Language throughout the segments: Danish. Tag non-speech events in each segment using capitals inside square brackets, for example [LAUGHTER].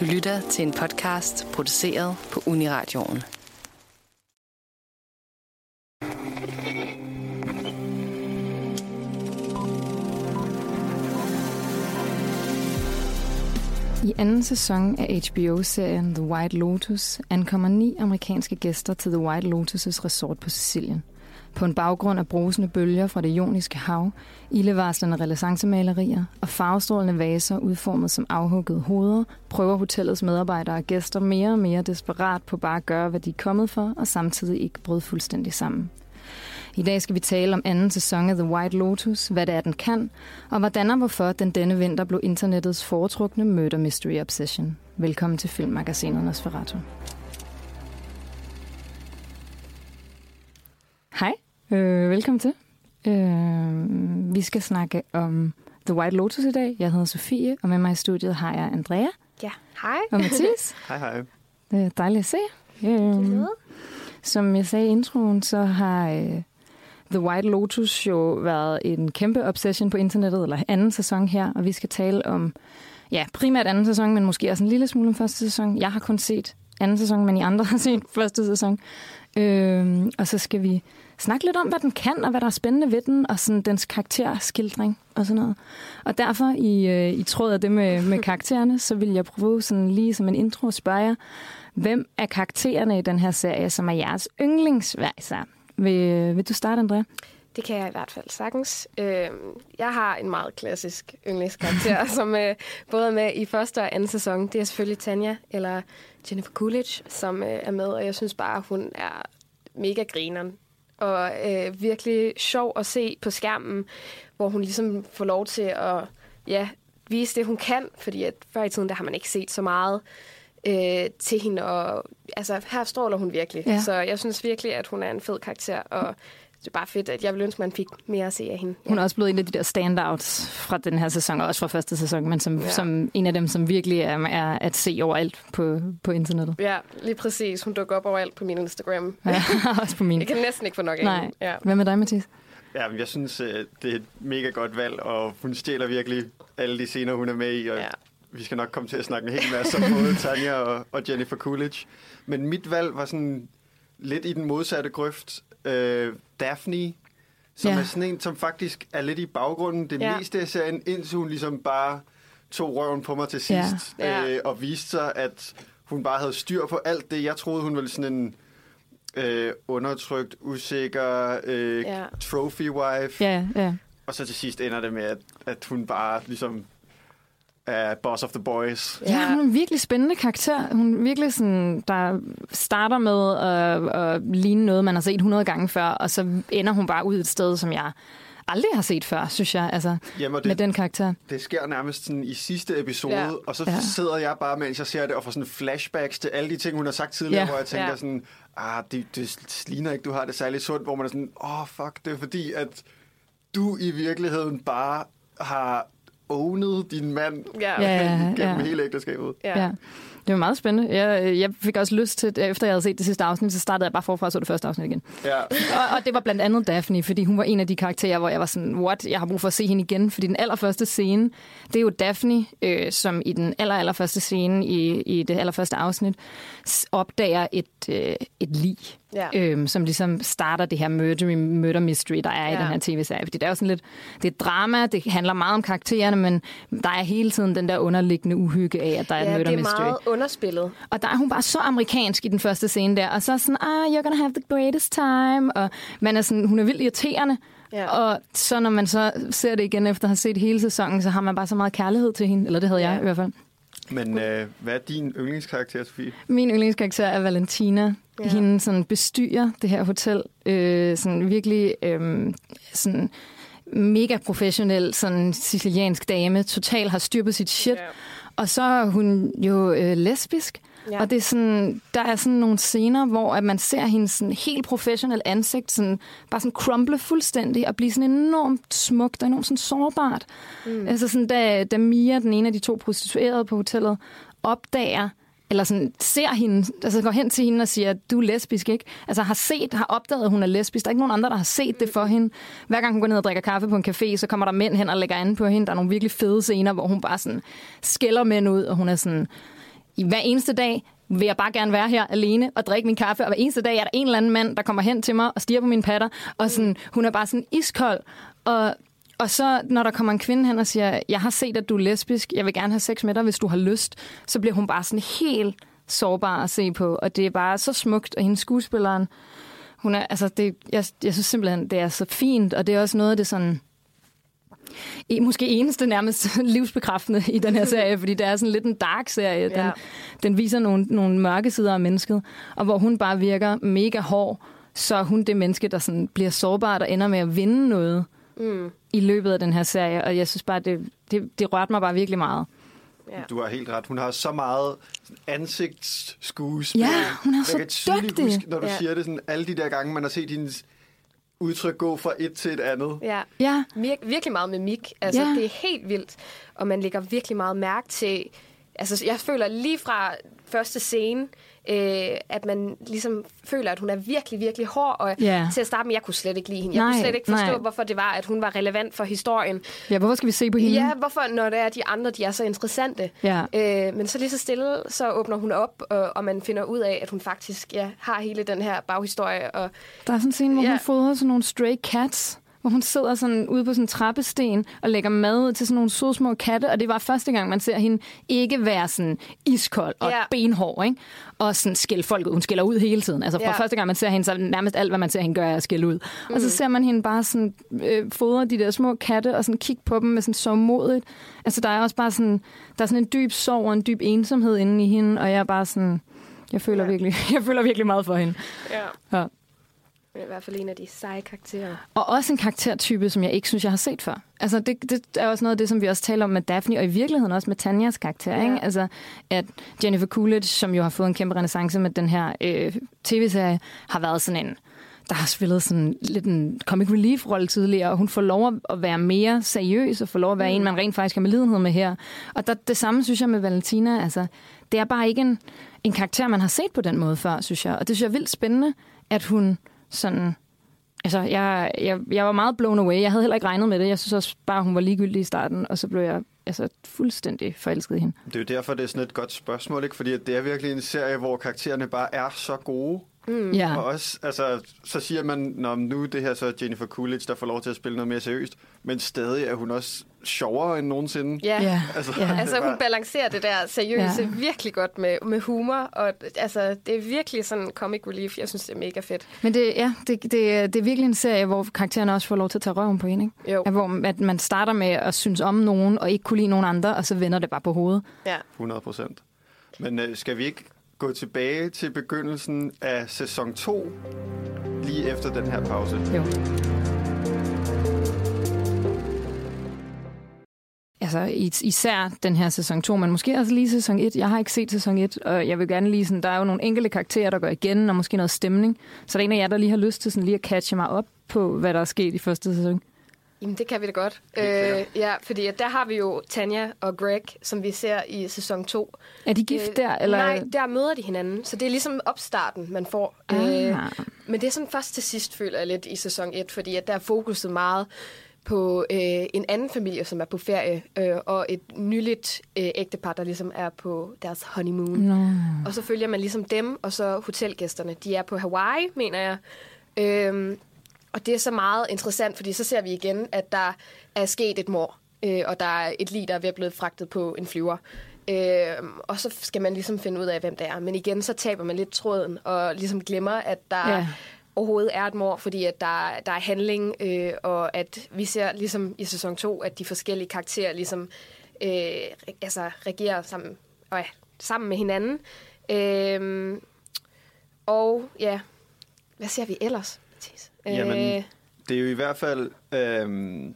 Du lytter til en podcast produceret på Uniradioen. I anden sæson af HBO-serien The White Lotus ankommer ni amerikanske gæster til The White Lotus' resort på Sicilien. På en baggrund af brusende bølger fra det joniske hav, ildevarslende renaissancemalerier og farvestrålende vaser udformet som afhuggede hoveder, prøver hotellets medarbejdere og gæster mere og mere desperat på bare at gøre, hvad de er kommet for, og samtidig ikke bryde fuldstændig sammen. I dag skal vi tale om anden sæson af The White Lotus, hvad det er, den kan, og hvordan og hvorfor den denne vinter blev internettets foretrukne murder mystery obsession. Velkommen til filmmagasinet Nosferatu. Hej, øh, velkommen til. Øh, vi skal snakke om The White Lotus i dag. Jeg hedder Sofie, og med mig i studiet har jeg Andrea Ja, hej. og Mathis. [LAUGHS] Hej, hej. Det er dejligt at se. Øh, som jeg sagde i introen, så har øh, The White Lotus jo været en kæmpe obsession på internettet, eller anden sæson her, og vi skal tale om, ja, primært anden sæson, men måske også en lille smule om første sæson. Jeg har kun set anden sæson, men I andre [LAUGHS] har set første sæson. Øh, og så skal vi snakke lidt om, hvad den kan, og hvad der er spændende ved den, og sådan dens karakterskildring og sådan noget. Og derfor, i, øh, i tråd af det med, med [LAUGHS] karaktererne, så vil jeg prøve sådan lige som en intro at spørge jer, hvem er karaktererne i den her serie, som er jeres yndlingsvejser? Vil, vil du starte, Andrea? Det kan jeg i hvert fald sagtens. Øh, jeg har en meget klassisk yndlingskarakter, [LAUGHS] som øh, både er med i første og anden sæson. Det er selvfølgelig Tanja, eller Jennifer Coolidge, som øh, er med, og jeg synes bare, hun er mega grineren. Og øh, virkelig sjov at se på skærmen, hvor hun ligesom får lov til at ja, vise det, hun kan. Fordi at før i tiden, der har man ikke set så meget øh, til hende. Og, altså, her stråler hun virkelig. Ja. Så jeg synes virkelig, at hun er en fed karakter. Og det er bare fedt, at jeg vil ønske, man fik mere at se af hende. Hun er også blevet en af de der standouts fra den her sæson, og også fra første sæson, men som, ja. Ja. som en af dem, som virkelig er, er at se overalt på, på internettet. Ja, lige præcis. Hun dukker op overalt på min Instagram. Ja, [LAUGHS] også på min. Jeg kan næsten ikke få nok af Nej. hende. Ja. Hvad med dig, Mathis? Ja, men jeg synes, øh, det er et mega godt valg, og hun stjæler virkelig alle de scener, hun er med i, og Ja. vi skal nok komme til at snakke en hel masse om både [LAUGHS] Tanja og, og Jennifer Coolidge. Men mit valg var sådan lidt i den modsatte grøft. Øh, Daphne, som Ja. ja. er sådan en, som faktisk er lidt i baggrunden det Ja. ja. meste af serien, indtil hun ligesom bare tog røven på mig til Ja. sidst, Ja. Øh, og viste sig, at hun bare havde styr på alt det. Jeg troede, hun var sådan en øh, undertrykt, usikker øh, Ja. trophy wife. Ja, ja. Og så til sidst ender det med, at, at hun bare ligesom er boss of the boys. Ja, hun er en virkelig spændende karakter. Hun er virkelig sådan, der starter med at, at ligne noget, man har set 100 gange før, og så ender hun bare ud et sted, som jeg aldrig har set før, synes jeg, altså, Jamen, og med det, den karakter. det sker nærmest sådan i sidste episode, Ja. og så Ja. sidder jeg bare, mens jeg ser det, og får sådan flashbacks til alle de ting, hun har sagt tidligere, Ja. hvor jeg tænker Ja. sådan, ah, det, det ligner ikke, du har det særligt sundt, hvor man er sådan, åh, oh, fuck, det er fordi, at du i virkeligheden bare har ownet din mand Ja. [LAUGHS] Ja, ja, gennem ja. hele ægteskabet. Ja. Ja. Det var meget spændende. Jeg, jeg fik også lyst til, efter jeg havde set det sidste afsnit, så startede jeg bare forfra og så det første afsnit igen. Ja. Og, og det var blandt andet Daphne, fordi hun var en af de karakterer, hvor jeg var sådan, what, jeg har brug for at se hende igen. Fordi den allerførste scene, det er jo Daphne, øh, som i den aller, allerførste scene i, i det allerførste afsnit, opdager et, øh, et lig. Ja. Øhm, som ligesom starter det her murder, murder mystery, der er i Ja. den her tv-serie. Fordi det er jo sådan lidt, det er et drama, det handler meget om karaktererne, men der er hele tiden den der underliggende uhygge af, at der er et Ja, murder det er mystery. meget underspillet. Og der er hun bare så amerikansk i den første scene der. Og så er sådan, ah, you're gonna have the greatest time. Og man er sådan, hun er vildt irriterende. Ja. Og så når man så ser det igen efter at have set hele sæsonen, så har man bare så meget kærlighed til hende. Eller det havde jeg Ja. i hvert fald. Men øh, hvad er din yndlingskarakter, Sofie? Min yndlingskarakter er Valentina. Ja. Hende sådan bestyrer det her hotel. Øh, sådan virkelig øh, sådan mega professionel, sådan siciliansk dame. Total har styr på sit shit. Ja. Og så er hun jo øh, lesbisk. Ja. Og det er sådan, der er sådan nogle scener, hvor at man ser hendes sådan helt professionel ansigt sådan, bare sådan crumble fuldstændig og blive sådan enormt smukt og enormt sådan sårbart. Mm. Altså sådan, da, da Mia, den ene af de to prostituerede på hotellet, opdager, eller sådan ser hende, altså går hen til hende og siger, du er lesbisk, ikke? Altså har set, har opdaget, at hun er lesbisk. Der er ikke nogen andre, der har set det for hende. Hver gang hun går ned og drikker kaffe på en café, så kommer der mænd hen og lægger an på hende. Der er nogle virkelig fede scener, hvor hun bare sådan skælder mænd ud, og hun er sådan, i hver eneste dag vil jeg bare gerne være her alene og drikke min kaffe, og hver eneste dag er der en eller anden mand, der kommer hen til mig og stiger på mine patter, og sådan, hun er bare sådan iskold, og og så, når der kommer en kvinde hen og siger, jeg har set, at du er lesbisk, jeg vil gerne have sex med dig, hvis du har lyst, så bliver hun bare sådan helt sårbar at se på. Og det er bare så smukt, og hendes skuespilleren, hun er, altså det, jeg, jeg synes simpelthen, det er så fint, og det er også noget af det sådan, i, måske eneste nærmest [LAUGHS] livsbekræftende i den her serie, fordi det er sådan lidt en dark serie. Den, Ja. den viser nogle, nogle mørke sider af mennesket, og hvor hun bare virker mega hård, så er hun det menneske, der sådan bliver sårbar og ender med at vinde noget Mm. i løbet af den her serie, og jeg synes bare, det, det, det rørte mig bare virkelig meget. Ja. Du har helt ret. Hun har så meget ansigtsskuespil. Ja, hun er Jeg så dygtig. Huske, når du Ja. siger det sådan, alle de der gange, man har set hendes udtryk gå fra et til et andet. Ja. Ja, Vir- virkelig meget mimik. Altså, Ja. det er helt vildt. Og man lægger virkelig meget mærke til... Altså, jeg føler lige fra første scene, øh, at man ligesom føler, at hun er virkelig, virkelig hård. Og Ja. til at starte med, jeg kunne slet ikke lide hende. Jeg Nej, kunne slet ikke forstå, nej. hvorfor det var, at hun var relevant for historien. ja hvorfor skal vi se på hende? Ja, hvorfor, når det er de andre, de er så interessante. Ja. Øh, men så lige så stille, så åbner hun op, og, og man finder ud af, at hun faktisk ja, har hele den her baghistorie. Og, Der er sådan en scene, hvor Ja. hun fodrer sådan nogle stray cats, hvor hun sidder sådan ude på sådan en trappesten og lægger mad ud til sådan nogle søde små katte, og det var første gang, man ser hende ikke være sådan iskold og Ja. benhård, ikke? Og sådan skælde folk ud. Hun skælder ud hele tiden. Altså fra Ja. første gang, man ser hende, så nærmest alt, hvad man ser hende gøre, er at skælde ud. Mm. Og så ser man hende bare sådan øh, fodre de der små katte og sådan kigge på dem med sådan så modigt. Altså der er også bare sådan, der er sådan en dyb sorg og en dyb ensomhed inde i hende, og jeg er bare sådan, jeg føler, Ja. virkelig, [LAUGHS] jeg føler virkelig meget for hende. ja. Ja. Men i hvert fald en af de seje karakterer. Og også en karaktertype, som jeg ikke synes, jeg har set før. Altså, det, det er også noget af det, som vi også taler om med Daphne, og i virkeligheden også med Tanjas karakter. Ja. Ikke? Altså, at Jennifer Coolidge, som jo har fået en kæmpe renaissance med den her øh, tv-serie, har været sådan en der har spillet sådan lidt en comic relief-rolle tidligere, og hun får lov at være mere seriøs, og får lov at være mm. en, man rent faktisk har med lidenhed med her. Og der, det samme synes jeg med Valentina. Altså, det er bare ikke en, en karakter, man har set på den måde før, synes jeg. Og det synes jeg er vildt spændende, at hun sådan Altså, jeg, jeg, jeg var meget blown away. Jeg havde heller ikke regnet med det. Jeg synes også bare, hun var ligegyldig i starten, og så blev jeg altså, fuldstændig forelsket i hende. Det er jo derfor, det er sådan et godt spørgsmål, ikke? Fordi at det er virkelig en serie, hvor karaktererne bare er så gode. Mm. Ja. Og også, altså, så siger man, Nå, nu er det her så Jennifer Coolidge, der får lov til at spille noget mere seriøst. Men stadig er hun også sjovere end nogensinde. Ja. Ja. Altså, er Altså, hun balancerer det der seriøse ja. virkelig godt med, med humor, og altså, det er virkelig sådan comic relief. Jeg synes, det er mega fedt. Men det, ja, det, det, er- det er virkelig en serie, hvor karaktererne også får lov til at tage røven på hende. Ikke? Jo. Ja, hvor at man starter med at synes om nogen, og ikke kunne lide nogen andre, og så vender det bare på hovedet. Ja. 100 procent. Men øh, skal vi ikke gå tilbage til begyndelsen af sæson 2, lige efter den her pause? Jo. Altså is- især den her sæson 2, men måske også lige sæson 1. Jeg har ikke set sæson 1, og jeg vil gerne lige sådan, der er jo nogle enkelte karakterer, der går igen, og måske noget stemning. Så der er en af jer, der lige har lyst til sådan lige at catche mig op på, hvad der er sket i første sæson. Jamen, det kan vi da godt. Øh, ja, fordi at der har vi jo Tanja og Greg, som vi ser i sæson 2. Er de gift Øh, der? Eller? Nej, der møder de hinanden. Så det er ligesom opstarten, man får. Ah. Øh, men det er sådan først til sidst, føler jeg lidt i sæson 1, fordi at der er fokuset meget på øh, en anden familie, som er på ferie, øh, og et nyligt øh, ægtepar, der ligesom er på deres honeymoon. Nå. Og så følger man ligesom dem, og så hotelgæsterne. De er på Hawaii, mener jeg. Øhm, og det er så meget interessant, fordi så ser vi igen, at der er sket et mor, øh, og der er et lig, der er ved at blive fragtet på en flyver. Øhm, og så skal man ligesom finde ud af, hvem det er. Men igen, så taber man lidt tråden, og ligesom glemmer, at der Ja. overhovedet er et mor, fordi at der, der er handling, øh, og at vi ser ligesom i sæson 2, at de forskellige karakterer ligesom øh, altså, reagerer sammen, og ja, sammen med hinanden. Øhm, og ja, hvad ser vi ellers, Mathis? Jamen, Øh, Det er jo i hvert fald øhm,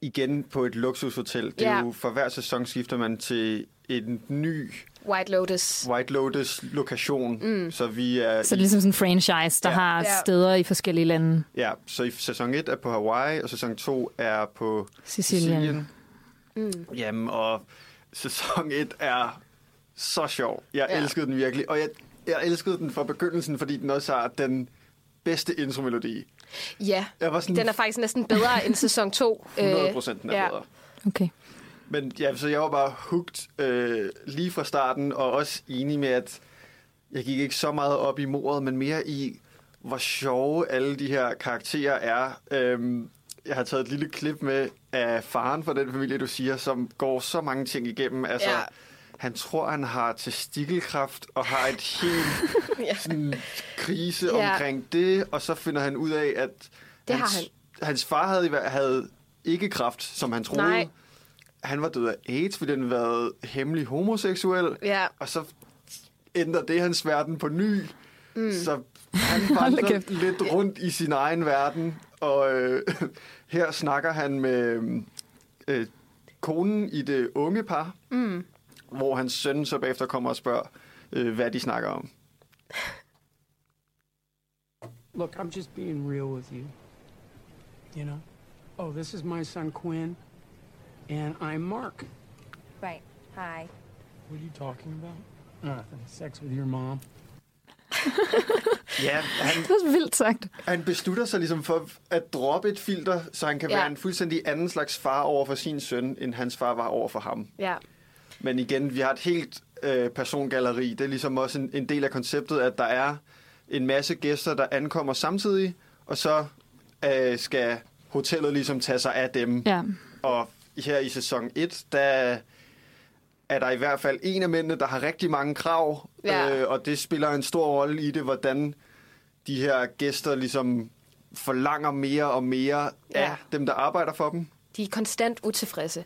igen på et luksushotel. Det er Ja. jo for hver sæson skifter man til en ny White Lotus. White Lotus lokation. Mm. Så vi er Så det er ligesom sådan en franchise, der Ja. har Ja. steder i forskellige lande. ja, så i sæson 1 er på Hawaii, og sæson 2 er på Sicilien. Sicilien. Mm. Jamen, og sæson 1 er så sjov. Jeg. Ja. elskede den virkelig, og jeg, jeg elskede den fra begyndelsen, fordi den også har den bedste intromelodi. Ja, Jeg var sådan den er faktisk næsten bedre end sæson 2. 100 [LAUGHS] procent den er ja. bedre. Okay. Men ja, så jeg var bare hooked øh, lige fra starten, og også enig med, at jeg gik ikke så meget op i mordet, men mere i, hvor sjove alle de her karakterer er. Øhm, jeg har taget et lille klip med af faren for den familie, du siger, som går så mange ting igennem. Altså, Ja. Han tror, han har testikelkræft og har et helt [LAUGHS] Ja. sådan, krise Ja. omkring det, og så finder han ud af, at Det har hans, hans far havde, havde ikke kræft, som han troede. Nej. Han var død af AIDS, fordi han været hemmelig homoseksuel, Ja, og så ændrer det hans verden på ny. Mm. Så han [LAUGHS] vandrer lidt rundt i sin egen verden, og øh, [LAUGHS] her snakker han med øh, konen i det unge par, mm. Hvor hans søn så bagefter kommer og spørger, øh, hvad de snakker om. Look, I'm just being real with you. You know? Oh, this is my son Quinn, and I'm Mark. Right. Hi. What are you talking about? Nothing. Sex with your mom. Ja, han, [LAUGHS] Det er så vildt sagt. han beslutter sig ligesom for at droppe et filter, så han kan Ja. være en fuldstændig anden slags far over for sin søn, end hans far var over for ham. ja. Men igen, vi har et helt øh, persongalleri. Det er ligesom også en, en del af konceptet, at der er en masse gæster, der ankommer samtidig, og så øh, skal hotellet ligesom tage sig af dem. Ja. Og her i sæson 1, der er der i hvert fald en af mændene, der har rigtig mange krav, Ja. øh, og det spiller en stor rolle i det, hvordan de her gæster ligesom forlanger mere og mere Ja. af dem, der arbejder for dem. De er konstant utilfredse.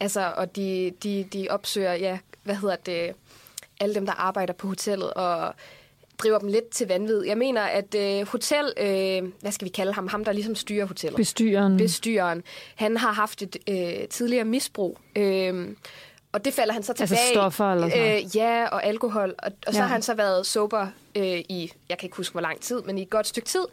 Altså, og de, de, de opsøger, ja, hvad hedder det, alle dem, der arbejder på hotellet, og driver dem lidt til vanvid. Jeg mener, at øh, hotel, øh, hvad skal vi kalde ham, ham der ligesom styrer hotellet. Bestyreren. bestyreren, han har haft et øh, tidligere misbrug. Øh, og det falder han så Altså tilbage i. stoffer eller sådan noget? øh, Ja, og alkohol. Og, og så Ja. har han så været sober øh, i, jeg kan ikke huske hvor lang tid, men i et godt stykke tid.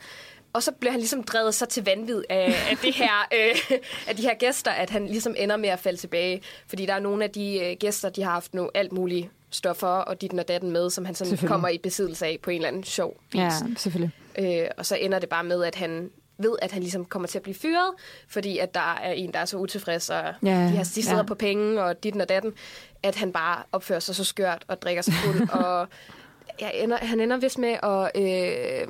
Og så bliver han ligesom drevet så til vanvid af, af, det her, [LAUGHS] øh, af de her gæster, at han ligesom ender med at falde tilbage. Fordi der er nogle af de øh, gæster, de har haft nu alt muligt stoffer og dit og datten med, som han sådan kommer i besiddelse af på en eller anden sjov vis. Ja, selvfølgelig. Øh, og så ender det bare med, at han ved, at han ligesom kommer til at blive fyret, fordi at der er en, der er så utilfreds, og Ja, de, har, de sidder ja. på penge, og dit og datten, at han bare opfører sig så skørt og drikker sig fuld. [LAUGHS] og ja, ender, han ender vist med at øh,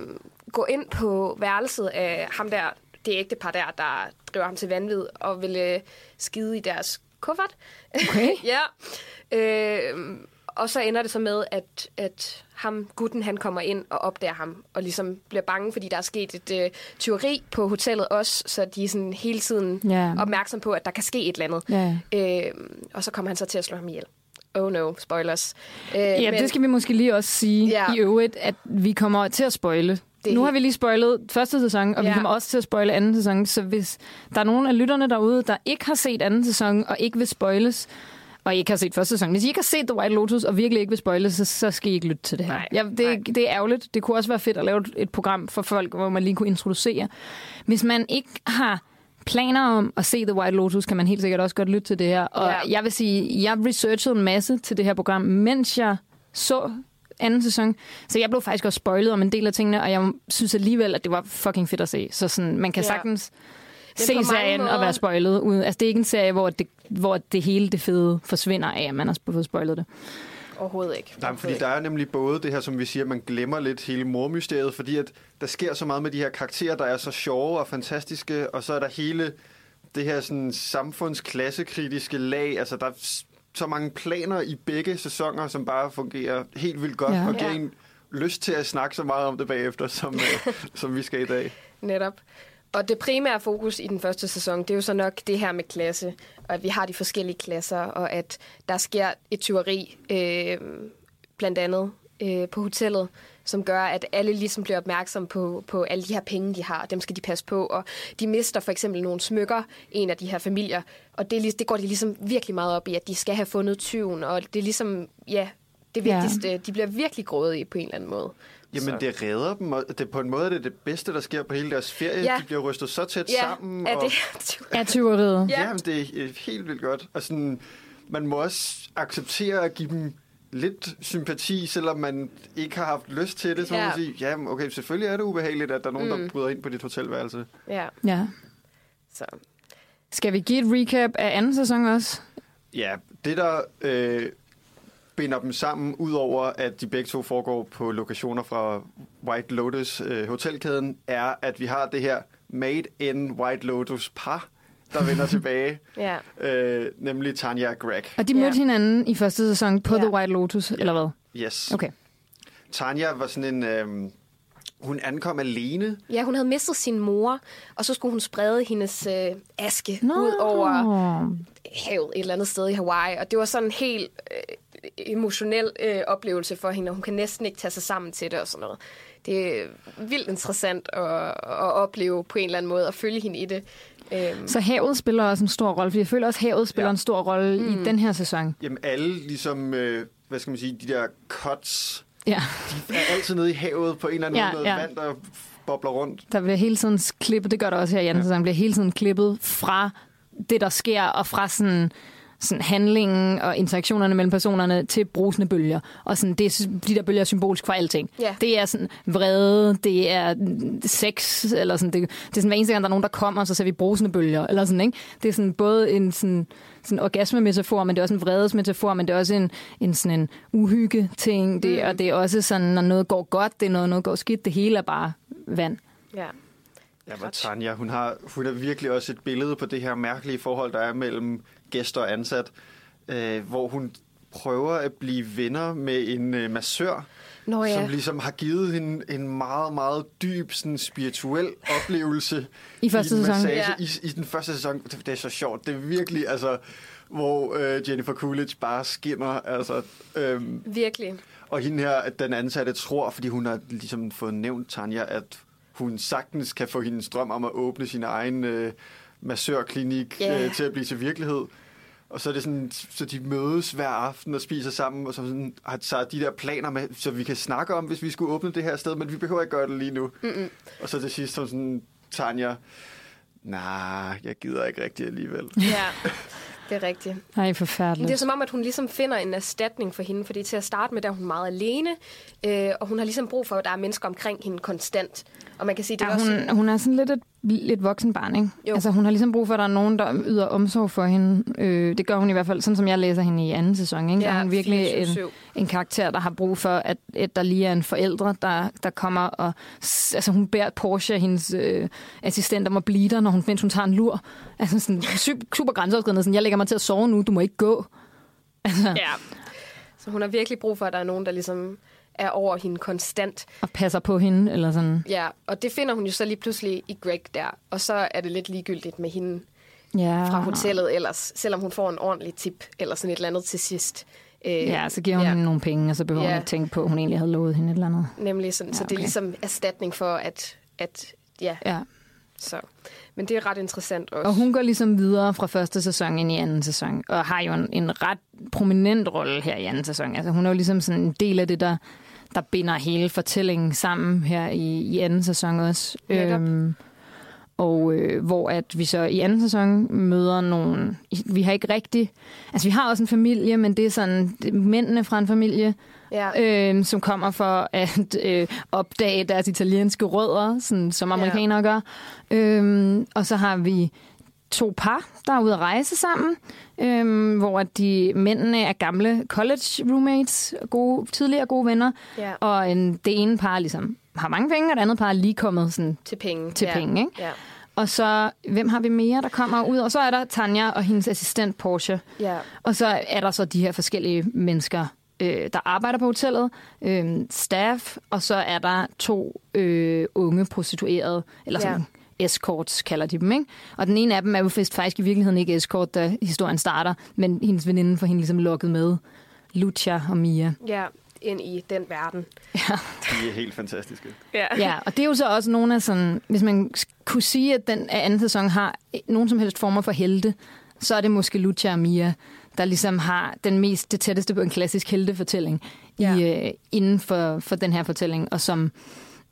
gå ind på værelset af ham der, det ægte par der, der driver ham til vanvid, og vil øh, skide i deres kuffert. Okay. [LAUGHS] ja. Øh, og så ender det så med, at, at ham, gutten, han kommer ind og opdager ham, og ligesom bliver bange, fordi der er sket et øh, tyveri på hotellet også, så de er sådan hele tiden Ja. opmærksom på, at der kan ske et eller andet. Ja. Øh, og så kommer han så til at slå ham ihjel. Oh no, spoilers. Øh, Ja, men... det skal vi måske lige også sige ja. i øvrigt, at vi kommer til at spoile. Det- Nu har vi lige spoilet første sæson, og ja. Vi kommer også til at spoile anden sæson. Så hvis der er nogen af lytterne derude, der ikke har set anden sæson og ikke vil spoiles, og ikke har set første sæson. Hvis I ikke har set The White Lotus og virkelig ikke vil spoile, så, så skal I ikke lytte til det her. Nej, ja, det, nej. det er ærgerligt. Det kunne også være fedt at lave et- et program for folk, hvor man lige kunne introducere. Hvis man ikke har planer om at se The White Lotus, kan man helt sikkert også godt lytte til det her. Og Ja. jeg vil sige, jeg researchede en masse til det her program, mens jeg så anden sæson. Så jeg blev faktisk også spoilet om en del af tingene, og jeg synes alligevel, at det var fucking fedt at se. Så sådan, man kan Ja. sagtens Men se serien og måder- være spoilet. Altså, det er ikke en serie, hvor det, hvor det hele det fede forsvinder af, at man har fået spoilet det. Overhovedet ikke. Nej, fordi der er nemlig både det her, som vi siger, man glemmer lidt hele mormysteriet, fordi at der sker så meget med de her karakterer, der er så sjove og fantastiske, og så er der hele det her sådan samfundsklassekritiske lag. Altså, der er så mange planer i begge sæsoner, som bare fungerer helt vildt godt, Ja. og giver Ja. en lyst til at snakke så meget om det bagefter, som, øh, [LAUGHS] som vi skal i dag. Netop. Og det primære fokus i den første sæson, det er jo så nok det her med klasse, og at vi har de forskellige klasser, og at der sker et tyveri, øh, blandt andet øh, på hotellet, som gør, at alle ligesom bliver opmærksom på, på alle de her penge, de har. Dem skal de passe på, og de mister for eksempel nogle smykker, en af de her familier, og det, det går de ligesom virkelig meget op i, at de skal have fundet tyven, og det er ligesom, ja, det Ja. vigtigste. De bliver virkelig grådige på en eller anden måde. Jamen, Så- det redder dem, og det, på en måde er det det bedste, der sker på hele deres ferie. Ja. De bliver rystet så tæt Ja, sammen. er og... det, Er tyveriet. Ja. Ja, jamen, det er øh, helt vildt godt. Og sådan, man må også acceptere at give dem lidt sympati, selvom man ikke har haft lyst til det. Så Ja. ja. man sige, ja, okay, selvfølgelig er det ubehageligt, at der er nogen, mm. der bryder ind på dit hotelværelse. ja, Ja. så... Skal vi give et recap af anden sæson også? Ja, det der øh, binder dem sammen, udover at de begge to foregår på lokationer fra White Lotus øh, hotelkæden, er, at vi har det her Made in White Lotus par, der vender tilbage, [LAUGHS] Ja. øh, nemlig Tanya og Greg. Og de Ja. mødte hinanden i første sæson på Ja. The White Lotus, eller hvad? Yes. Okay. Tanya var sådan en... Øh, hun ankom alene. Ja, hun havde mistet sin mor, og så skulle hun sprede hendes øh, aske ud over havet et eller andet sted i Hawaii. Og det var sådan en helt øh, emotionel øh, oplevelse for hende, og hun kan næsten ikke tage sig sammen til det og sådan noget. Det er vildt interessant at, at opleve på en eller anden måde, og følge hende i det. Øhm, Så havet spiller også en stor rolle, fordi jeg føler også, at havet spiller Ja. en stor rolle mm. i den her sæson. Jamen alle ligesom, øh, hvad skal man sige, de der cuts, Ja, de er altid nede i havet på en eller anden Ja, måde. Ja. vand, der bobler rundt. der bliver hele tiden klippet, det gør der også her i anden Ja. sæson, bliver hele tiden klippet fra det, der sker, og fra sådan sådan handlingen og interaktionerne mellem personerne til brusende bølger. Og sådan, det er, de der bølger er symbolisk for alting. Ja. Det er sådan vrede, det er sex, eller sådan, det, det er sådan, hver eneste gang, der er nogen, der kommer, så ser vi brusende bølger. Eller sådan, ikke? Det er sådan både en sådan, sådan orgasme-metafor, men det er også en vredesmetafor, men det er også en, en, sådan en uhygge-ting. Det, mm. Og det er også sådan, når noget går godt, det er når noget går skidt, det hele er bare vand. ja. Ja, hvor Tanja, hun har, hun er virkelig også et billede på det her mærkelige forhold, der er mellem gæster og ansat, øh, hvor hun prøver at blive venner med en øh, massør, Nå ja. som ligesom har givet hende en meget, meget dyb sådan, spirituel oplevelse I første en sæson. massage, Ja. i, i den første sæson. Det, det er så sjovt. Det er virkelig, altså, hvor øh, Jennifer Coolidge bare skinner. Altså, øhm, Virkelig. og hende her, at den ansatte tror, fordi hun har ligesom fået nævnt Tanja, at hun sagtens kan få hendes drøm om at åbne sin egen øh, massørklinik Ja. øh, til at blive til virkelighed. Og så er det sådan, så de mødes hver aften og spiser sammen, og så sådan, har så de der planer med, så vi kan snakke om, hvis vi skulle åbne det her sted, men vi behøver ikke gøre det lige nu. Mm-mm. Og så til sidst så sådan, Tanja, nej, jeg gider ikke rigtig alligevel. Ja, [LAUGHS] det er rigtigt. Nej, forfærdeligt. det er som om, at hun ligesom finder en erstatning for hende, fordi til at starte med, der er hun meget alene, øh, og hun har ligesom brug for, at der er mennesker omkring hende konstant. Og man kan sige, det er Ja, også... hun, hun er sådan lidt et lidt voksen barn, ikke? Jo. Altså, hun har ligesom brug for, at der er nogen, der yder omsorg for hende. Øh, det gør hun i hvert fald, sådan som jeg læser hende i anden sæson. Ikke? Ja, der er hun virkelig en, 24/7. en karakter, der har brug for, at, at der lige er en forældre, der, der kommer og... Altså, hun bærer Porsche, hendes øh, assistent, om at blive der, når hun, mens hun tager en lur. Altså, sådan super, super grænseoverskridende. Sådan, jeg lægger mig til at sove nu, du må ikke gå. Altså, Ja. Så hun har virkelig brug for, at der er nogen, der ligesom er over hende konstant. og passer på hende, eller sådan. Ja, og det finder hun jo så lige pludselig i Greg der. Og så er det lidt ligegyldigt med hende Ja. fra hotellet ellers, selvom hun får en ordentlig tip eller sådan et eller andet til sidst. Øh, Ja, så giver hun ja. hende nogle penge, og så behøver Ja. hun ikke tænke på, at hun egentlig havde lovet hende et eller andet. Nemlig sådan, ja, så det er okay. ligesom erstatning for, at, at ja, Ja. så. Men det er ret interessant også. Og hun går ligesom videre fra første sæson ind i anden sæson, og har jo en, en ret prominent rolle her i anden sæson. Altså hun er jo ligesom sådan en del af det, der, der binder hele fortællingen sammen her i, i anden sæson også. Netop. og øh, hvor at vi så i anden sæson møder nogle... Vi har ikke rigtig... Altså vi har også en familie, men det er sådan det er mændene fra en familie, ja, øh, som kommer for at øh, opdage deres italienske rødder, sådan, som amerikanere gør. Øh, og så har vi to par, der er ude at rejse sammen, øh, hvor de mændene er gamle college roommates, gode, tidligere gode venner, ja, og en, det ene par ligesom har mange penge, og det andet par er lige kommet sådan, til penge. til ja. penge. Ikke? Ja, Og så, hvem har vi mere, der kommer ud? Og så er der Tanja og hendes assistent Porsche. ja, Og så er der så de her forskellige mennesker, øh, der arbejder på hotellet, øh, staff, og så er der to øh, unge prostituerede, eller sådan ja. Escorts kalder de dem, ikke? Og den ene af dem er jo faktisk i virkeligheden ikke escort, da historien starter, men hendes veninde får hende ligesom lukket med, Lucia og Mia. ja, ind i den verden. [LAUGHS] De er helt fantastiske. Ja, Ja, og det er jo så også nogle af sådan, hvis man kunne sige, at den anden sæson har nogen som helst former for helte, så er det måske Lucia og Mia, der ligesom har den mest, det tætteste på en klassisk heltefortælling Ja. i, øh, inden for, for den her fortælling, og som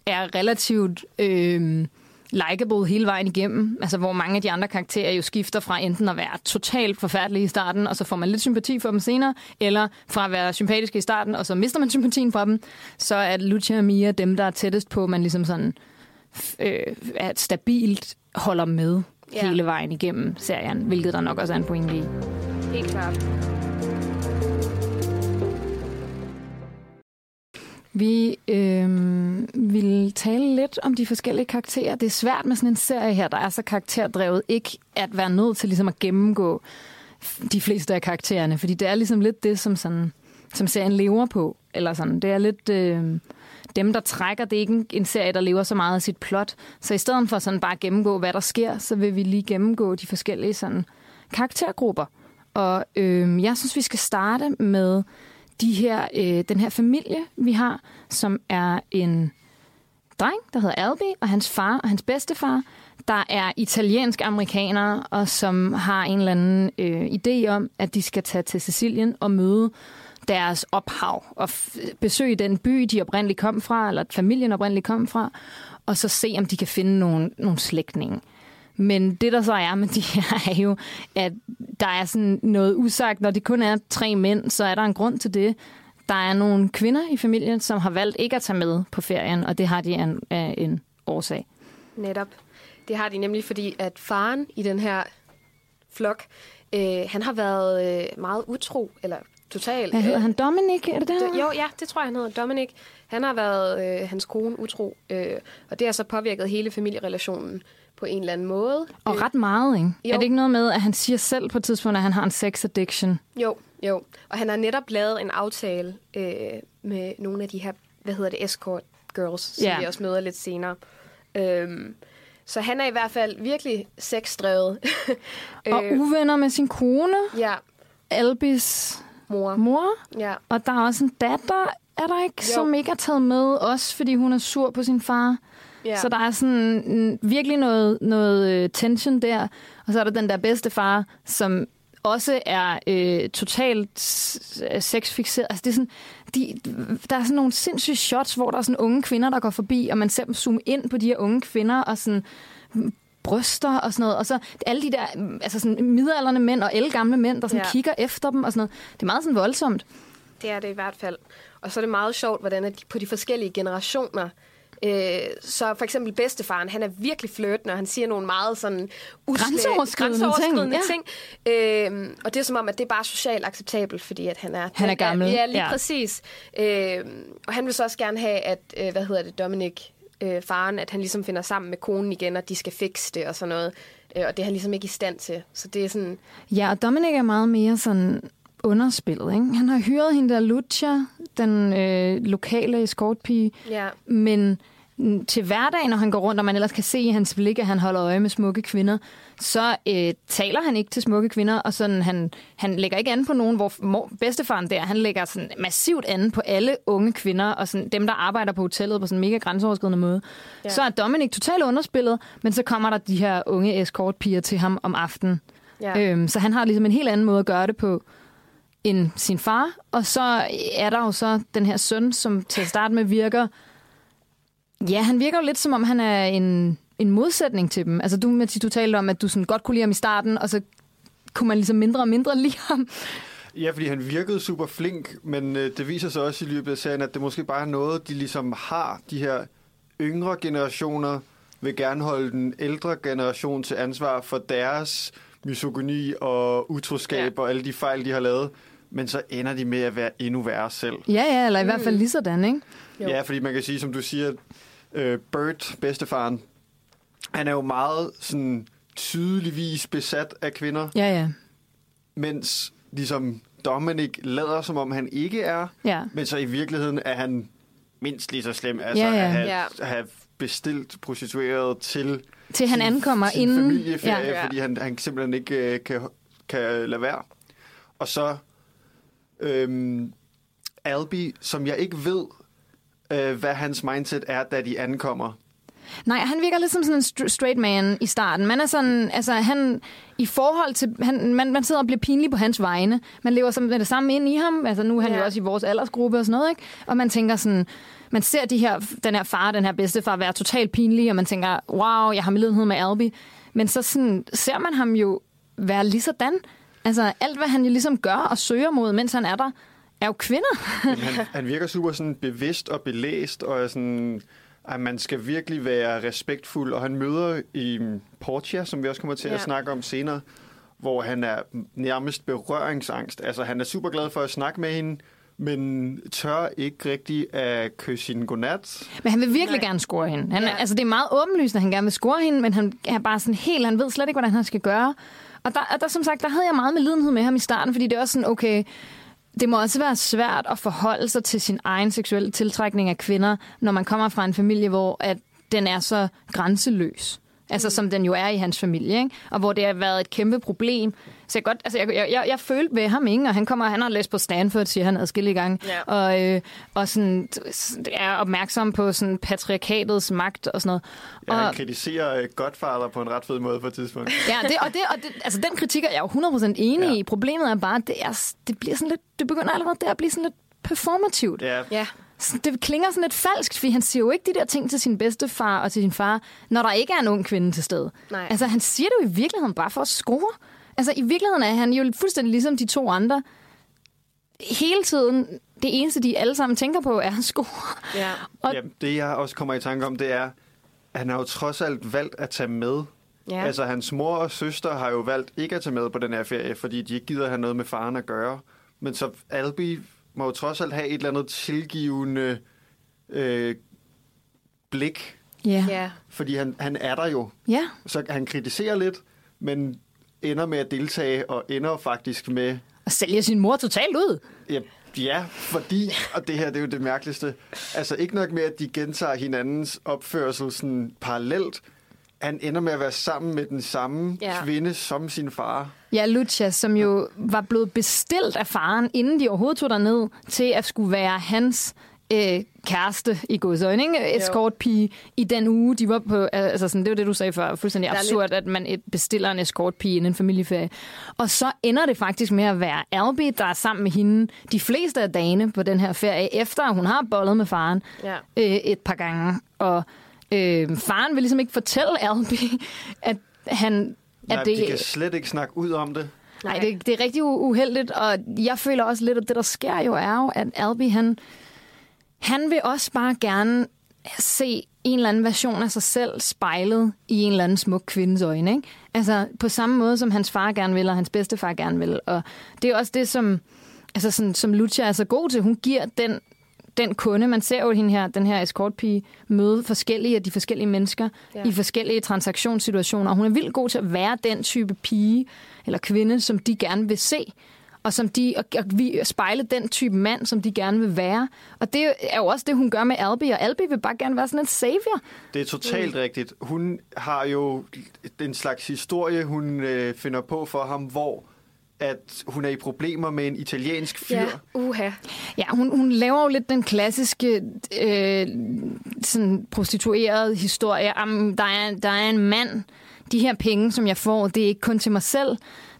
er relativt øh, likable hele vejen igennem. Altså, hvor mange af de andre karakterer jo skifter fra enten at være totalt forfærdelige i starten, og så får man lidt sympati for dem senere, eller fra at være sympatiske i starten, og så mister man [LAUGHS] sympatien for dem, så er Lucia og Mia dem, der er tættest på, man ligesom sådan øh, er stabilt holder med Ja. hele vejen igennem serien, hvilket der nok også er en pointe i. helt klart. Vi øh, vil tale lidt om de forskellige karakterer. Det er svært med sådan en serie her, der er så karakterdrevet, ikke at være nødt til ligesom at gennemgå de fleste af karaktererne, fordi det er ligesom lidt det, som, sådan, som serien lever på. Eller sådan. Det er lidt øh, dem, der trækker. Det er ikke en, en serie, der lever så meget af sit plot. Så i stedet for sådan bare at gennemgå, hvad der sker, så vil vi lige gennemgå de forskellige sådan, karaktergrupper. Og øh, jeg synes, vi skal starte med de her, øh, den her familie, vi har, som er en dreng, der hedder Albi, og hans far og hans bedstefar, der er italiensk amerikanere, og som har en eller anden øh, idé om, at de skal tage til Sicilien og møde deres ophav og besøge den by, de oprindeligt kom fra, eller familien oprindeligt kom fra, og så se, om de kan finde nogle, nogle slægtninge. Men det, der så er med [LAUGHS] de her, er jo, at der er sådan noget usagt. Når det kun er tre mænd, så er der en grund til det. Der er nogle kvinder i familien, som har valgt ikke at tage med på ferien, og det har de en, en årsag. Netop. Det har de nemlig, fordi at faren i den her flok, øh, han har været øh, meget utro, eller totalt... Hvad hedder øh, han? Dominic, er det det? Jo, ja, det tror jeg, han hedder. Dominic. Han har været øh, hans kone utro, øh, og det har så påvirket hele familierelationen på en eller anden måde. Og ret meget, ikke? Jo. Er det ikke noget med, at han siger selv på et tidspunkt, at han har en sex addiction? Jo, jo. Og han har netop lavet en aftale øh, med nogle af de her, hvad hedder det, escort girls, som ja. vi også møder lidt senere. Øhm, så han er i hvert fald virkelig sexdrevet. [LAUGHS] og øh, uvenner med sin kone. Ja. Albis mor. mor. Ja. Og der er også en datter, er der ikke, jo. som ikke er taget med, også fordi hun er sur på sin far. Yeah. Så der er sådan virkelig noget, noget øh, tension der. Og så er der den der bedste far, som også er øh, totalt sexfixeret. Altså, det er sådan, de, der er sådan nogle sindssyge shots, hvor der er sådan unge kvinder, der går forbi, og man ser dem zoome ind på de her unge kvinder, og sådan bryster og sådan noget. Og så alle de der altså sådan midalderne mænd og gamle mænd, der sådan ja. kigger efter dem og sådan noget. Det er meget sådan voldsomt. Det er det i hvert fald. Og så er det meget sjovt, hvordan de på de forskellige generationer Øh, så for eksempel bedstefaren, han er virkelig flirtende, og han siger nogle meget sådan usle, grænseoverskridende, grænseoverskridende ting. ting. Øh, og det er som om, at det er bare socialt acceptabelt, fordi at han er... Han er gammel. Ja, lige ja. præcis. Øh, og han vil så også gerne have, at, øh, hvad hedder det, Dominic, øh, faren, at han ligesom finder sammen med konen igen, og de skal fikse det og sådan noget. Øh, og det er han ligesom ikke i stand til. Så det er sådan... Ja, og Dominic er meget mere sådan underspillet. Ikke? Han har hyret hende der Lucia, den øh, lokale escortpige, ja. men til hverdag, når han går rundt, og man ellers kan se i hans blik, at han holder øje med smukke kvinder, så øh, taler han ikke til smukke kvinder, og sådan, han, han lægger ikke an på nogen, hvor mor, bedstefaren der, han lægger sådan massivt an på alle unge kvinder, og sådan, dem, der arbejder på hotellet på sådan en mega grænseoverskridende måde. Ja. Så er Dominic totalt underspillet, men så kommer der de her unge escortpiger til ham om aftenen. Ja. Øhm, så han har ligesom en helt anden måde at gøre det på end sin far, og så er der jo så den her søn, som til at starte med virker Ja, han virker jo lidt som om, han er en, en modsætning til dem. Altså du, Matti, du talte om, at du sådan godt kunne lide ham i starten, og så kunne man ligesom mindre og mindre lide ham. Ja, fordi han virkede super flink, men øh, det viser sig også i løbet af serien, at det måske bare er noget, de ligesom har, de her yngre generationer vil gerne holde den ældre generation til ansvar for deres misogyni og utroskab ja. og alle de fejl, de har lavet. Men så ender de med at være endnu værre selv. Ja, ja, eller i mm. hvert fald lige sådan, ikke? Jo. Ja, fordi man kan sige, som du siger, øh, Bert, bedstefaren, han er jo meget sådan tydeligvis besat af kvinder. Ja, ja. Mens ligesom Dominic lader, som om han ikke er. Ja. Men så i virkeligheden er han mindst lige så slem. Altså ja, ja. at have, ja. have bestilt prostitueret til til han ankommer sin inden familieferie, ja. fordi han, han simpelthen ikke uh, kan, kan lade være. Og så øhm, Albi, som jeg ikke ved, øh, hvad hans mindset er, da de ankommer. Nej, han virker lidt som sådan en straight man i starten. Man er sådan, altså han, i forhold til, han, man, man sidder og bliver pinlig på hans vegne. Man lever som, med det samme ind i ham. Altså nu er han ja. jo også i vores aldersgruppe og sådan noget, ikke? Og man tænker sådan, man ser de her, den her far, den her bedstefar være totalt pinlig, og man tænker, wow, jeg har medlidenhed med Albi. Men så sådan, ser man ham jo være lige sådan. Altså alt, hvad han jo ligesom gør og søger mod, mens han er der, er jo kvinder. han, han virker super sådan bevidst og belæst, og er sådan, at man skal virkelig være respektfuld. Og han møder i Portia, som vi også kommer til ja. at snakke om senere, hvor han er nærmest berøringsangst. Altså, han er super glad for at snakke med hende, men tør ikke rigtig at kysse hende godnat. Men han vil virkelig Nej. gerne score hende. Han, Ja. ja. Altså, det er meget åbenlyst, at han gerne vil score hende, men han er bare sådan helt, han ved slet ikke, hvordan han skal gøre. Og der, og der som sagt, der havde jeg meget med lidenhed med ham i starten, fordi det er også sådan, okay, det må også være svært at forholde sig til sin egen seksuelle tiltrækning af kvinder, når man kommer fra en familie, hvor at den er så grænseløs. Altså, som den jo er i hans familie, ikke? Og hvor det har været et kæmpe problem. Så jeg, godt, altså, jeg, jeg, jeg, jeg følte ved ham, ikke? Og han kommer, han har læst på Stanford, siger han adskillige gange. Ja. Og, øh, og sådan, er opmærksom på sådan patriarkatets magt og sådan noget. Ja, han og, kritiserer øh, Godfather på en ret fed måde på et tidspunkt. [LAUGHS] Ja, det, og, det, og det, altså, den kritik er jeg jo 100% enig Ja. ja. i. Problemet er bare, at det, er, det bliver sådan lidt, det begynder allerede der at blive sådan lidt performativt. Ja, Ja. Det klinger sådan lidt falskt, fordi han siger jo ikke de der ting til sin bedstefar og til sin far, når der ikke er en ung kvinde til stede. Nej. Altså, han siger det jo i virkeligheden bare for at score. Altså, i virkeligheden er han jo fuldstændig ligesom de to andre. Hele tiden, det eneste, de alle sammen tænker på, er at score. Ja. Og- ja, det jeg også kommer i tanke om, det er, at han har jo trods alt valgt at tage med. Ja. Altså, hans mor og søster har jo valgt ikke at tage med på den her ferie, fordi de ikke gider have noget med faren at gøre. Men så Albi må jo trods alt have et eller andet tilgivende øh, blik, Ja. ja. fordi han, han er der jo. Ja. Så han kritiserer lidt, men ender med at deltage, og ender faktisk med... Og sælger sin mor totalt ud. Ja, ja, fordi, og det her det er jo det mærkeligste, altså ikke nok med, at de gentager hinandens opførsel sådan parallelt, han ender med at være sammen med den samme Ja. kvinde som sin far. Ja, Lucia, som jo var blevet bestilt af faren, inden de overhovedet tog ned til at skulle være hans øh, kæreste i godsøjne, ikke? Escortpige i den uge, de var på. Altså sådan, det var det, du sagde før. Fuldstændig absurd, lidt... at man et- bestiller en escortpige inden en familieferie. Og så ender det faktisk med at være Albi, der er sammen med hende de fleste af dagene på den her ferie, efter at hun har bollet med faren Ja. øh, et par gange. Og øh, faren vil ligesom ikke fortælle Albi, at han... Nej, at det... de kan slet ikke snakke ud om det. Nej, det, det er rigtig uheldigt, og jeg føler også lidt, at det, der sker jo, er jo, at Albi, han, han vil også bare gerne se en eller anden version af sig selv spejlet i en eller anden smuk kvindes øjne. Ikke? Altså på samme måde, som hans far gerne vil, og hans bedstefar gerne vil. Og det er også det, som, altså sådan, som Lucia er så god til. Hun giver den, den kunde, man ser jo hende her, den her escortpige, møde forskellige af de forskellige mennesker Ja. i forskellige transaktionssituationer. Og hun er vildt god til at være den type pige eller kvinde, som de gerne vil se. Og som de og, og vi spejle den type mand, som de gerne vil være. Og det er jo også det, hun gør med Albi, og Albi vil bare gerne være sådan en savior. Det er totalt mm. rigtigt. Hun har jo en slags historie, hun øh, finder på for ham, hvor at hun er i problemer med en italiensk fyr. Ja. Uha. Ja, hun, hun laver jo lidt den klassiske øh, sådan prostituerede historie. Am, der, er, der er en mand, de her penge, som jeg får, det er ikke kun til mig selv.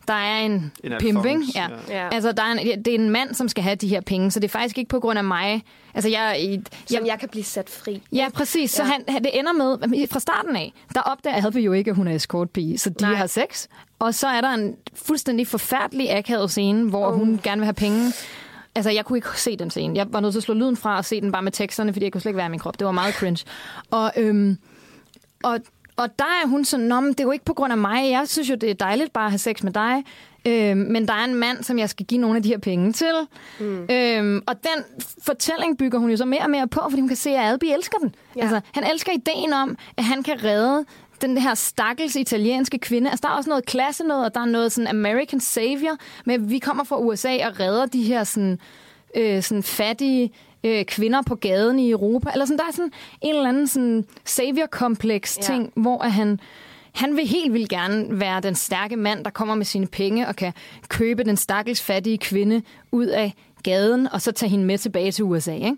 Der er en, En pimping. Ja. ja. Altså, der er en, det er en mand, som skal have de her penge, så det er faktisk ikke på grund af mig. Altså, jeg, jeg, Som jeg kan blive sat fri. Ja, præcis. Så Ja. han, han- det ender med, fra starten af, der opdager Albi jo ikke, at hun er escortpige, så de Nej. Har sex. Og så er der en fuldstændig forfærdelig akavet scene, hvor oh. hun gerne vil have penge. Altså, jeg kunne ikke se den scene. Jeg var nødt til at slå lyden fra og se den bare med teksterne, fordi jeg kunne slet ikke være i min krop. Det var meget cringe. Og, øhm, og, og der er hun sådan, Nå, men det er jo ikke på grund af mig. Jeg synes jo, det er dejligt bare at have sex med dig. Øhm, men der er en mand, som jeg skal give nogle af de her penge til. Mm. Øhm, og den fortælling bygger hun jo så mere og mere på, fordi hun kan se, at Albi elsker den. Ja. Altså, han elsker ideen om, at han kan redde den her stakkels italienske kvinde. Altså, der er også noget klasse noget, og der er noget sådan American Savior, med at vi kommer fra USA og redder de her sådan, øh, sådan fattige øh, kvinder på gaden i Europa. Eller sådan, der er sådan en eller anden sådan savior-kompleks Ja. ting, hvor at han, han vil helt vildt gerne være den stærke mand, der kommer med sine penge og kan købe den stakkels fattige kvinde ud af gaden, og så tage hende med tilbage til USA. Ikke?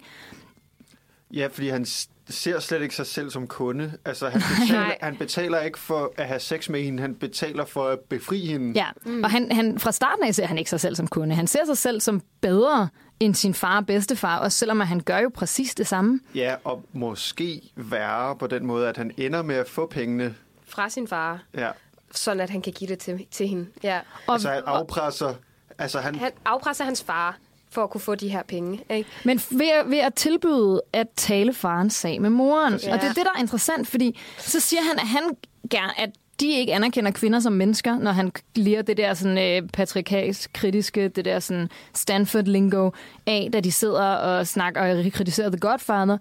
Ja, fordi han ser slet ikke sig selv som kunde. Altså, han [LAUGHS] betaler, han betaler ikke for at have sex med hende, han betaler for at befri hende. Ja, mm. og han, han, fra starten af ser han ikke sig selv som kunde. Han ser sig selv som bedre end sin far og bedstefar, også selvom at han gør jo præcis det samme. Ja, og måske værre på den måde, at han ender med at få pengene. Fra sin far. Ja. Sådan, at han kan give det til, til hende. Ja. Og, Altså, han afpresser... Altså, han, Han afpresser hans far for at kunne få de her penge. Ikke? Men ved, at- ved at tilbyde at tale farens sag med moren. Præcis. Og det er det, der er interessant, fordi så siger han, at han gerne, at de ikke anerkender kvinder som mennesker, når han lirer det der sådan, øh, patriarkalsk kritiske, det der sådan Stanford-lingo af, da de sidder og snakker og kritiserer The Godfather.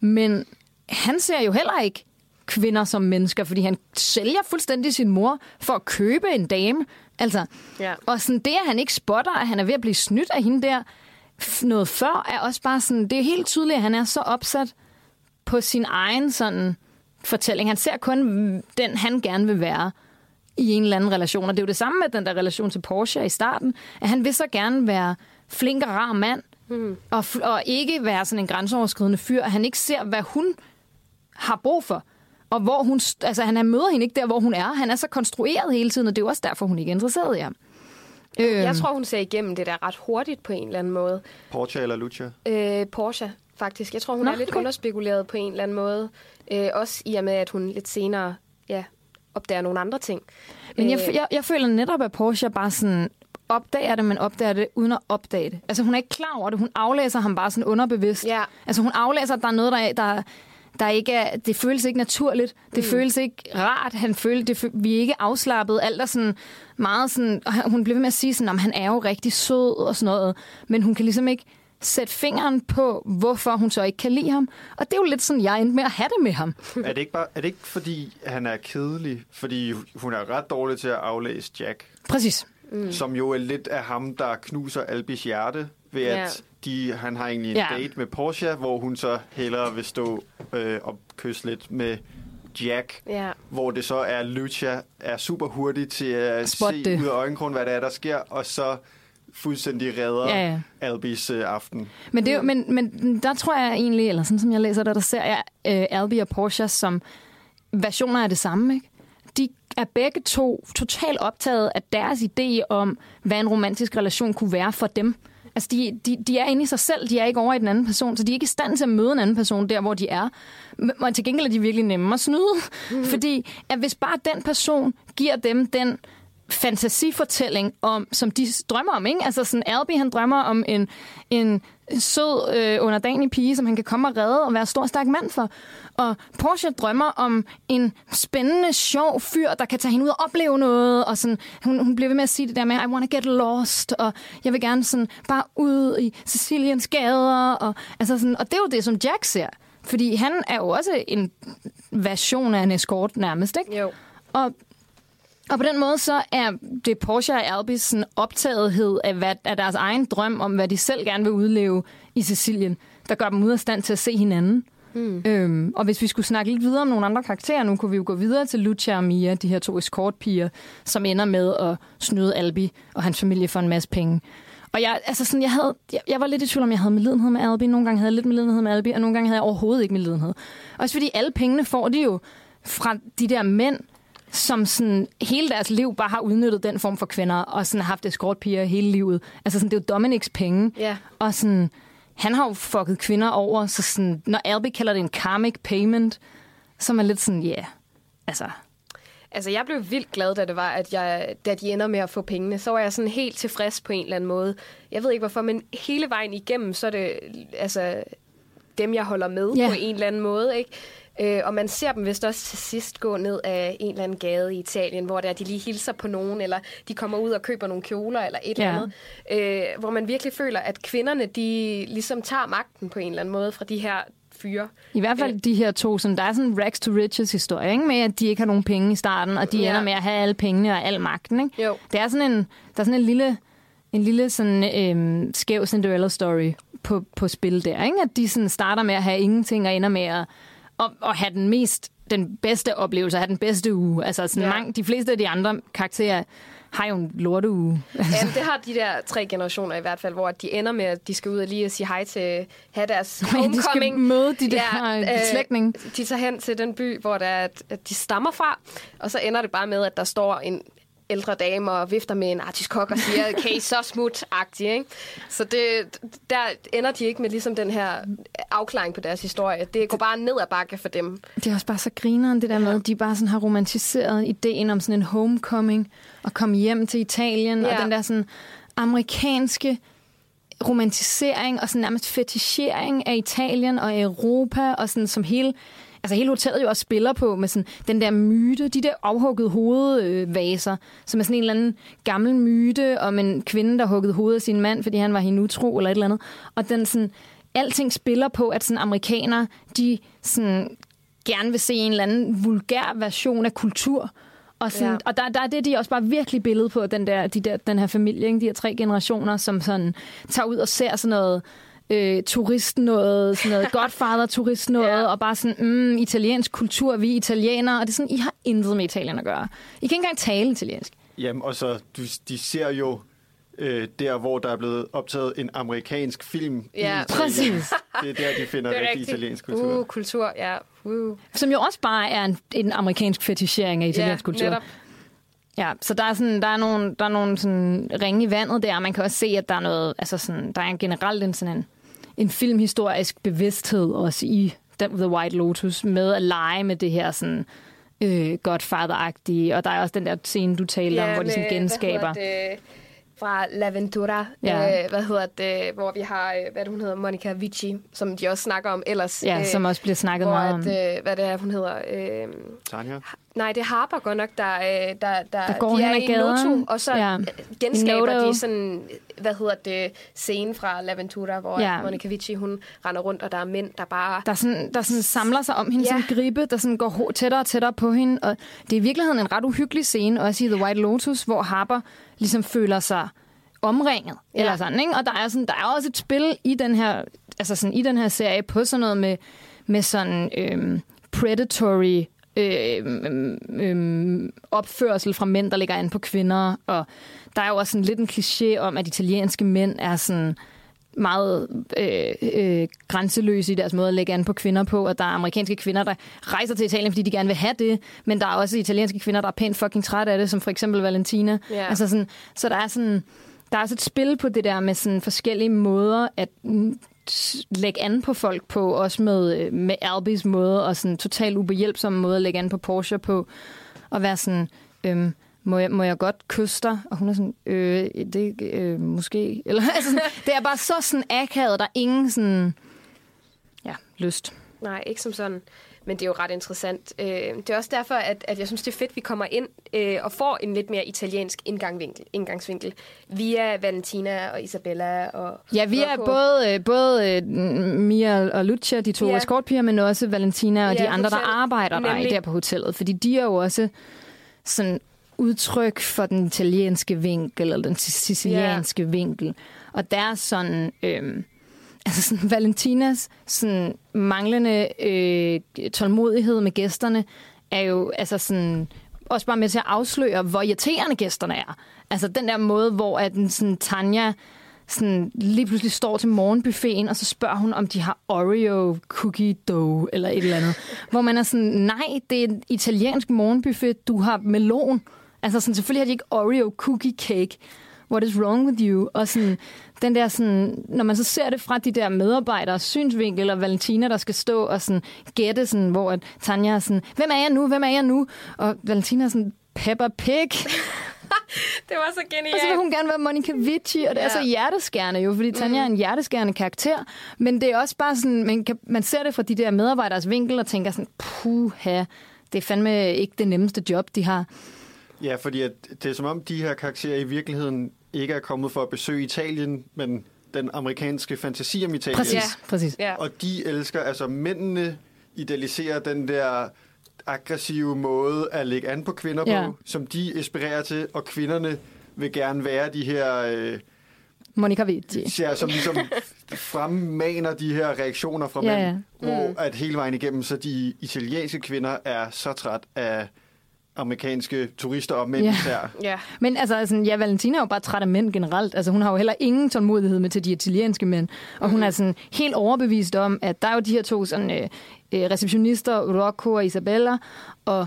Men han ser jo heller ikke kvinder som mennesker, fordi han sælger fuldstændig sin mor for at købe en dame. Altså, Ja. og sådan det, at han ikke spotter, at han er ved at blive snydt af hende der noget før, er også bare sådan, det er helt tydeligt, at han er så opsat på sin egen sådan fortælling. Han ser kun den, han gerne vil være i en eller anden relation. Og det er jo det samme med den der relation til Porsche i starten, at han vil så gerne være flink og rar mand, mm. og, f- og ikke være sådan en grænseoverskridende fyr, at han ikke ser, hvad hun har brug for. Og hvor hun, st- altså han er- møder hende ikke der, hvor hun er. Han er så konstrueret hele tiden, og det er jo også derfor, hun ikke er interesseret i ham. Øhm, Jeg tror, hun ser igennem det der ret hurtigt på en eller anden måde. Porsche eller Lucia? Øh, Porsche, faktisk. Jeg tror, hun Nå, er lidt okay. underspekuleret på en eller anden måde. Øh, også i og med, at hun lidt senere ja, opdager nogle andre ting. Men jeg, Øh, jeg, jeg føler netop, at Porsche bare sådan opdager det, men opdager det uden at opdage det. Altså hun er ikke klar over det. Hun aflæser ham bare sådan underbevidst. Ja. Altså hun aflæser, at der er noget, der, er- der, der ikke er, det føles ikke naturligt. Det mm. føles ikke rart. Han føler, det, vi er ikke afslappet. Alt er sådan meget sådan, og hun bliver ved med at sige sådan, at han er jo rigtig sød og sådan noget. Men hun kan ligesom ikke sætte fingeren på, hvorfor hun så ikke kan lide ham. Og det er jo lidt sådan, jeg endte med at have det med ham. er, det ikke bare, er det ikke fordi, han er kedelig? Fordi hun er ret dårlig til at aflæse Jack, Præcis. mm. som jo er lidt af ham, der knuser Albis hjerte, ved at de, han har egentlig en Ja. date med Porsche, hvor hun så hellere vil stå øh, og kysse lidt med Jack, Ja. hvor det så er Lucia er super hurtig til at Spot se det. ud af øjenkrogen, hvad der er, der sker, og så fuldstændig redder Ja, ja. Albis øh, aften. Men, det, men, men der tror jeg egentlig, eller sådan som jeg læser det, der ser jeg øh, Albi og Porsche som versioner af det samme. Ikke? De er begge to totalt optaget af deres idé om, hvad en romantisk relation kunne være for dem. Altså, de, de, de er inde i sig selv, de er ikke over i den anden person, så de er ikke i stand til at møde en anden person der, hvor de er. Men til gengæld er de virkelig nemme at snyde, mm. fordi at hvis bare den person giver dem den fantasifortælling om, som de drømmer om, ikke? Altså sådan, Albie, han drømmer om en, en sød, øh, underdanig pige, som han kan komme og redde og være stor, stærk mand for. Og Porsche drømmer om en spændende, sjov fyr, der kan tage hende ud og opleve noget, og sådan, hun, hun bliver ved med at sige det der med, I wanna get lost, og jeg vil gerne sådan bare ud i Siciliens gader, og, altså sådan, og det er jo det, som Jack ser. Fordi han er jo også en version af en escort nærmest, ikke? Jo. Og, og på den måde så er det Porsche og Albis optagethed af, hvad, af deres egen drøm om, hvad de selv gerne vil udleve i Sicilien, der gør dem ud af stand til at se hinanden. Mm. Øhm, og hvis vi skulle snakke lidt videre om nogle andre karakterer, nu kunne vi jo gå videre til Lucia og Mia, de her to escortpiger, som ender med at snyde Albi og hans familie for en masse penge. Og jeg, altså sådan, jeg, havde, jeg, jeg var lidt i tvivl om, jeg havde medlidenhed med Albi. Nogle gange havde jeg lidt medlidenhed med Albi, og nogle gange havde jeg overhovedet ikke medlidenhed. Også fordi alle pengene får de jo fra de der mænd, som sådan hele deres liv bare har udnyttet den form for kvinder, og sådan har haft escortpiger hele livet. Altså sådan, det er jo Dominics penge. Ja. Og sådan, han har jo fucket kvinder over, så sådan, når Albi kalder det en karmic payment, så er man lidt sådan, ja, yeah, altså, Altså, jeg blev vildt glad, da det var, at jeg, da de ender med at få pengene. Så var jeg sådan helt tilfreds på en eller anden måde. Jeg ved ikke hvorfor, men hele vejen igennem, så er det altså dem, jeg holder med Ja. på en eller anden måde, ikke? Øh, og man ser dem vist også til sidst gå ned af en eller anden gade i Italien, hvor der de lige hilser på nogen, eller de kommer ud og køber nogle kjoler, eller et Ja. eller andet. Øh, hvor man virkelig føler, at kvinderne, de ligesom tager magten på en eller anden måde fra de her fyre. I hvert fald de her to, som der er sådan en rags to riches historie, ikke? med at de ikke har nogen penge i starten, og de Ja. ender med at have alle pengene og al magten. Ikke? Jo. Det er sådan en, der er sådan en lille, en lille sådan, øhm, skæv Cinderella story på, på spil der. Ikke? At de sådan starter med at have ingenting og ender med at, at, at have den mest den bedste oplevelse, have den bedste uge. Altså sådan Ja. mange, de fleste af de andre karakterer har jo en lorteuge. Altså, Ja, det har de der tre generationer i hvert fald, hvor de ender med, at de skal ud og lige sige hej til, have deres [LAUGHS] de skal homecoming. møde de der, øh, slægtninge. De tager hen til den by, hvor der er, at de stammer fra, og så ender det bare med, at der står en ældre dame og vifter med en artiskok og siger, okay, så smut-agtig, ikke? Så det, der ender de ikke med ligesom den her afklaring på deres historie. Det går bare ned ad bakke for dem. Det er også bare så grineren, det der med, at de bare sådan har romantiseret ideen om sådan en homecoming, og komme hjem til Italien. Ja. og den der sådan amerikanske romantisering og sådan nærmest fetichering af Italien og Europa, og sådan som hele altså hele hotellet jo også spiller på med sådan den der myte, de der afhuggede hovedvaser, som er sådan en eller anden gammel myte om en kvinde, der huggede hovedet af sin mand, fordi han var hende utro eller et eller andet. Og den sådan, alting spiller på, at sådan amerikanere, de sådan gerne vil se en eller anden vulgær version af kultur. Og, sådan, ja. og der, der er det, de også bare virkelig billede på, den, der, de der, den her familie, ikke? de her tre generationer, som sådan tager ud og ser sådan noget øh, turist noget, sådan noget [LAUGHS] Godfather-turist noget, ja. og bare sådan, mm, italiensk kultur, vi er italienere, og det er sådan, I har intet med Italien at gøre. I kan ikke engang tale italiensk. Jamen, og så, du, de ser jo øh, der, hvor der er blevet optaget en amerikansk film Ja, i præcis. [LAUGHS] Det er der, de finder Det er rigtig italiensk kultur. Uh, kultur, ja. Uh. Som jo også bare er en, en amerikansk fetichering af italiensk ja, kultur. Netop. Ja, så der er, sådan, der er nogle, der er nogle sådan ringe i vandet der, og man kan også se, at der er noget, altså sådan, der er en generelt en, sådan en, en filmhistorisk bevidsthed også i The White Lotus, med at lege med det her sådan, øh, Godfather-agtige, og der er også den der scene, du talte om, hvor de sådan genskaber. Det, fra L'Aventura, Ja. ja. øh, hvad hedder det, hvor vi har, øh, hvad det, hun hedder, Monica Vici, som de også snakker om ellers. Ja, øh, som også bliver snakket meget om. at, øh, hvad det er, hun hedder, øh, Tanja? Nej, det er Harper godt nok, der, øh, der, der, Der går de hen er i gaden. Noto, og så Ja. genskaber Noto. de sådan, hvad hedder det, scene fra L'Aventura, hvor Ja. Monica Vici, hun render rundt, og der er mænd, der bare... der, sådan, der sådan samler sig om hende Ja. som gribe, der sådan går tættere og tættere på hende. Og det er i virkeligheden en ret uhyggelig scene, også i The White Lotus, hvor Harper ligesom føler sig omringet. Ja. Eller sådan, ikke? Og der er, sådan, der er også et spil i den her, altså sådan, i den her serie på sådan noget med, med sådan øhm, predatory øhm, øhm, opførsel fra mænd, der ligger an på kvinder. Og der er jo også sådan lidt en kliché om, at italienske mænd er sådan meget øh, øh, grænseløse i deres måde at lægge an på kvinder på, og der er amerikanske kvinder, der rejser til Italien, fordi de gerne vil have det, men der er også italienske kvinder, der er pænt fucking træt af det, som for eksempel Valentina. Ja. Altså sådan, så der er sådan, der er også et spil på det der med sådan forskellige måder at lægge an på folk på, også med, øh, med Albis måde, og sådan totalt ubehjælpsom måde at lægge an på Porsche på, og være sådan, øhm, må jeg, må jeg godt kysse dig? Og hun er sådan, øh, det øh, måske. [LAUGHS] Eller, altså, det er bare så sådan akavet, der er ingen sådan, ja, lyst. Nej, ikke som sådan. Men det er jo ret interessant. Øh, det er også derfor, at, at jeg synes, det er fedt, at vi kommer ind øh, og får en lidt mere italiensk indgangsvinkel, indgangsvinkel via Valentina og Isabella. Og Ja, vi er både, øh, både øh, Mia og Lucia, de to Ja. escortpiger, men også Valentina og Ja, de andre, der hotel. arbejder der, Nemlig. der på hotellet. Fordi de er jo også sådan udtryk for den italienske vinkel, eller den sicilianske yeah. vinkel. Og deres sådan... Øhm, altså sådan Valentinas sådan manglende øh, tålmodighed med gæsterne er jo altså sådan også bare med til at afsløre, hvor irriterende gæsterne er. Altså den der måde, hvor at den sådan Tanja sådan lige pludselig står til morgenbuffeten, og så spørger hun, om de har Oreo cookie dough, eller et eller andet. Hvor man er sådan, nej, det er en italiensk morgenbuffet, du har melon. Altså sådan, selvfølgelig har de ikke Oreo cookie cake. What is wrong with you? Og sådan, den der sådan, når man så ser det fra de der medarbejdere synsvinkel, og Valentina, der skal stå og sådan gætte, sådan, hvor at Tanja er sådan, hvem er jeg nu, hvem er jeg nu? Og Valentina er sådan, Peppa Pig. [LAUGHS] Det var så genialt. Og så vil hun gerne være Monica Vici, og det er Ja. så hjerteskærende jo, fordi Tanja er en hjerteskærende karakter. Men det er også bare sådan, man, kan, man ser det fra de der medarbejderes vinkel og tænker sådan, puha, det er fandme ikke det nemmeste job, de har. Ja, fordi at det er som om, de her karakterer i virkeligheden ikke er kommet for at besøge Italien, men den amerikanske fantasi om Italien. Præcis, Ja. præcis. Ja. Og de elsker, altså mændene idealiserer den der aggressive måde at lægge an på kvinder Ja. på, som de aspirerer til, og kvinderne vil gerne være de her, øh, Monica Vici. ja, som ligesom fremmaner de her reaktioner fra Ja, mænd, ja. hvor Mm. at hele vejen igennem, så de italienske kvinder er så træt af amerikanske turister og mænd Ja. især. Ja. Men altså, altså, ja, Valentina er jo bare træt af mænd generelt. Altså, hun har jo heller ingen tålmodighed med til de italienske mænd. Og hun er sådan helt overbevist om, at der er jo de her to sådan, øh, øh, receptionister, Rocco og Isabella, og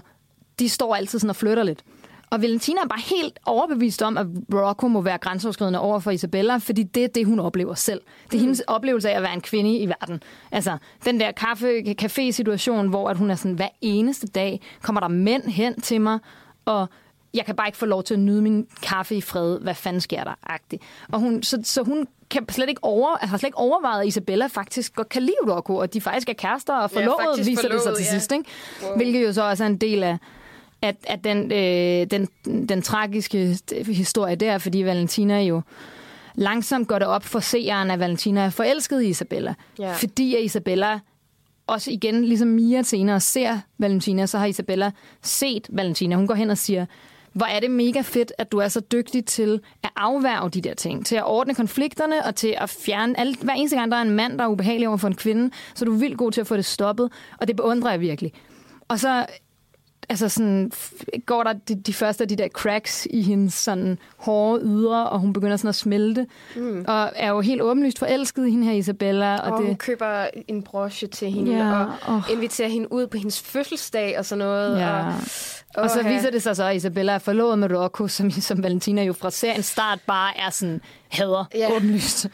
de står altid sådan og flytter lidt. Og Valentina er bare helt overbevist om, at Rocco må være grænseoverskridende over for Isabella, fordi det er det, hun oplever selv. Det er hendes oplevelse af at være en kvinde i verden. Altså, den der kaffe-café-situation, hvor at hun er sådan, hver eneste dag kommer der mænd hen til mig, og jeg kan bare ikke få lov til at nyde min kaffe i fred. Hvad fanden sker der? Agtigt. Og hun, så, så hun kan slet ikke over, har slet ikke overvejet, at Isabella faktisk godt kan lide Rocco, og de faktisk er kærester og Ja, forlovet, faktisk viser det sig forlovet, til ja. sidst. Ikke? Wow. Hvilket jo så også er en del af at, at den, øh, den, den tragiske historie der, fordi Valentina jo langsomt går det op for seeren, at Valentina er forelsket i Isabella. Ja. Fordi at Isabella også igen, ligesom Mia senere ser Valentina, så har Isabella set Valentina. Hun går hen og siger, hvor er det mega fedt, at du er så dygtig til at afværge de der ting, til at ordne konflikterne og til at fjerne alt. Hver eneste gang, der er en mand, der er ubehagelig over for en kvinde, så er du vildt god til at få det stoppet, og det beundrer jeg virkelig. Og så altså sådan, går der de, de første af de der cracks i hendes sådan hårde ydre, og hun begynder sådan at smelte, mm. og er jo helt åbenlyst forelsket i hende her Isabella. Og, Og, det, hun køber en broche til hende, Ja, og åh. inviterer hende ud på hendes fødselsdag og sådan noget. Ja. Og, Og så viser det sig så, at Isabella er forlovet med Rocco, som, som Valentina jo fra seriens start bare er sådan hader, ja. åbenlyst.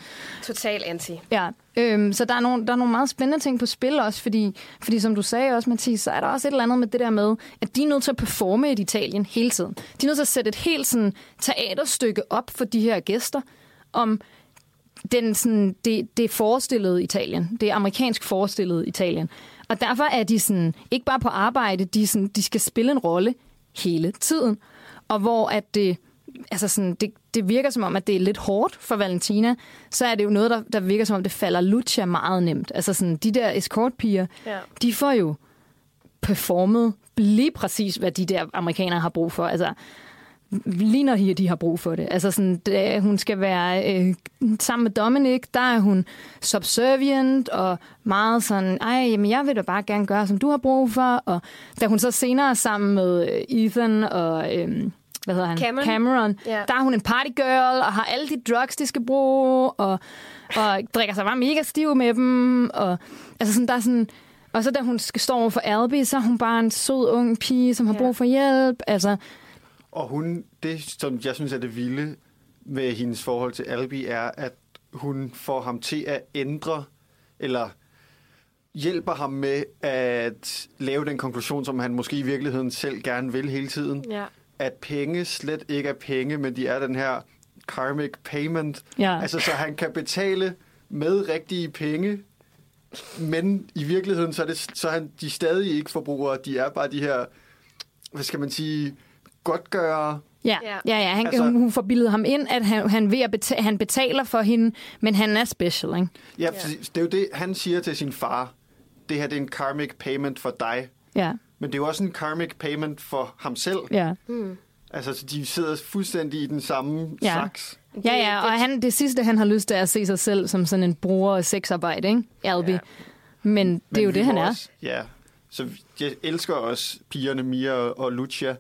Total anti. Ja, øhm, så der er, nogle, der er nogle meget spændende ting på spil også, fordi, fordi som du sagde også, Mathis, så er der også et eller andet med det der med, at de er nødt til at performe i Italien hele tiden. De er nødt til at sætte et helt sådan, teaterstykke op for de her gæster, om den, sådan, det, det forestillede Italien. Det er amerikansk forestillede Italien. Og derfor er de sådan, ikke bare på arbejde, de, sådan, de skal spille en rolle hele tiden. Og hvor at det, altså sådan, det, det virker som om, at det er lidt hårdt for Valentina, så er det jo noget, der, der virker som om, det falder Lucia meget nemt. Altså sådan, de der escortpiger, Ja. de får jo performet lige præcis, hvad de der amerikanere har brug for. Altså, lige når de, har brug for det. Altså sådan, da hun skal være øh, sammen med Dominic, der er hun subservient og meget sådan, ej, jamen jeg vil da bare gerne gøre, som du har brug for. Og da hun så senere er sammen med øh, Ethan og... Øh, hvad hedder han? Cameron. Cameron. Ja. Der er hun en partygirl og har alle de drugs, de skal bruge, og, og drikker sig bare mega stiv med dem. Og, altså sådan, der er sådan, og så da hun skal stå over for Albie, så er hun bare en sød ung pige, som har Ja. brug for hjælp. Altså, Og hun, det som jeg synes er det vilde med hendes forhold til Albi, er, at hun får ham til at ændre, eller hjælper ham med at lave den konklusion, som han måske i virkeligheden selv gerne vil hele tiden. Ja. At penge slet ikke er penge, men de er den her karmic payment. Ja. Altså, så han kan betale med rigtige penge, men i virkeligheden, så er, det, så er han, de stadig ikke forbrugere. De er bare de her, hvad skal man sige, godtgørere. Ja, Ja. ja, ja han, Altså- hun, hun får bildet ham ind, at han, han, ved at betale, han betaler for hende, men han er special, ikke? Ja, ja. det er jo det, han siger til sin far. Det her det er en karmic payment for dig. Ja, Men det er jo også en karmic payment for ham selv. ja. Altså, så de sidder fuldstændig i den samme Ja. saks. Ja, ja, og han, det sidste, han har lyst til, er at se sig selv som sådan en bruger af sexarbejde, ikke? Albi. Ja. Men det Men er jo det, han må er. Også, ja, så jeg elsker også pigerne Mia og Lucia.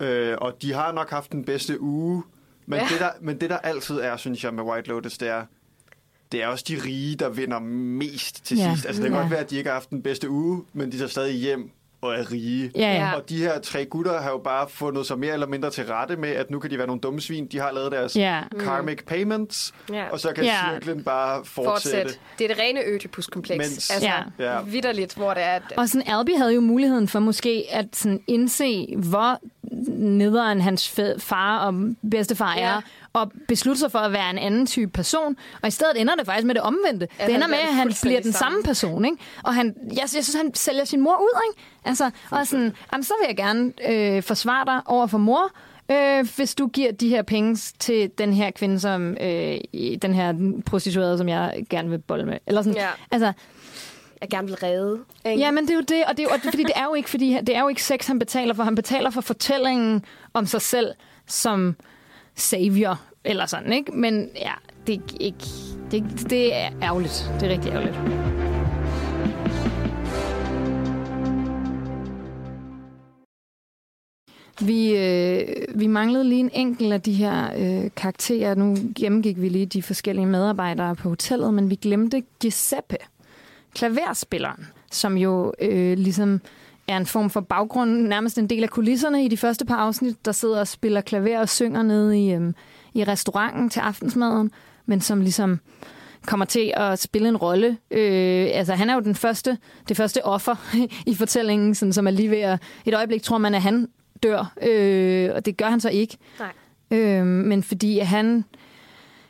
Øh, og de har nok haft den bedste uge. Men, Ja. det der, men det, der altid er, synes jeg, med White Lotus, det er, det er også de rige, der vinder mest til Ja. sidst. Altså, det kan Ja. godt være, at de ikke har haft den bedste uge, men de tager stadig hjem og er rige. Ja, ja. Og de her tre gutter har jo bare fundet sig mere eller mindre til rette med, at nu kan de være nogle dumme svin. De har lavet deres Ja. karmic payments, Ja. og så kan Ja. cirklen bare fortsætte. Fortsæt. Det er det rene Ødipus-kompleks. Mens- altså, Ja. Ja. vidderligt, hvor det er... At, Og sådan, Albi havde jo muligheden for måske at sådan indse, hvor nederen hans fæ- far og bedstefar Ja. er, og beslutte sig for at være en anden type person. Og i stedet ender det faktisk med det omvendte. At det ender med, at han bliver den samme. person. Ikke? Og han, jeg, jeg synes, han sælger sin mor ud. Ikke? Altså, og sådan, jamen, så vil jeg gerne øh, forsvare dig over for mor, øh, hvis du giver de her penge til den her kvinde, som øh, den her prostituerede, som jeg gerne vil bolle med. Eller sådan. Ja. Altså, jeg gerne vil redde. Ikke? Ja, men det er jo det, og det er jo, og det, fordi det er jo ikke fordi det er jo ikke sex han betaler for, han betaler for fortællingen om sig selv som savior eller sådan, ikke? Men ja, det er ikke det, det er ærgerligt. Det er rigtig ærgerligt. Vi, øh, vi manglede lige en enkelt af de her øh, karakterer. Nu gennemgik vi lige de forskellige medarbejdere på hotellet, men vi glemte Giuseppe klaverspilleren, som jo øh, ligesom er en form for baggrund, nærmest en del af kulisserne i de første par afsnit, der sidder og spiller klaver og synger nede i, øh, i restauranten til aftensmaden, men som ligesom kommer til at spille en rolle. Øh, altså, han er jo den første, det første offer [LAUGHS] i fortællingen, sådan, som er lige ved at... Et øjeblik tror man, at han dør, øh, og det gør han så ikke. Nej. Øh, men fordi han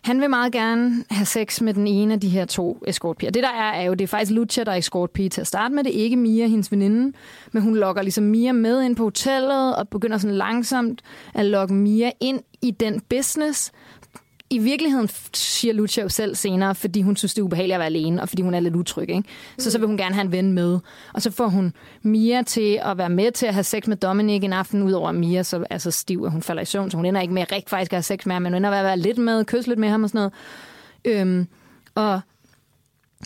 han vil meget gerne have sex med den ene af de her to escortpiger. Det der er, er jo, det er faktisk Lucia, der er escortpige til at starte med. Det er ikke Mia, hendes veninde. Men hun lokker ligesom Mia med ind på hotellet og begynder sådan langsomt at lokke Mia ind i den business. I virkeligheden siger Lucia jo selv senere, fordi hun synes, det er ubehageligt at være alene, og fordi hun er lidt utryg. Ikke? Så så vil hun gerne have en ven med. Og så får hun Mia til at være med til at have sex med Dominic en aften, udover at Mia så er så stiv, at hun falder i søvn, så hun ender ikke med rigtig faktisk at have sex med ham, men hun ender med at være lidt med, kysse lidt med ham og sådan noget. Øhm, og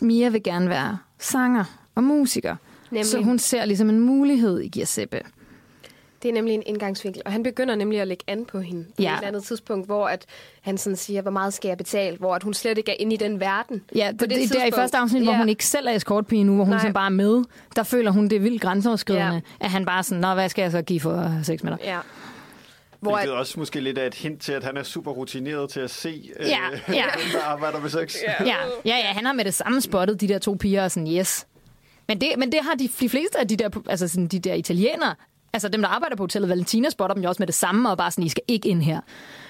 Mia vil gerne være sanger og musiker. Nemlig. Så hun ser ligesom en mulighed i Giuseppe. Det er nemlig en indgangsvinkel, og han begynder nemlig at lægge an på hende på Ja. et eller andet tidspunkt, hvor at han sådan siger, hvor meget skal jeg betale, hvor at hun slet ikke er inde i den verden. Ja, På det, det, det er i tidspunkt. første afsnit, ja. hvor Ja. hun ikke selv er escortpige nu, hvor hun ligesom bare er med. Der føler hun, det er vildt grænseoverskridende, Ja. at han bare er sådan, nå, hvad skal jeg så give for at have sex med dig? Ja. Hvor Hvilket at, også måske lidt af et hint til, at han er super rutineret til at se, øh, Ja, ja. hvem der arbejder med sex. Ja. Ja, ja, ja, han har med det samme spottet, de der to piger, og sådan, yes. Men det, men det har de, de fleste af de der, altså sådan, de der italienere, altså dem, der arbejder på hotellet, Valentina spotter dem jo også med det samme, og bare sådan, I skal ikke ind her.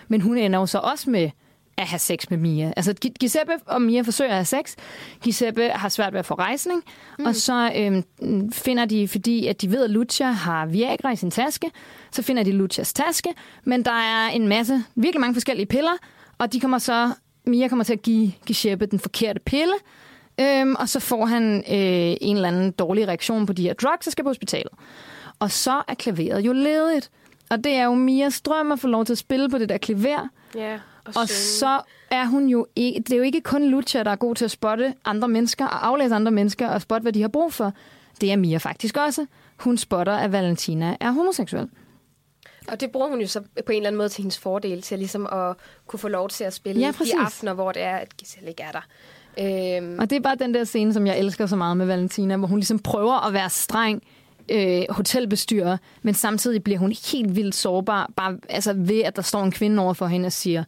Men hun ender jo så også med at have sex med Mia. Altså Gi- Giuseppe og Mia forsøger at have sex. Giuseppe har svært ved at få rejsning, mm. og så øhm, finder de, fordi at de ved, at Lucia har Viagra i sin taske, så finder de Lucias taske, men der er en masse, virkelig mange forskellige piller, og de kommer så, Mia kommer til at give Giuseppe den forkerte pille, øhm, og så får han øh, en eller anden dårlig reaktion på de her drugs og skal på hospitalet. Og så er klaveret jo ledigt. Og det er jo Mias drøm at få lov til at spille på det der klaver. ja, og, Og så er hun jo ikke... Det er jo ikke kun Lucia, der er god til at spotte andre mennesker og aflæse andre mennesker og spotte, hvad de har brug for. Det er Mia faktisk også. Hun spotter, at Valentina er homoseksuel. Og det bruger hun jo så på en eller anden måde til hendes fordel, til ligesom at kunne få lov til at spille Ja, de aftener, hvor det er, at Giselle ikke er der. Øhm, Og det er bare den der scene, som jeg elsker så meget med Valentina, hvor hun ligesom prøver at være streng øh, hotelbestyrer, men samtidig bliver hun helt vildt sårbar, bare altså ved, at der står en kvinde over for hende og siger,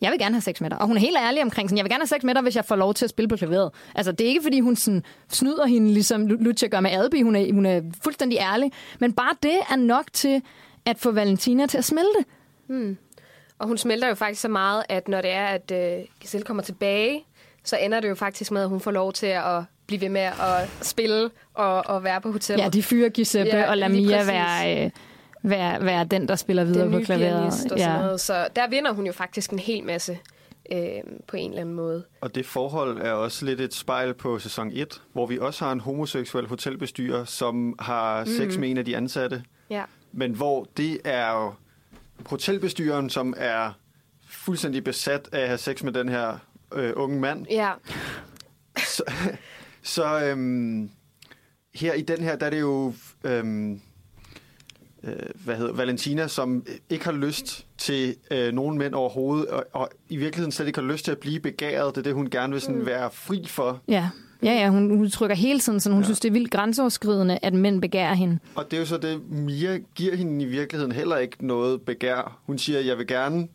jeg vil gerne have sex med dig. Og hun er helt ærlig omkring sådan, jeg vil gerne have sex med dig, hvis jeg får lov til at spille på klaveret. Altså, det er ikke, fordi hun sådan, snyder hende, ligesom Lucia gør med Adby. Hun er, hun er fuldstændig ærlig. Men bare det er nok til at få Valentina til at smelte. Hmm. Og hun smelter jo faktisk så meget, at når det er, at øh, Giselle kommer tilbage, så ender det jo faktisk med, at hun får lov til at blive ved med at spille og, og være på hotellet. Ja, de fyrer Giuseppe Ja, og lader lige Mia præcis. være, øh, være, være den, der spiller videre den på klaveret. og sådan noget. Så der vinder hun jo faktisk en hel masse øh, på en eller anden måde. Og det forhold er også lidt et spejl på sæson 1, hvor vi også har en homoseksuel hotelbestyrer, som har sex med en af de ansatte. Ja. Men hvor det er jo hotelbestyreren, som er fuldstændig besat af at have sex med den her øh, unge mand. Ja, Så, [LAUGHS] så øhm, her i den her, der er det jo øhm, øh, hvad hedder, Valentina, som ikke har lyst til øh, nogen mænd overhovedet, og, og i virkeligheden slet ikke har lyst til at blive begæret. Det er det, hun gerne vil sådan Mm. være fri for. Ja, ja, ja hun, hun trykker hele tiden, så hun. Ja. synes, det er vildt grænseoverskridende, at mænd begærer hende. Og det er jo så det, Mia giver hende i virkeligheden heller ikke noget begær. Hun siger, jeg vil gerne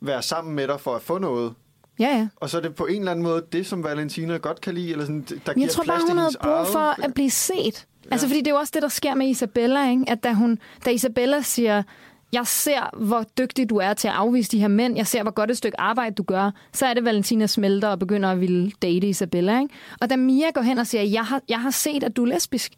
være sammen med dig for at få noget. Ja, ja. Og så er det på en eller anden måde det, som Valentina godt kan lide, eller sådan, der giver Jeg tror plads bare, til hun havde brug eget- for at blive set. Altså, Ja. fordi det er jo også det, der sker med Isabella, ikke? At da, hun, da Isabella siger, jeg ser, hvor dygtig du er til at afvise de her mænd, jeg ser, hvor godt et stykke arbejde du gør, så er det, Valentina smelter og begynder at ville date Isabella, ikke? Og da Mia går hen og siger, jeg har, jeg har set, at du er lesbisk,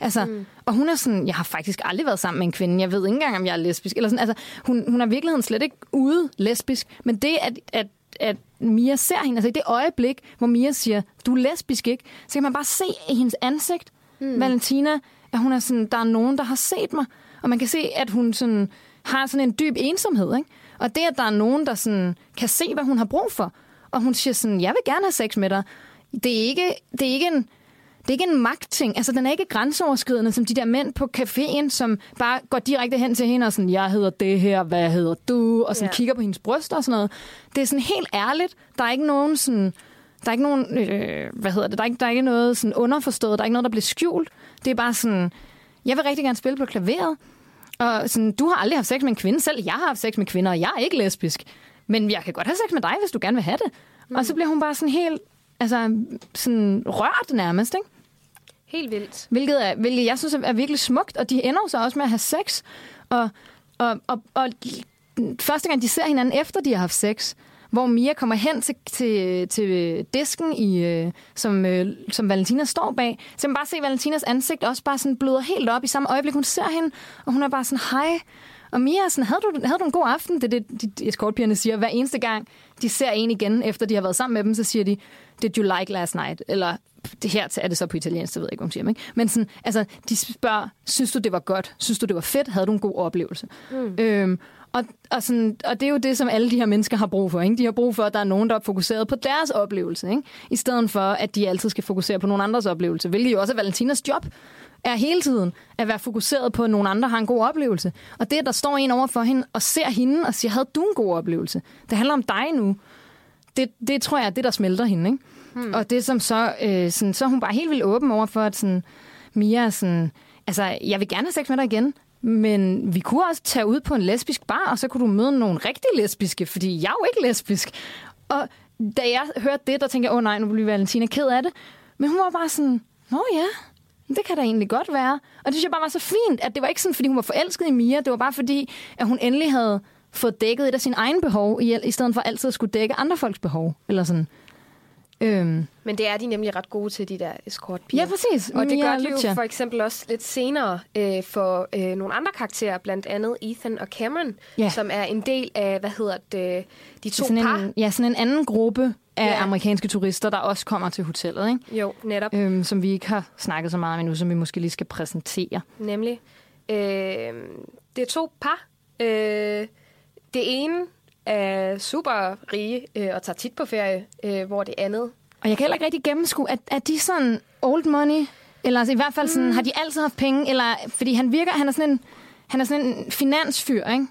Altså, mm. Og hun er sådan, jeg har faktisk aldrig været sammen med en kvinde. Jeg ved ikke engang, om jeg er lesbisk. Eller sådan, altså, hun, hun er i virkeligheden slet ikke ude lesbisk. Men det, at, at, at Mia ser hende, altså i det øjeblik, hvor Mia siger, du er lesbisk, ikke? Så kan man bare se i hendes ansigt, mm. Valentina, at hun er sådan, der er nogen, der har set mig. Og man kan se, at hun sådan, har sådan en dyb ensomhed, ikke? Og det, at der er nogen, der sådan, kan se, hvad hun har brug for. Og hun siger sådan, jeg vil gerne have sex med dig. Det er ikke, det er ikke en det er ikke en magtting. Altså, den er ikke grænseoverskridende, som de der mænd på caféen, som bare går direkte hen til hende og sådan, jeg hedder det her, hvad hedder du? Og sådan Ja. kigger på hendes bryster og sådan noget. Det er sådan helt ærligt. Der er ikke nogen sådan... Der er ikke nogen, øh, hvad hedder det, der er ikke, der er ikke noget sådan underforstået, der er ikke noget, der bliver skjult. Det er bare sådan, jeg vil rigtig gerne spille på klaveret, og sådan, du har aldrig haft sex med en kvinde selv. Jeg har haft sex med kvinder, og jeg er ikke lesbisk. Men jeg kan godt have sex med dig, hvis du gerne vil have det. Mm. Og så bliver hun bare sådan helt, altså sådan rørt nærmest, ikke? Helt vildt. Hvilket, er, hvilket jeg synes er virkelig smukt, og de ender så også med at have sex. Og, og, og, og første gang, de ser hinanden efter, de har haft sex, hvor Mia kommer hen til, til, til disken, i, øh, som, øh, som Valentina står bag. Så man bare se Valentinas ansigt også bare sådan bløder helt op i samme øjeblik, hun ser hende, og hun er bare sådan, hej. Og Mia er sådan, havde du, havde du en god aften? Det er det, de, de escortpigerne siger. Hver eneste gang, de ser en igen, efter de har været sammen med dem, så siger de, did you like last night? Eller det her er det så på italiensk, så ved jeg ikke, hun siger. Ikke? Men sådan, altså, de spørger, synes du, det var godt? Synes du, det var fedt? Havde du en god oplevelse? Mm. Øhm, og, og, sådan, og det er jo det, som alle de her mennesker har brug for. Ikke? De har brug for, at der er nogen, der er fokuseret på deres oplevelse, ikke? i stedet for, at de altid skal fokusere på nogen andres oplevelse, hvilket jo også er Valentinas job er hele tiden at være fokuseret på, at nogen andre har en god oplevelse. Og det, der står en over for hende og ser hende og siger, havde du en god oplevelse? Det handler om dig nu. Det, det tror jeg er det, der smelter hende. Ikke? Hmm. Og det som så, øh, sådan, så er hun bare helt vildt åben over for, at sådan, Mia er sådan, altså, jeg vil gerne have sex med dig igen, men vi kunne også tage ud på en lesbisk bar, og så kunne du møde nogle rigtig lesbiske, fordi jeg er jo ikke lesbisk. Og da jeg hørte det, der tænkte jeg, åh oh, nej, nu bliver Valentina ked af det. Men hun var bare sådan, nå ja, det kan da egentlig godt være. Og det synes jeg bare var så fint, at det var ikke sådan, fordi hun var forelsket i Mia, det var bare fordi, at hun endelig havde fået dækket et af sine egne behov, i, i stedet for altid at skulle dække andre folks behov. Eller sådan. Øhm. Men det er de nemlig ret gode til, de der escortpiger. Ja, præcis. Og det gør de jo for eksempel også lidt senere øh, for øh, nogle andre karakterer, blandt andet Ethan og Cameron, ja. som er en del af, hvad hedder det, de to sådan par. En, ja, sådan en anden gruppe af ja. amerikanske turister, der også kommer til hotellet, ikke? Jo, netop. Øhm, som vi ikke har snakket så meget om endnu, som vi måske lige skal præsentere. Nemlig. Øh, det er to par. Øh, det ene er super rige øh, og tager tit på ferie, øh, hvor det andet... Og jeg kan heller ikke rigtig gennemskue, at, at de sådan old money, eller altså i hvert fald sådan, mm. har de altid haft penge, eller fordi han virker, han er sådan en, han er sådan en finansfyr, ikke?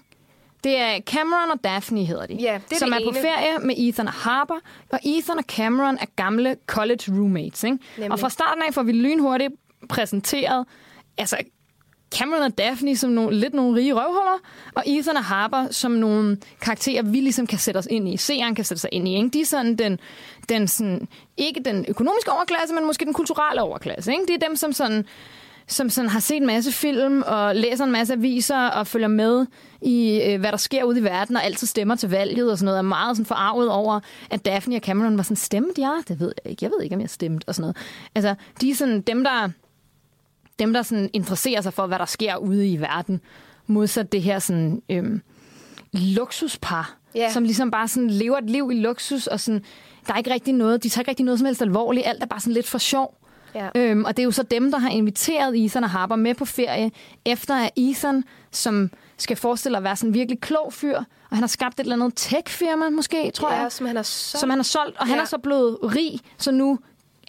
Det er Cameron og Daphne, hedder de. Ja, det er som det er ene. på ferie med Ethan og Harper. Og Ethan og Cameron er gamle college roommates. Ikke? Nemlig. Og fra starten af får vi lynhurtigt præsenteret altså Cameron og Daphne som nogle, lidt nogle rige røvhuller, og Ethan og Harper som nogle karakterer, vi ligesom kan sætte os ind i. Seeren kan sætte sig ind i. Ikke? De er sådan den, den sådan, ikke den økonomiske overklasse, men måske den kulturelle overklasse. Ikke? Det er dem, som sådan som sådan har set en masse film og læser en masse aviser og følger med i, øh, hvad der sker ude i verden og altid stemmer til valget og sådan noget. Er meget sådan forarvet over, at Daphne og Cameron var sådan, stemt ja? Det ved jeg ikke. Jeg ved ikke, om jeg stemte og sådan noget. Altså, de er sådan dem, der, dem, der sådan interesserer sig for, hvad der sker ude i verden, modsat det her sådan, øhm, luksuspar, Ja. som ligesom bare sådan lever et liv i luksus, og sådan, der er ikke rigtig noget, de tager ikke rigtig noget som helst alvorligt, alt er bare sådan lidt for sjov. Ja. Øhm, og det er jo så dem, der har inviteret Ethan og Harper med på ferie, efter at Ethan, som skal forestille at være sådan en virkelig klog fyr, og han har skabt et eller andet tech-firma måske, tror Ja, jeg, som han har solgt. som han har solgt, og han Ja. er så blevet rig, så nu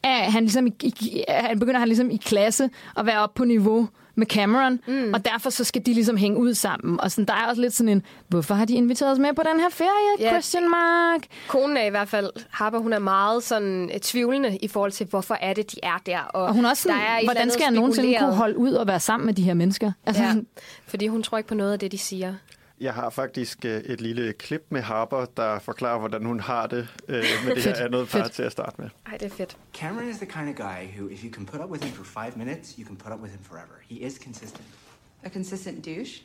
er han ligesom i, i, han begynder han ligesom i klasse at være op på niveau med Cameron, mm. og derfor så skal de ligesom hænge ud sammen. Og sådan, der er også lidt sådan en, hvorfor har de inviteret os med på den her ferie, Ja. question mark? Konen er i hvert fald, Harper, hun er meget sådan øh, tvivlende i forhold til, hvorfor er det, de er der. Og, Og hun er også sådan, der er hvordan skal jeg nogensinde kunne holde ud og være sammen med de her mennesker? Altså, Ja, fordi hun tror ikke på noget af det, de siger. Jeg har faktisk øh, et lille klip med Harper, der forklarer, hvordan hun har det øh, med [LAUGHS] det her andet par til at starte med. Ej, det er fedt. Cameron is the kind of guy who, if you can put up with him for five minutes, you can put up with him forever. He is consistent. A consistent douche?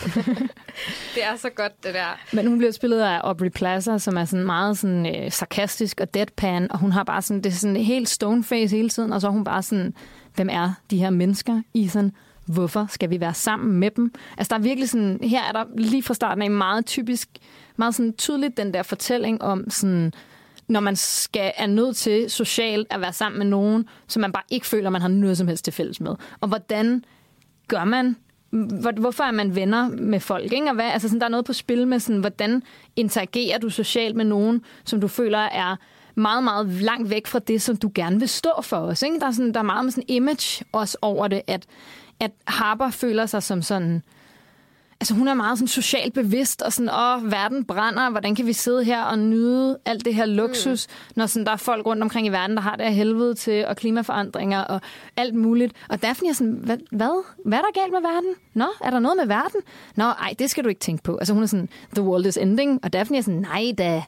[LAUGHS] Det er så godt, det der. Men hun bliver spillet af Aubrey Plaza, som er sådan meget sådan, øh, sarkastisk og deadpan, og hun har bare sådan, det er sådan helt stoneface hele tiden, og så er hun bare sådan, hvem er de her mennesker, Ethan? Hvorfor skal vi være sammen med dem? Altså der er virkelig sådan, her er der lige fra starten af meget typisk, meget sådan tydeligt den der fortælling om sådan, når man skal, er nødt til socialt at være sammen med nogen, som man bare ikke føler, man har noget som helst til fælles med. Og hvordan gør man? Hvorfor er man venner med folk? Ikke? Og hvad, altså sådan, der er noget på spil med, sådan, hvordan interagerer du socialt med nogen, som du føler er meget, meget langt væk fra det, som du gerne vil stå for os. Ikke? Der, er sådan, der er meget med sådan image også over det, at, at Harper føler sig som sådan... Altså hun er meget sådan socialt bevidst, og sådan, åh, verden brænder, hvordan kan vi sidde her og nyde alt det her luksus, mm. når sådan, der er folk rundt omkring i verden, der har det af helvede til, og klimaforandringer og alt muligt. Og Daphne er sådan, hvad, hvad? Hvad er der galt med verden? Nå, er der noget med verden? Nå, ej, det skal du ikke tænke på. Altså hun er sådan, the world is ending, og Daphne er sådan, nej da.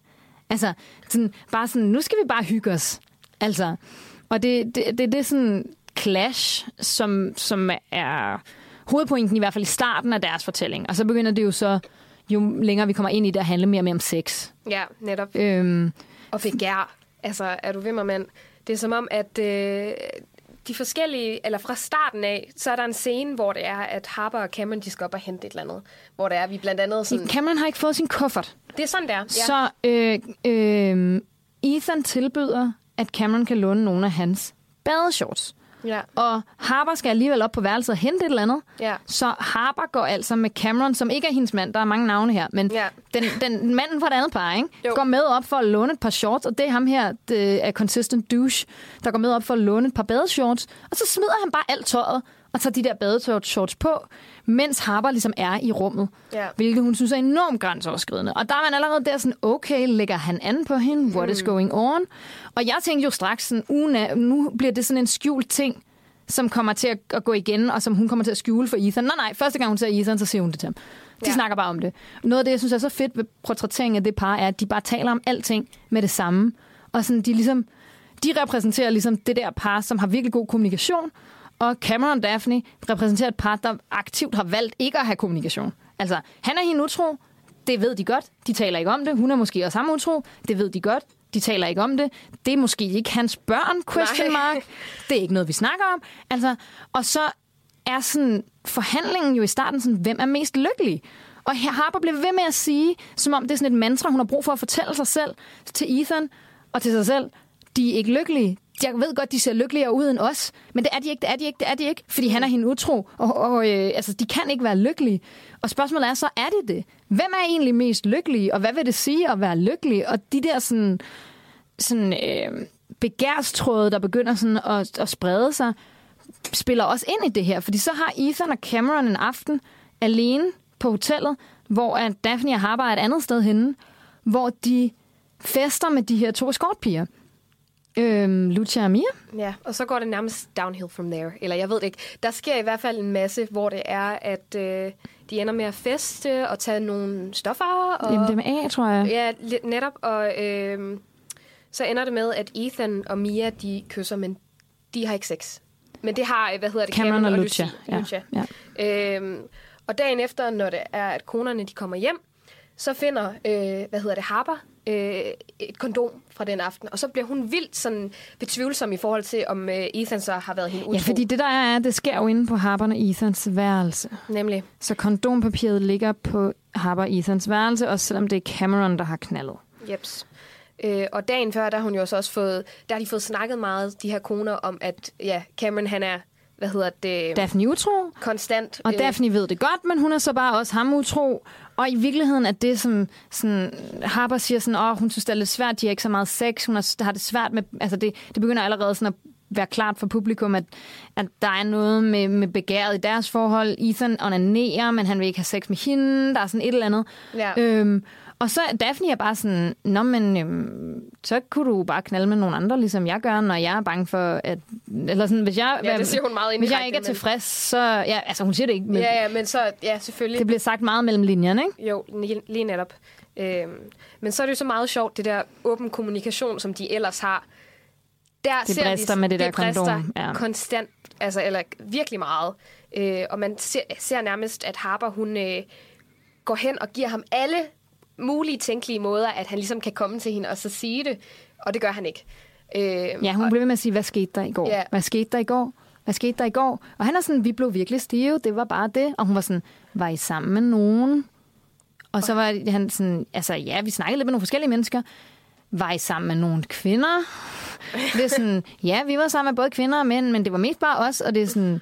Altså, sådan, bare sådan, nu skal vi bare hygge os. Altså, og det, det, det, det er sådan clash, som, som er hovedpointen i hvert fald i starten af deres fortælling. Og så begynder det jo så, jo længere vi kommer ind i det, at handle mere og mere om sex. Ja, netop. Øhm, Og begær. Altså, er du ved mig, mand? Det er som om, at øh, de forskellige, eller fra starten af, så er der en scene, hvor det er, at Harper og Cameron, de skal op og hente et eller andet. Hvor det er, vi blandt andet sådan... Cameron har ikke fået sin kuffert. Det er sådan, der. Ja. Så øh, øh, Ethan tilbyder, at Cameron kan låne nogle af hans badeshorts. Ja. Og Harper skal alligevel op på værelset og hente et eller andet. Ja. Så Harper går altså med Cameron, som ikke er hendes mand. Der er mange navne her. Men Ja. den, den manden fra et andet par, ikke? Jo. går med op for at låne et par shorts. Og det er ham her, det er Consistent Douche, der går med op for at låne et par badeshorts. Og så smider han bare alt tøjet og tager de der badeshorts på, mens Harper ligesom er i rummet. Ja. Hvilket hun synes er enormt grænseoverskridende. Og der er man allerede der sådan, okay, lægger han an på hende? What Mm. is going on? Og jeg tænkte jo straks sådan, ugen af, nu bliver det sådan en skjult ting, som kommer til at, gå igen, og som hun kommer til at skjule for Ethan. Nej, nej, første gang hun ser Ethan, så siger hun det til ham. De ja. snakker bare om det. Noget af det, jeg synes er så fedt ved portrætteringen af det par, er, at de bare taler om alting med det samme. Og sådan, de ligesom, de repræsenterer ligesom det der par, som har virkelig god kommunikation, og Cameron Daphne repræsenterer et par, der aktivt har valgt ikke at have kommunikation. Altså, han er hende utro, det ved de godt. De taler ikke om det. Hun er måske også ham utro, det ved de godt. De taler ikke om det. Det er måske ikke hans børn, question Nej. mark. Det er ikke noget, vi snakker om. Altså, og så er sådan forhandlingen jo i starten sådan, hvem er mest lykkelig? Og Harper bliver ved med at sige, som om det er sådan et mantra, hun har brug for at fortælle sig selv til Ethan og til sig selv, de er ikke lykkelige. Jeg ved godt, de ser lykkeligere ud end os, men det er de ikke, det er de ikke, det er de ikke, fordi han er hende utro, og, og øh, altså, de kan ikke være lykkelige. Og spørgsmålet er så, er det det? Hvem er egentlig mest lykkelig, og hvad vil det sige at være lykkelig? Og de der sådan, sådan øh, begærstråde, der begynder sådan at, at sprede sig, spiller også ind i det her. Fordi så har Ethan og Cameron en aften alene på hotellet, hvor at Daphne og Harper er et andet sted henne, hvor de fester med de her to skortpiger. Øhm, Lucia og Mia. Ja, og så går det nærmest downhill from there. Eller jeg ved det ikke. Der sker i hvert fald en masse, hvor det er, at øh, de ender med at feste og tage nogle stoffer. Og, MDMA, tror jeg. Ja, netop. Og øh, så ender det med, at Ethan og Mia, de kysser, men de har ikke sex. Men det har, hvad hedder det, Cameron og Lucia. Lucia. Ja, Lucia. ja. Øhm, og dagen efter, når det er, at konerne de kommer hjem, så finder, øh, hvad hedder det, Harper, øh, et kondom fra den aften. Og så bliver hun vildt sådan betvivlsom i forhold til, om øh, Ethan så har været hende utro. Ja, fordi det der er, det sker jo inde på Harper og Ethans værelse. Nemlig. Så kondompapiret ligger på Harper og Ethans værelse, også selvom det er Cameron, der har knaldet. Jeps. Øh, og dagen før, der har hun jo også også fået, der har de fået snakket meget, de her koner, om at ja, Cameron han er, hvad hedder det, Daphne utro, konstant. og øh, Daphne ved det godt, men hun er så bare også ham utro. Og i virkeligheden er det, som sådan, Harper siger, sådan, åh, hun synes, det er lidt svært, de har ikke så meget sex, hun har, har det svært med, altså det, det begynder allerede sådan at være klart for publikum, at, at der er noget med, med begæret i deres forhold. Ethan onanerer, men han vil ikke have sex med hende. Der er sådan et eller andet. Ja. Øhm, og så Daphne er bare sådan, Nå, men øhm, så kunne du bare knalde med nogle andre, ligesom jeg gør, når jeg er bange for, at... Eller sådan, hvis jeg, Ja, det siger hun meget Hvis jeg ikke er tilfreds, så... Ja, altså hun siger det ikke, men Ja, ja, men så, ja, selvfølgelig. det bliver sagt meget mellem linjerne, ikke? Jo, lige, netop. Øhm, men så er det jo så meget sjovt, det der åben kommunikation, som de ellers har. Der Det ser brister vi, med det der brister kondom, ja. konstant, altså, eller virkelig meget. Øh, og man ser, ser nærmest, at Harper, hun øh, går hen og giver ham alle mulige tænkelige måder, at han ligesom kan komme til hende og så sige det. Og det gør han ikke. Øh, Ja, hun og, blev ved med at sige, hvad skete der i går? Ja. Hvad skete der i går? Hvad skete der i går? Og han er sådan, vi blev virkelig stive, det var bare det. Og hun var sådan, var I sammen med nogen? Og så var han sådan, altså ja, vi snakkede lidt med nogle forskellige mennesker. Var I sammen med nogle kvinder? Det er sådan, [LAUGHS] ja, vi var sammen med både kvinder og mænd, men det var mest bare os. Og det er sådan,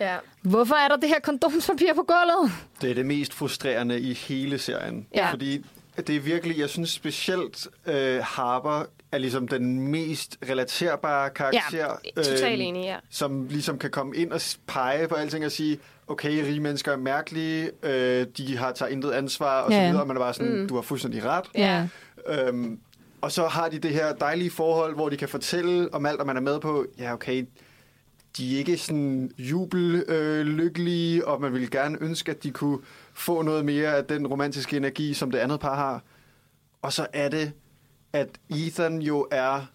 ja. hvorfor er der det her kondomspapir på gulvet? Det er det mest frustrerende i hele serien. Ja. Fordi det er virkelig, jeg synes specielt, øh, Harper er ligesom den mest relaterbare karakter. Ja, totalt øh, enig, ja. Som ligesom kan komme ind og pege på alting og sige, okay, rige mennesker er mærkelige, øh, de har taget intet ansvar, og Ja, så videre. Og man er bare sådan, mm. du har fuldstændig ret. Ja. Øhm, og så har de det her dejlige forhold, hvor de kan fortælle om alt, og man er med på, ja okay, de er ikke sådan jubel øh, lykkelige, og man ville gerne ønske, at de kunne få noget mere af den romantiske energi, som det andet par har. Og så er det, at Ethan jo er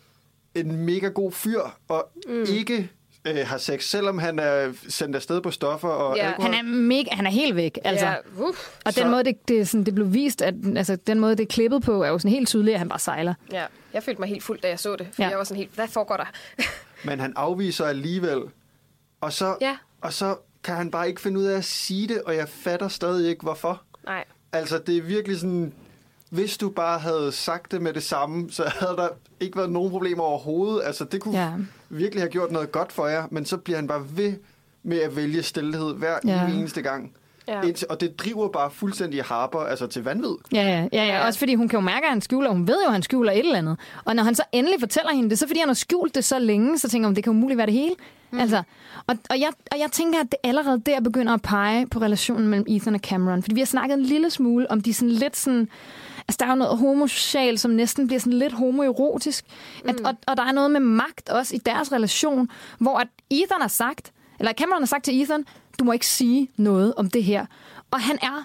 en mega god fyr, og mm. ikke øh, har sex, selvom han er sendt afsted på stoffer og Ja. alkohol. Han er, mega, han er helt væk, altså. Ja, uff. Og Så- den måde, det, det, sådan, det blev vist, at altså, den måde, det er klippet på, er jo sådan helt tydeligt, at han bare sejler. Ja, jeg følte mig helt fuld, da jeg så det. For ja. jeg var sådan helt, hvad foregår der? [LAUGHS] Men han afviser alligevel. Og så, Ja. og så kan han bare ikke finde ud af at sige det, og jeg fatter stadig ikke, hvorfor. Nej. Altså, det er virkelig sådan... Hvis du bare havde sagt det med det samme, så havde der ikke været nogen problemer overhovedet. Altså, det kunne Ja. virkelig have gjort noget godt for jer, men så bliver han bare ved med at vælge stillhed hver ja. eneste gang. Ja. Indtil, og det driver bare fuldstændig Harper altså til vanvid. Ja, ja, ja, ja. Også fordi hun kan jo mærke, at han skjuler. Hun ved jo, at han skjuler et eller andet. Og når han så endelig fortæller hende det, så fordi han har skjult det så længe, så tænker hun, det kan umuligt være det hele. Mm. Altså, og, og, jeg, og jeg tænker, at det allerede der begynder at pege på relationen mellem Ethan og Cameron. Fordi vi har snakket en lille smule om de sådan lidt sådan... Altså, der er jo noget homosocialt, som næsten bliver sådan lidt homoerotisk. At, og, og der er noget med magt også i deres relation, hvor at Ethan har sagt, eller Cameron har sagt til Ethan, du må ikke sige noget om det her. Og han er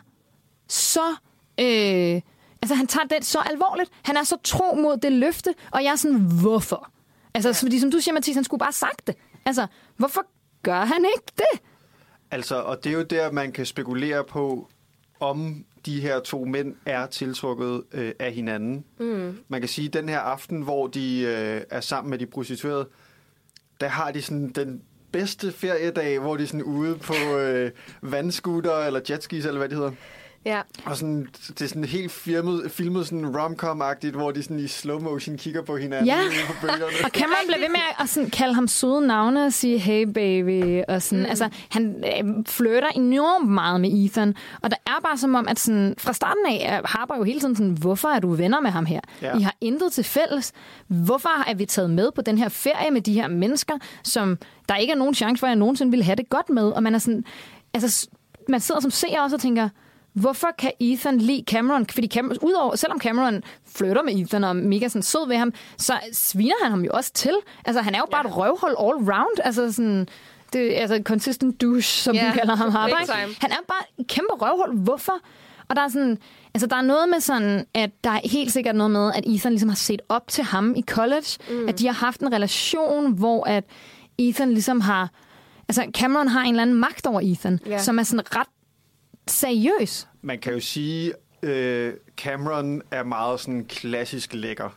så... Øh, altså, han tager det så alvorligt. Han er så tro mod det løfte, og jeg er sådan, hvorfor? Altså, ja. fordi som du siger, Mathis, han skulle bare sagt det. Altså, hvorfor gør han ikke det? Altså, og det er jo der, man kan spekulere på, om de her to mænd er tiltrukket øh, af hinanden. Mm. Man kan sige, at den her aften, hvor de øh, er sammen med de prostituerede, der har de sådan den bedste feriedag, hvor de er sådan ude på øh, vandskuter eller jetskis, eller hvad det hedder. Ja. Og sådan, det er sådan helt filmet, filmet sådan rom-com-agtigt, hvor de sådan i slow motion kigger på hinanden Ja. på bølgerne. Og Cameron bliver ved med at sådan, kalde ham søde navne og sige, hey baby, og sådan. Mm. Altså, han øh, flytter enormt meget med Ethan. Og der er bare som om, at sådan, fra starten af er Harper jo hele tiden sådan, hvorfor er du venner med ham her? Ja. I har intet til fælles. Hvorfor er vi taget med på den her ferie med de her mennesker, som der ikke er nogen chance for, at jeg nogensinde ville have det godt med? Og man er sådan, altså, man sidder som seer også og tænker, Hvorfor kan Ethan lide Cameron? Fordi Cameron, udover, selvom Cameron flytter med Ethan og er mega sådan sød ved ham, så sviner han ham jo også til. Altså, han er jo bare et røvhul all round. Altså, sådan, det, altså consistent douche, som Ja, yeah, kalder ham time. Han er bare et kæmpe røvhul. Hvorfor? Og der er sådan, altså der er noget med sådan, at der er helt sikkert noget med, at Ethan ligesom har set op til ham i college. Mm. At de har haft en relation, hvor at Ethan ligesom har, altså Cameron har en eller anden magt over Ethan, Ja. som er sådan ret seriøs. Man kan jo sige, øh, Cameron er meget sådan klassisk lækker.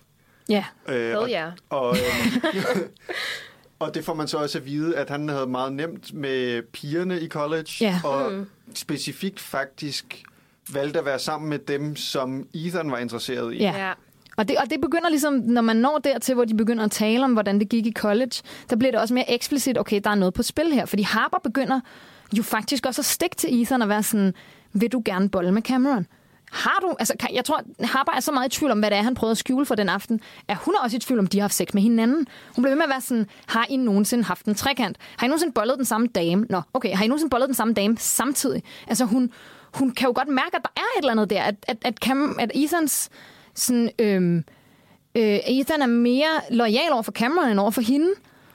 Ja. Øh, Hell og, yeah. og, øh, [LAUGHS] og det får man så også at vide, at han havde meget nemt med pigerne i college. Ja. Og specifikt faktisk valgte at være sammen med dem, som Ethan var interesseret i. Ja. Ja. Og det, og det begynder ligesom, når man når dertil, hvor de begynder at tale om, hvordan det gik i college, der bliver det også mere eksplicit, okay, der er noget på spil her. Fordi Harper begynder jo faktisk også at stikke til Ethan og være sådan, vil du gerne bolle med Cameron? Har du, altså kan- jeg tror, Harper er så meget i tvivl om, hvad det er, han prøvede at skjule for den aften, at hun er også i tvivl om, de har haft sex med hinanden. Hun blev ved med at være sådan, har I nogensinde haft en trekant? Har I nogensinde bollet den samme dame? Nå, okay, har I nogensinde bollet den samme dame samtidig? Altså hun, hun kan jo godt mærke, at der er et eller andet der, at, at, at, Cam, at Ethans sådan, øhm, øh, Ethan er mere lojal over for Cameron end over for hende.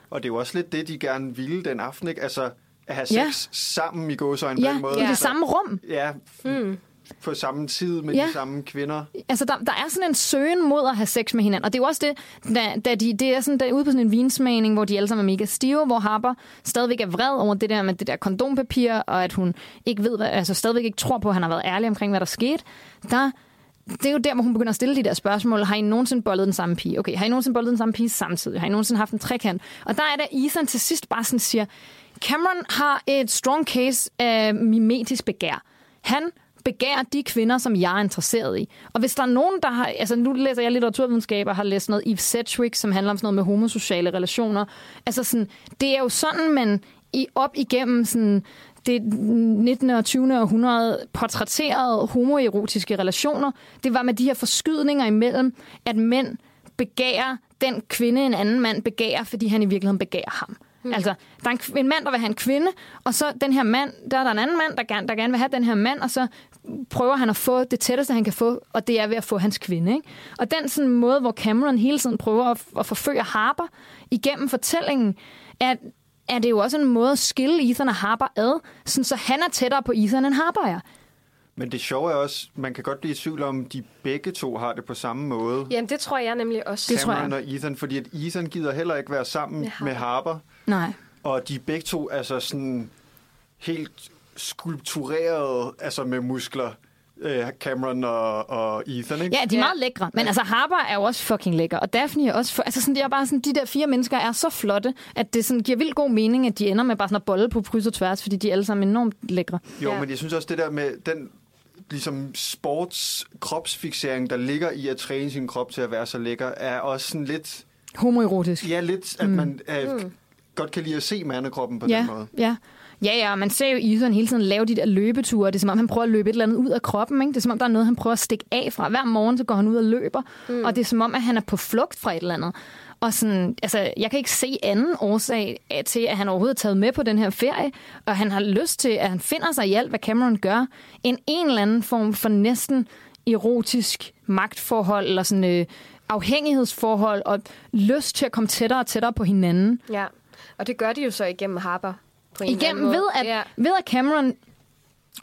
Og det er jo også lidt det, de gerne ville den aften, ikke? Altså at have Ja. sex sammen i gåsøjne på Ja, en måde. i det Altså, samme rum. Ja, mm. på samme tid med Ja. de samme kvinder. Altså, der, der er sådan en søgen mod at have sex med hinanden. Og det er jo også det, da, da de, det er sådan, der er ude på sådan en vinsmagning, hvor de alle sammen er mega stive, hvor Harper stadigvæk er vred over det der med det der kondompapir, og at hun ikke ved, altså stadigvæk ikke tror på, at han har været ærlig omkring, hvad der skete. Der, det er jo der, hvor hun begynder at stille de der spørgsmål. Har I nogensinde bollet den samme pige? Okay, har I nogensinde bollet den samme pige samtidig? Har I nogensinde haft en trekant? Og der er der Ethan til sidst bare sådan siger, Cameron har et strong case af mimetisk begær. Han begærer de kvinder, som jeg er interesseret i. Og hvis der er nogen, der har... Altså, nu læser jeg litteraturvidenskab og har læst noget Eve Sedgwick, som handler om sådan noget med homosociale relationer. Altså, sådan, det er jo sådan, man i, op igennem sådan, det 19. og 20. århundrede portrætterede homoerotiske relationer. Det var med de her forskydninger imellem, at mænd begærer den kvinde, en anden mand begærer, fordi han i virkeligheden begærer ham. Mm. Altså, der er en, en mand, der vil have en kvinde, og så den her mand, der er der en anden mand, der gerne, der gerne vil have den her mand, og så prøver han at få det tætteste, han kan få, og det er ved at få hans kvinde. Ikke? Og den sådan måde, hvor Cameron hele tiden prøver at, at forfølge Harper igennem fortællingen, er, er det jo også en måde at skille Ethan og Harper ad, sådan så han er tættere på Ethan, end Harper er. Men det sjove er også, man kan godt blive i tvivl om, de begge to har det på samme måde. Jamen, det tror jeg nemlig også. Det tror jeg. Cameron og Ethan, fordi at Ethan gider heller ikke være sammen Med med Harper. Nej. Og de er begge to altså sådan helt skulptureret, altså med muskler. øh, Cameron og, og Ethan, ikke? Ja, de er meget lækre. Men altså, Harper er jo også fucking lækker. Og Daphne er også... For, altså, sådan, det er bare sådan, de der fire mennesker er så flotte, at det sådan, giver vildt god mening, at de ender med bare sådan at bolle på kryds og tværs, fordi de er alle sammen enormt lækre. Jo, Ja. men jeg synes også, det der med den ligesom sports kropsfixering, der ligger i at træne sin krop til at være så lækker, er også sådan lidt, Homoerotisk. ja, lidt, at mm. man øh, godt kan lide at se mandekroppen på ja, den måde. Ja. Ja, ja, man ser jo Ethan hele tiden lave de der løbeture. Det er som om, han prøver at løbe et eller andet ud af kroppen. Ikke? Det er som om, der er noget, han prøver at stikke af fra. Hver morgen, så går han ud og løber. Mm. Og det er som om, at han er på flugt fra et eller andet. Og sådan, altså, jeg kan ikke se anden årsag til, at han overhovedet er taget med på den her ferie. Og han har lyst til, at han finder sig i alt, hvad Cameron gør. En en eller anden form for næsten erotisk magtforhold, eller sådan øh, afhængighedsforhold, og lyst til at komme tættere og tættere på hinanden. Ja, og det gør de jo så igennem Harper. På en Igennem ved at, Ja. ved at Cameron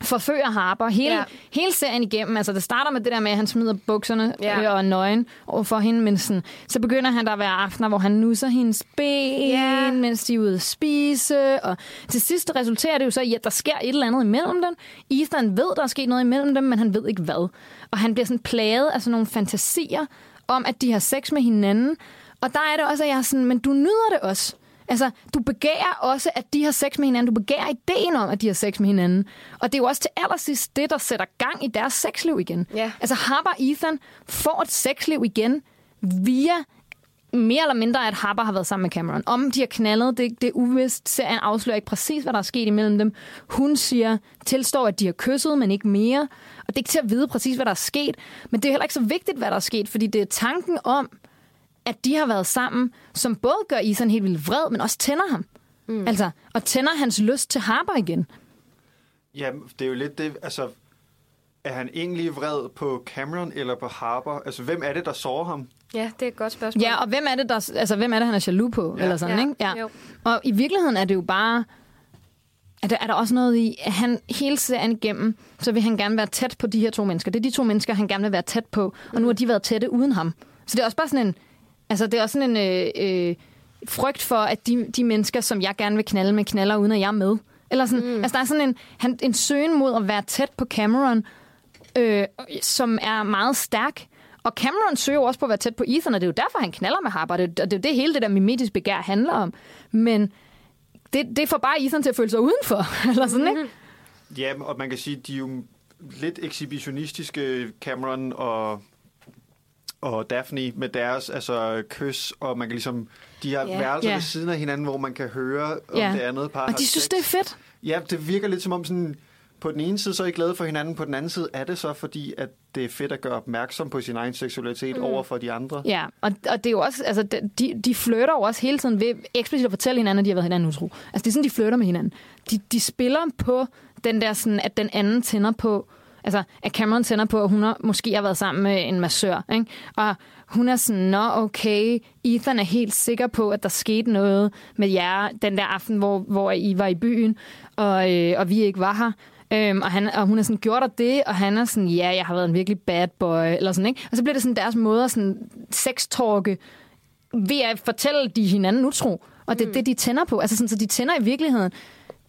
forfører Harper hele, Ja. hele serien igennem. Altså, det starter med det der med, at han smider bukserne Ja. ja. og nøgen for hende, men sådan, så begynder han der at være aftener, hvor han nusser hendes ben, Ja. mens de er ude at spise, og til sidst resulterer det jo så i, at der sker et eller andet imellem dem. Ethan ved, der er sket noget imellem dem, men han ved ikke hvad. Og han bliver sådan plaget af sådan nogle fantasier om, at de har sex med hinanden. Og der er det også, at jeg er sådan, men du nyder det også. Altså, du begærer også, at de har sex med hinanden. Du begærer ideen om, at de har sex med hinanden. Og det er jo også til allersidst det, der sætter gang i deres sexliv igen. Ja. Altså, Harper og Ethan får et sexliv igen via mere eller mindre, at Harper har været sammen med Cameron. Om de har knaldet, det, det er uvist. Serien afslører ikke præcis, hvad der er sket imellem dem. Hun siger, tilstår, at de har kysset, men ikke mere. Og det er ikke til at vide præcis, hvad der er sket. Men det er heller ikke så vigtigt, hvad der er sket, fordi det er tanken om, at de har været sammen, som både gør Ethan helt vildt vred, men også tænder ham. Mm. Altså, og tænder hans lyst til Harper igen. Ja, det er jo lidt det, altså, er han egentlig vred på Cameron eller på Harper? Altså, hvem er det, der sårer ham? ja, det er et godt spørgsmål. Ja, og hvem er det, der, altså, hvem er det han er jaloux på? Ja. Eller sådan, Ja, ikke? Ja. jo. Og i virkeligheden er det jo bare... Er der, er der også noget i, at han hele serien igennem, så vil han gerne være tæt på de her to mennesker. Det er de to mennesker, han gerne vil være tæt på. Og nu har de været tætte uden ham. Så det er også bare sådan en... Altså, det er også sådan en øh, øh, frygt for, at de, de mennesker, som jeg gerne vil knalde med, knaller uden at jeg er med. Eller sådan, mm. altså, der er sådan en, han, en søgen mod at være tæt på Cameron, øh, som er meget stærk. Og Cameron søger også på at være tæt på Ethan, og det er jo derfor, han knaller med Harper. Det, og det er jo det, hele det der mimetisk begær handler om. Men det, det får bare Ethan til at føle sig udenfor. [LAUGHS] Eller sådan, ikke? Ja, og man kan sige, de er jo lidt ekshibitionistiske, Cameron og, og Daphne, med deres altså, kys, og man kan ligesom, de har yeah. værelser Ja. ved siden af hinanden, hvor man kan høre, om Ja. det andet par Og de synes, sex. det er fedt. Ja, det virker lidt som om sådan, på den ene side så er I glade for hinanden, på den anden side er det så fordi, at det er fedt at gøre opmærksom på sin egen seksualitet mm. over for de andre. Ja, og, og det er jo også, altså, de, de flytter jo også hele tiden ved eksplicit at fortælle hinanden, at de har været hinanden utro. Altså, det er sådan, de flytter med hinanden. De, de spiller på den der sådan, at den anden tænder på, altså, at Cameron tænder på, at hun har, måske har været sammen med en massør, ikke? Og hun er sådan, nå okay, Ethan er helt sikker på, at der skete noget med jer den der aften, hvor, hvor I var i byen, og, øh, og vi ikke var her. Øhm, og, han, og hun er sådan, gjort dig det? Og han er sådan, ja, jeg har været en virkelig bad boy, eller sådan, ikke? Og så bliver det sådan deres måde at sådan sextalke ved at fortælle de hinanden utro. Og det er mm. det, de tænder på. Altså sådan, så de tænder i virkeligheden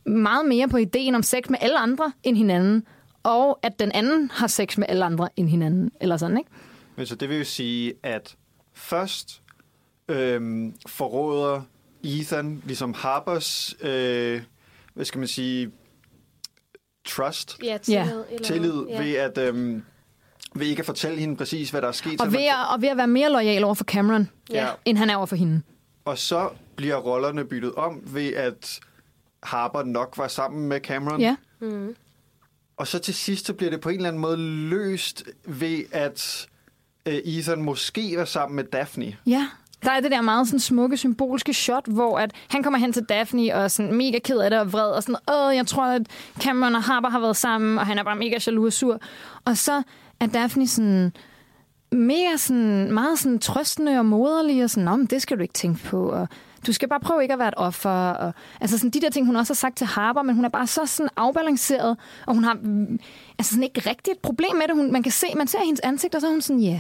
meget mere på ideen om sex med alle andre end hinanden, og at den anden har sex med alle andre end hinanden, eller sådan, ikke? Men så det vil jo sige, at først øhm, forråder Ethan ligesom Harpers, øh, hvad skal man sige, trust, Ja, tillid. Ja. eller- tillid, Ja. ved at øhm, ved ikke at fortælle hende præcis, hvad der er sket. Og ved, at, og ved at være mere lojal over for Cameron, Ja. end han er over for hende. Og så bliver rollerne byttet om ved, at Harper nok var sammen med Cameron. Ja. Og så til sidst så bliver det på en eller anden måde løst ved, at øh, Ethan måske var sammen med Daphne. Ja. Der er det der meget sådan smukke, symbolske shot, hvor at han kommer hen til Daphne og er sådan mega ked af det og vred, og sådan, åh, jeg tror, at Cameron og Harper har været sammen, og han er bare mega jaloux og sur. Og så er Daphne sådan mega sådan, meget sådan trøstende og moderlig, og sådan, Nå, men det skal du ikke tænke på, og du skal bare prøve ikke at være et offer. Og, altså sådan de der ting, hun også har sagt til Harper, men hun er bare så sådan afbalanceret, og hun har mm, altså sådan ikke rigtig et problem med det. Hun, man kan se, man ser hendes ansigt, og så er hun sådan, ja, yeah,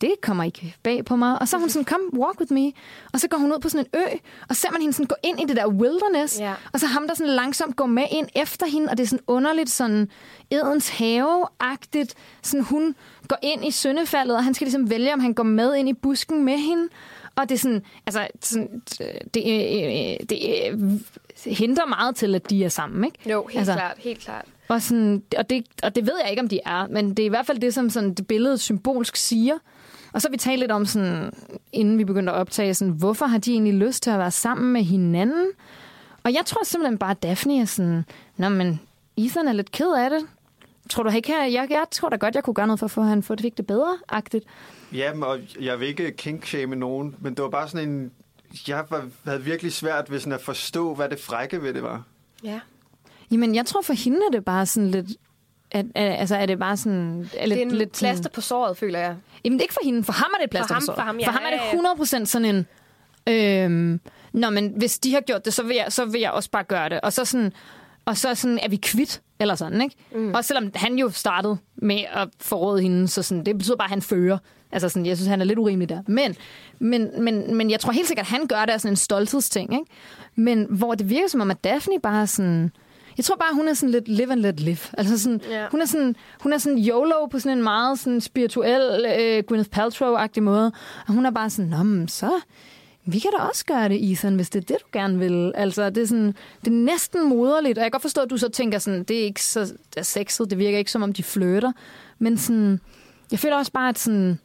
det kommer ikke bag på mig. Og så er hun sådan, kom, walk with me. Og så går hun ud på sådan en ø, og ser man hende sådan gå ind i det der wilderness. Ja. Og så ham, der sådan langsomt går med ind efter hende, og det er sådan underligt sådan Edens have-agtigt. Sådan hun går ind i syndefaldet, og han skal ligesom vælge, om han går med ind i busken med hende. Og det er sådan, altså, sådan, det, øh, det øh, hindrer meget til, at de er sammen, ikke? Jo, helt Altså- klart, helt klart. Og, sådan, og, det, og det ved jeg ikke, om de er, men det er i hvert fald det, som sådan, det billede symbolsk siger. Og så vi talt lidt om, sådan, inden vi begyndte at optage, sådan, hvorfor har de egentlig lyst til at være sammen med hinanden? Og jeg tror simpelthen bare, at Daphne er sådan, Nå, men Ethan er lidt ked af det. Tror du ikke, jeg, jeg, jeg tror da godt, jeg kunne gøre noget for at få, at han fik det bedre-agtigt. Jamen, og jeg vil ikke kinkshame nogen, men det var bare sådan en... Jeg var, havde virkelig svært ved sådan at forstå, hvad det frække ved det var. Ja. Jamen, jeg tror for hende er det bare sådan lidt... At, at, altså, er det bare sådan... Er lidt, Det er en lidt plaster sådan, på såret, føler jeg. Jamen, det er ikke for hende. For ham er det et plaster ham- på såret. for ham, ja, for ham er ja, ja. det 100% sådan en... Øhm, Nå, men hvis de har gjort det, så vil, jeg, så vil jeg også bare gøre det. Og så sådan... Og så sådan, er vi kvitt, eller sådan, ikke? Mm. Og selvom han jo startede med at forråde hende, så sådan, det betyder bare, at han fører. Altså sådan, jeg synes, han er lidt urimelig der. Men, men, men, men jeg tror helt sikkert, at han gør det af sådan en stolthedsting, ikke? Men hvor det virker som om, at Daphne bare sådan... Jeg tror bare, hun er sådan lidt live and let live. Altså sådan, Ja. hun, er sådan, hun er sådan YOLO på sådan en meget sådan spirituel øh, Gwyneth Paltrow-agtig måde. Og hun er bare sådan, Nå, så... Vi kan da også gøre det, Ethan, hvis det er det, du gerne vil. Altså, det er, sådan, det er næsten moderligt. Og jeg kan godt forstå, at du så tænker sådan, det er ikke så det er sexet. Det virker ikke, som om de flytter. Men sådan, jeg føler også bare, at sådan,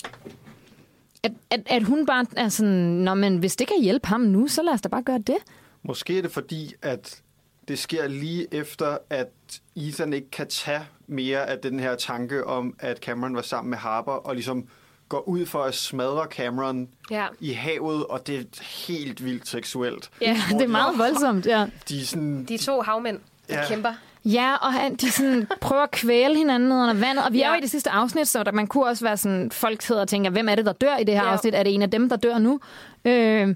at, at, at hun bare er sådan, Nå, men hvis det kan hjælpe ham nu, så lad os da bare gøre det. Måske er det fordi, at det sker lige efter, at Ethan ikke kan tage mere af den her tanke om, at Cameron var sammen med Harper, og ligesom går ud for at smadre Cameron Ja. i havet, og det er helt vildt seksuelt. Ja, Hvor Det er de- meget voldsomt, ja. De er sådan... De to havmænd, der Ja. kæmper. Ja, og han, de sådan prøver at kvæle hinanden ned under vandet. Og vi ja. er jo i det sidste afsnit, så der, man kunne også være sådan, folk sidder og tænker, hvem er det, der dør i det her Ja. afsnit? Er det en af dem, der dør nu? Øh,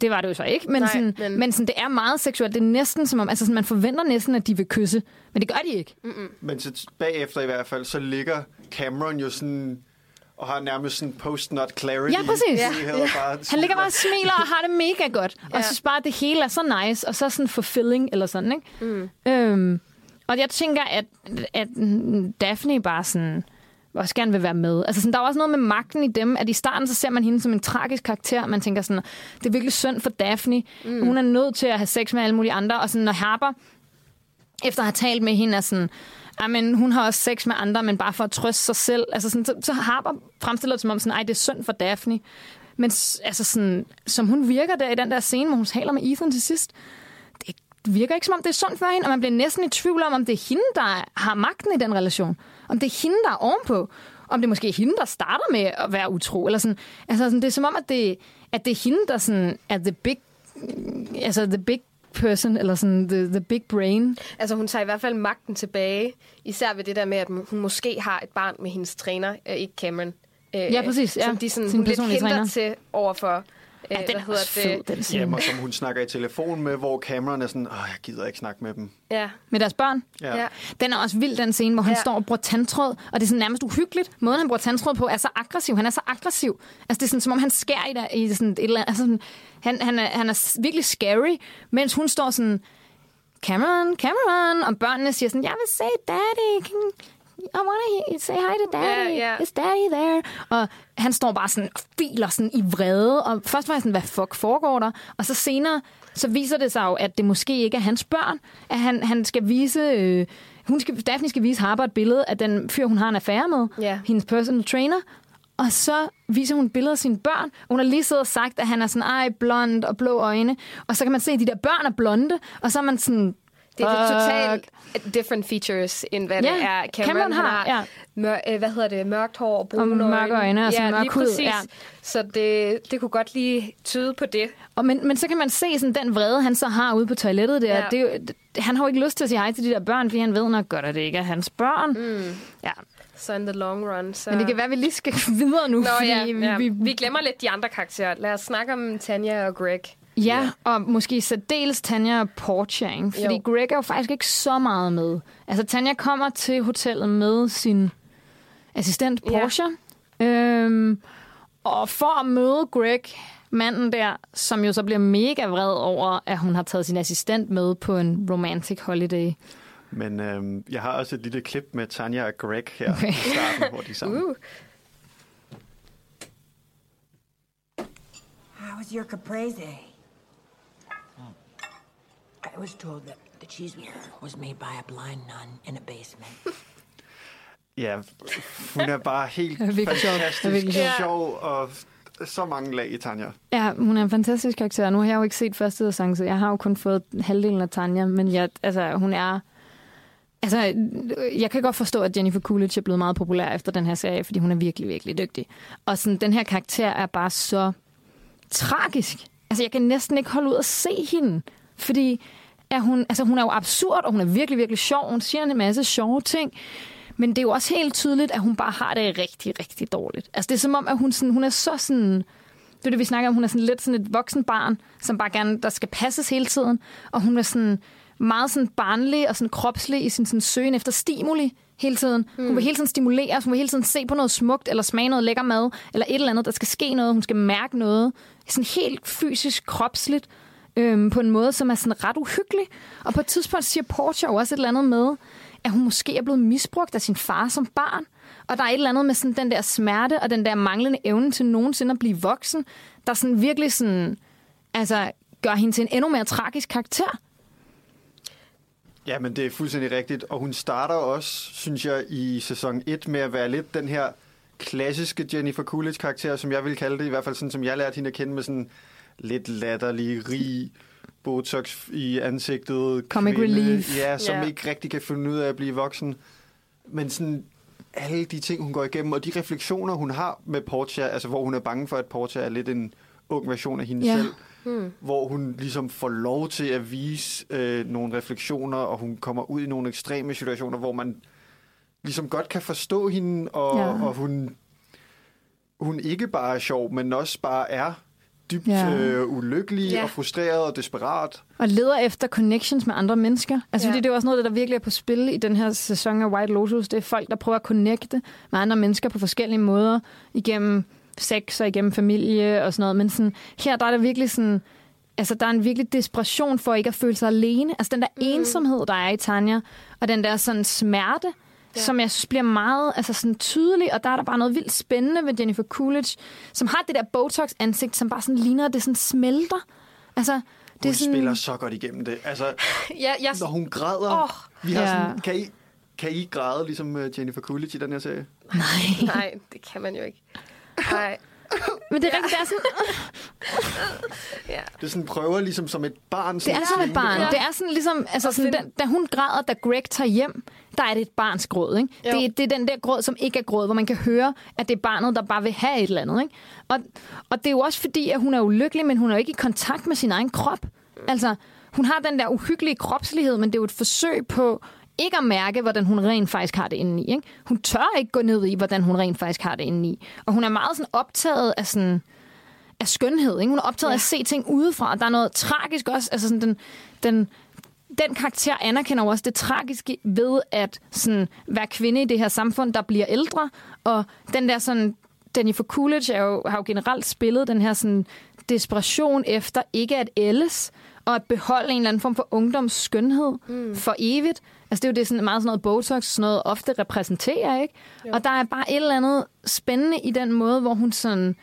det var det jo så ikke, men, Nej, sådan, men... men- sådan, det er meget seksuelt. Det er næsten som om, altså sådan, man forventer næsten, at de vil kysse, men det gør de ikke. Men så bagefter i hvert fald, så ligger Cameron jo sådan og har nærmest sådan post-nut clarity. Ja, præcis. Hedder bare, Han ligger bare og smiler og har det mega godt. Og jeg synes bare, at det hele er så nice, og så sådan fulfilling, eller sådan, ikke? Mm. Øhm, og jeg tænker, at, at Daphne bare sådan også gerne vil være med. Altså sådan, der er også noget med magten i dem, at i starten så ser man hende som en tragisk karakter. Man tænker sådan, det er virkelig synd for Daphne. Mm. Hun er nødt til at have sex med alle mulige andre. Og sådan, når Harper, efter at have talt med hende, er sådan, men hun har også sex med andre, men bare for at trøste sig selv. Altså sådan, så, så Harper fremstiller det som om, sådan, Ej, det er synd for Daphne. Men altså sådan, som hun virker der i den der scene, hvor hun taler med Ethan til sidst, det virker ikke som om, det er sundt for hende, og man bliver næsten i tvivl om, om det er hende, der har magten i den relation. Om det er hende, der er ovenpå. Om det er måske hende, der starter med at være utro. Eller sådan. Altså, sådan, det er som om, at det, at det er hende, der sådan, er the big, altså the big person, eller sådan the, the big brain. Altså, hun tager i hvert fald magten tilbage. Især ved det der med, at hun måske har et barn med hendes træner, øh, ikke Cameron. Øh, Ja, præcis, ja. Som de sådan, Sin hun lidt træner. til overfor... Ja, den er også fed, den scene. Jamen, og som hun snakker i telefon med, hvor Cameron er sådan, åh, jeg gider ikke snakke med dem. Ja. Med deres børn. Ja. Ja. Den er også vild, den scene, hvor han. Ja. står og bruger tandtråd, og det er sådan nærmest uhyggeligt. Måden, han bruger tandtråd på, er så aggressiv. Han er så aggressiv. Altså, det er sådan, som om han skærer i, der, i sådan et eller andet. Altså, sådan, han, han, er, han er virkelig scary, mens hun står sådan, Cameron, Cameron, og børnene siger sådan, jeg vil se daddy, I wanna say hi to daddy, Ja, ja. is daddy there? Og han står bare sådan og filer sådan i vrede, og først var jeg sådan, hvad fuck foregår der? Og så senere, så viser det sig jo, at det måske ikke er hans børn, at han, han skal vise... Øh, hun skal, Daphne skal vise Harper et billede af den fyr, hun har en affære med, Ja. hendes personal trainer, og så viser hun billeder af sine børn. Hun har lige siddet og sagt, at han er sådan, ej, blond og blå øjne. Og så kan man se, at de der børn er blonde, og så er man sådan, Det er totalt different features, end hvad Ja, det er. Cameron, Cameron har, har ja. mør, øh, hvad hedder det, mørkt hår brune Og mørke øjne ja, mørk lige hud, ja. Så det, det kunne godt lige tyde på det. Og men, men så kan man se sådan den vrede, han så har ude på toilettet der. Ja. Det, han har jo ikke lyst til at sige hej til de der børn, fordi han ved nok godt, at det ikke er hans børn. Mm. Ja. Så in the long run. Så... Men det kan være, at vi lige skal [LAUGHS] videre nu. Nå fordi ja, vi, ja. vi, vi glemmer lidt de andre karakterer. Lad os snakke om Tanja og Greg. Ja, og måske særdeles Tanja og Portia, ikke? Fordi Jo. Greg er jo faktisk ikke så meget med. Altså, Tanja kommer til hotellet med sin assistent Ja. Portia. Øhm, Og for at møde Greg, manden der, som jo så bliver mega vred over, at hun har taget sin assistent med på en romantic holiday. Men øhm, jeg har også et lille klip med Tanja og Greg her Okay. i starten, hvor de er sammen. Uh. How was your caprese? I was told that the cheese was made by a blind nun in a basement. [LAUGHS] Ja, hun er bare helt [LAUGHS] fantastisk sjov. sjov, og så mange lag i Tanja. Ja, hun er en fantastisk karakter. Nu har jeg jo ikke set første sæson, så jeg har jo kun fået halvdelen af Tanja, men jeg, altså, hun er... Altså, jeg kan godt forstå, at Jennifer Coolidge er blevet meget populær efter den her serie, fordi hun er virkelig, virkelig dygtig. Og sådan, den her karakter er bare så tragisk. Altså, jeg kan næsten ikke holde ud at se hende, fordi er hun, altså, hun er jo absurd, og hun er virkelig, virkelig sjov. Hun siger en masse sjove ting. Men det er jo også helt tydeligt, at hun bare har det rigtig, rigtig dårligt. Altså, det er som om, at hun, sådan, hun er så sådan... Det er det, vi snakker om. Hun er sådan lidt sådan et voksen barn, som bare gerne, der skal passes hele tiden. Og hun er sådan meget sådan barnlig og sådan kropslig i sin sådan søgen efter stimuli hele tiden. Mm. Hun vil hele tiden stimuleres, hun vil hele tiden se på noget smukt, eller smage noget lækker mad, eller et eller andet, der skal ske noget, hun skal mærke noget. Sådan helt fysisk, kropsligt, øhm, på en måde, som er sådan ret uhyggelig. Og på et tidspunkt siger Portia jo også et eller andet med, at hun måske er blevet misbrugt af sin far som barn. Og der er et eller andet med sådan den der smerte og den der manglende evne til nogensinde at blive voksen, der sådan virkelig sådan, altså, gør hende til en endnu mere tragisk karakter. Ja, men det er fuldstændig rigtigt. Og hun starter også, synes jeg, i sæson 1 med at være lidt den her klassiske Jennifer Coolidge-karakter, som jeg vil kalde det, i hvert fald sådan, som jeg lærte hende at kende med sådan lidt latterlig, rig, botox i ansigtet. Comic relief. Ja, som Ja. ikke rigtig kan finde ud af at blive voksen. Men sådan alle de ting, hun går igennem, og de refleksioner, hun har med Portia, altså hvor hun er bange for, at Portia er lidt en ung version af hende Ja. selv, hvor hun ligesom får lov til at vise øh, nogle refleksioner, og hun kommer ud i nogle ekstreme situationer, hvor man ligesom godt kan forstå hende, og, ja. og hun, hun ikke bare er sjov, men også bare er dybt Ja. øh, ulykkelig Ja. og frustreret og desperat. Og leder efter connections med andre mennesker. Altså, Ja. fordi det er også noget, der virkelig er på spil i den her sæson af White Lotus. Det er folk, der prøver at connecte med andre mennesker på forskellige måder. Igennem sex og igennem familie og sådan noget. Men sådan, her der er der virkelig sådan... Altså, der er en virkelig desperation for ikke at føle sig alene. Altså, den der mm. ensomhed, der er i Tanja, og den der sådan smerte, ja. som jeg synes bliver meget altså sådan tydelig, og der er der bare noget vildt spændende ved Jennifer Coolidge, som har det der Botox-ansigt, som bare sådan ligner, at det sådan smelter. Altså, det Hun er sådan... spiller så godt igennem det. Altså, Ja, jeg, når hun græder... Åh. vi har Ja. sådan, kan, I, kan I græde ligesom øh, Jennifer Coolidge i den her serie? nej, [LAUGHS] det kan man jo ikke. Nej, Men det er rigtigt, det er sådan, ja. Det er sådan, prøver ligesom som et barn. det er som et barn. Ja. Det er sådan ligesom, altså sådan, den, da hun græder, da Greg tager hjem, der er det et barns gråd. Ikke? Jo. Det, det er den der gråd, som ikke er gråd, hvor man kan høre, at det er barnet, der bare vil have et eller andet. Ikke? Og, og det er jo også fordi, at hun er ulykkelig, men hun er jo ikke i kontakt med sin egen krop. Altså, hun har den der uhyggelige kropslighed, men det er jo et forsøg på ikke at mærke, hvordan hun rent faktisk har det indeni. Ikke? Hun tør ikke gå ned i, hvordan hun rent faktisk har det indeni. Og hun er meget sådan optaget af sådan af skønhed. Ikke? Hun er optaget ja. af at se ting udefra, der er noget tragisk også. Altså sådan den, den, den karakter anerkender også det tragiske ved at sådan, være kvinde i det her samfund, der bliver ældre. Og den der sådan... Jennifer Coolidge er jo, har jo generelt spillet den her sådan, desperation efter ikke at ældes, og at beholde en eller anden form for ungdoms skønhed mm. for evigt. Altså det er jo det sådan meget sådan noget Botox, sådan noget ofte repræsenterer, ikke? Jo. Og der er bare et eller andet spændende i den måde, hvor hun sådan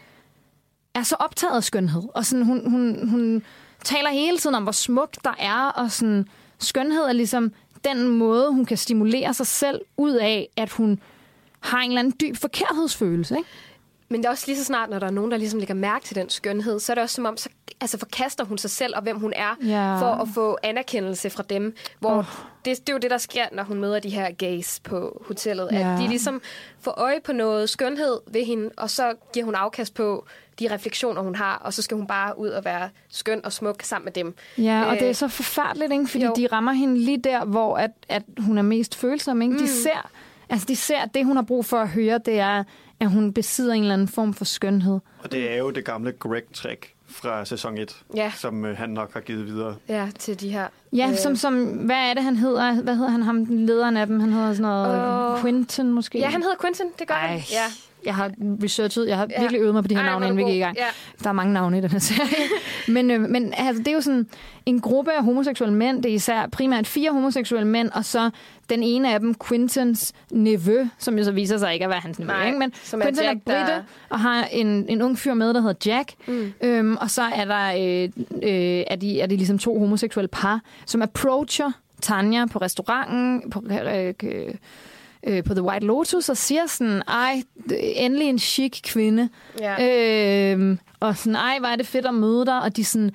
er så optaget af skønhed. Og sådan, hun, hun, hun taler hele tiden om, hvor smukt der er, og sådan, skønhed er ligesom den måde, hun kan stimulere sig selv ud af, at hun har en eller anden dyb forkerthedsfølelse. Ikke? Men det er også lige så snart, når der er nogen, der ligesom lægger mærke til den skønhed, så er det også som om, så altså forkaster hun sig selv og hvem hun er, Ja. for at få anerkendelse fra dem. Hvor oh. det, det er jo det, der sker, når hun møder de her gays på hotellet. Ja. At de ligesom får øje på noget skønhed ved hende, og så giver hun afkast på de refleksioner, hun har, og så skal hun bare ud og være skøn og smuk sammen med dem. Ja, og Øh, det er så forfærdeligt, ikke? fordi jo. de rammer hende lige der, hvor at, at hun er mest følsom. Ikke? De, ser, altså, de ser, at det, hun har brug for at høre, det er, at hun besidder en eller anden form for skønhed. Og det er jo det gamle Greg-trick fra sæson 1, Ja. som øh, han nok har givet videre. Ja, til de her... Ja, øh, som, som, hvad er det, han hedder? Hvad hedder han, ham, lederen af dem? Han hedder sådan noget Åh. Quentin måske? Ja, han hedder Quentin, det gør Ej. han. Ja. Jeg har researchet, jeg har ja. virkelig øvet mig på de her Ej, navne, er inden vi gik i gang. Ja. Der er mange navne i den her serie. [LAUGHS] men øh, men altså, det er jo sådan en gruppe af homoseksuelle mænd. Det er især primært fire homoseksuelle mænd, og så den ene af dem, Quintons nevø, som jo så viser sig ikke at være hans nevø. Nej, ikke? Men som er Quinton Jack, er britte, der- og har en, en ung fyr med, der hedder Jack. Mm. Øhm, og så er der øh, øh, er, de, er de ligesom to homoseksuelle par, som approacher Tanja på restauranten, på, øh, øh, øh, på The White Lotus, og siger sådan, ej, endelig en chic kvinde. Ja. Øh, og sådan, ej, hvor er det fedt at møde dig. Og de sådan,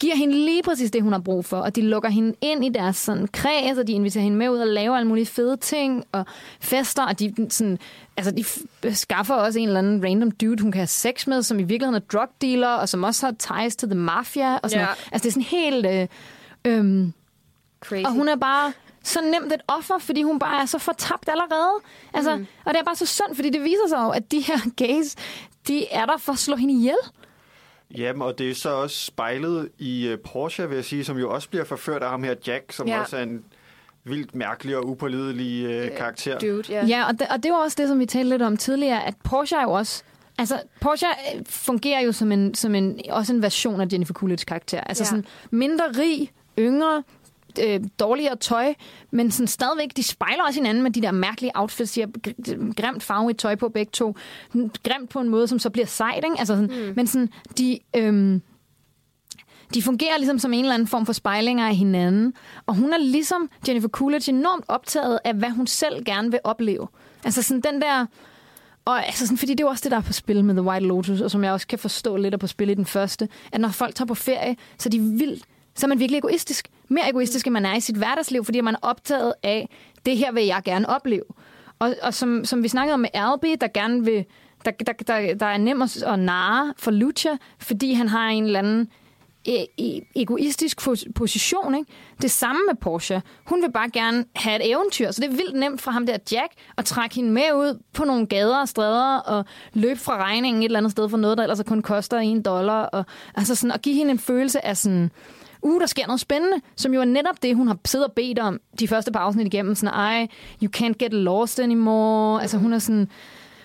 giver hende lige præcis det, hun har brug for. Og de lukker hende ind i deres sådan, kreds, og de inviterer hende med ud og laver alle mulige fede ting og fester. Og de, sådan, altså, de skaffer også en eller anden random dude, hun kan have sex med, som i virkeligheden er drug dealer, og som også har ties to the mafia. Og sådan Ja. Altså, det er sådan helt... Øh, øhm, Crazy. og hun er bare så nemt et offer, fordi hun bare er så fortabt allerede. Altså, mm. Og det er bare så synd, fordi det viser sig jo, at de her gays, de er der for at slå hende ihjel. Jamen, og det er så også spejlet i uh, Porsche, vil jeg sige, som jo også bliver forført af ham her Jack, som Ja. også er en vildt mærkelig og upålidelig uh, karakter. Dude, ja. Ja, og det, og det var også det, som vi talte lidt om tidligere, at Porsche er jo også... Altså, Porsche øh, fungerer jo som en, som en, også en version af Jennifer Coolidge's karakter. Altså ja. sådan mindre rig, yngre, øh, dårligere tøj, men sådan stadigvæk, de spejler også hinanden med de der mærkelige outfits, de har gr- grimt farverigt tøj på begge to. Grimt på en måde, som så bliver sejt, ikke? Altså sådan, mm. Men sådan, de... Øhm, de fungerer ligesom som en eller anden form for spejlinger af hinanden. Og hun er ligesom Jennifer Coolidge enormt optaget af, hvad hun selv gerne vil opleve. Altså sådan den der... Og altså sådan, fordi det er jo også det, der er på spil med The White Lotus, og som jeg også kan forstå lidt er på spil i den første, at når folk tager på ferie, så er de vildt så er man virkelig egoistisk. Mere egoistisk, end man er i sit hverdagsliv, fordi man er optaget af, det her vil jeg gerne opleve. Og, og som, som vi snakkede om med Albi, der gerne vil, der, der, der, der er nem at, at narre for Lucha, fordi han har en eller anden e, e, egoistisk position. Ikke? Det samme med Porsche. Hun vil bare gerne have et eventyr, så det er vildt nemt for ham der Jack at trække hende med ud på nogle gader og stræder og løbe fra regningen et eller andet sted for noget, der ellers kun koster en dollar. Og, altså sådan, at give hende en følelse af sådan, uh, der sker noget spændende, som jo er netop det, hun har siddet og bedt om de første par afsnit igennem. Sådan, ej, you can't get lost anymore. Altså hun er sådan,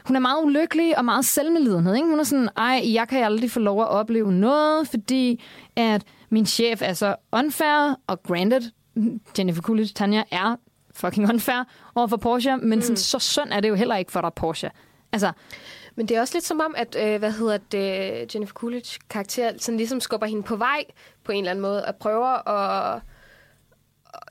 hun er meget ulykkelig og meget selvmedlidenhed. Ikke? Hun er sådan, ej, jeg kan aldrig få lov at opleve noget, fordi at min chef er så unfair, og granted, Jennifer Coolidge, Tanja, er fucking unfair over for Porsche, men sådan, så synd er det jo heller ikke for dig, Porsche. Altså, Men det er også lidt som om, at øh, hvad hedder det, Jennifer Coolidge karakter sådan ligesom skubber hende på vej på en eller anden måde, og prøver at...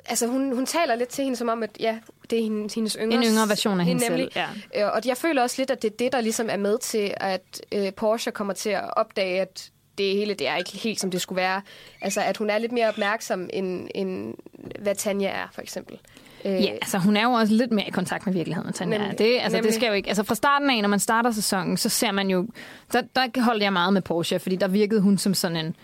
Altså, hun, hun taler lidt til hende som om, at ja, det er hendes, hendes yngre... En yngre version af hende nemlig. selv, ja. Øh, Og jeg føler også lidt, at det er det, der ligesom er med til, at øh, Porsche kommer til at opdage, at det hele det er ikke helt, som det skulle være. Altså, at hun er lidt mere opmærksom, end, end hvad Tanja er, for eksempel. Øh, Ja, altså hun er jo også lidt mere i kontakt med virkeligheden, Tanja. Nemlig. Det, altså, Nemlig. det skal jo ikke... Altså fra starten af, når man starter sæsonen, så ser man jo... Der, der holdt jeg meget med Porsche, fordi der virkede hun som sådan en...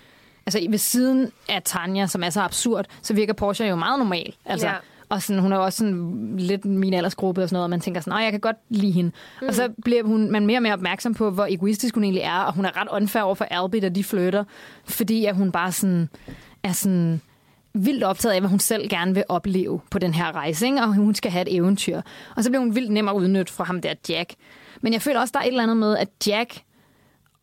Altså ved siden af Tanja, som er så absurd, så virker Porsche jo meget normal. Altså, Ja. Og sådan, hun er også sådan lidt min aldersgruppe og sådan noget, og man tænker sådan, jeg kan godt lide hende. Mm. Og så bliver hun, man mere og mere opmærksom på, hvor egoistisk hun egentlig er, og hun er ret unfair over for Albie, da de flytter, fordi at hun bare sådan, er sådan vildt optaget af, hvad hun selv gerne vil opleve på den her rejse, ikke? og hun skal have et eventyr. Og så bliver hun vildt nem at udnytte fra ham der Jack. Men jeg føler også, der er et eller andet med, at Jack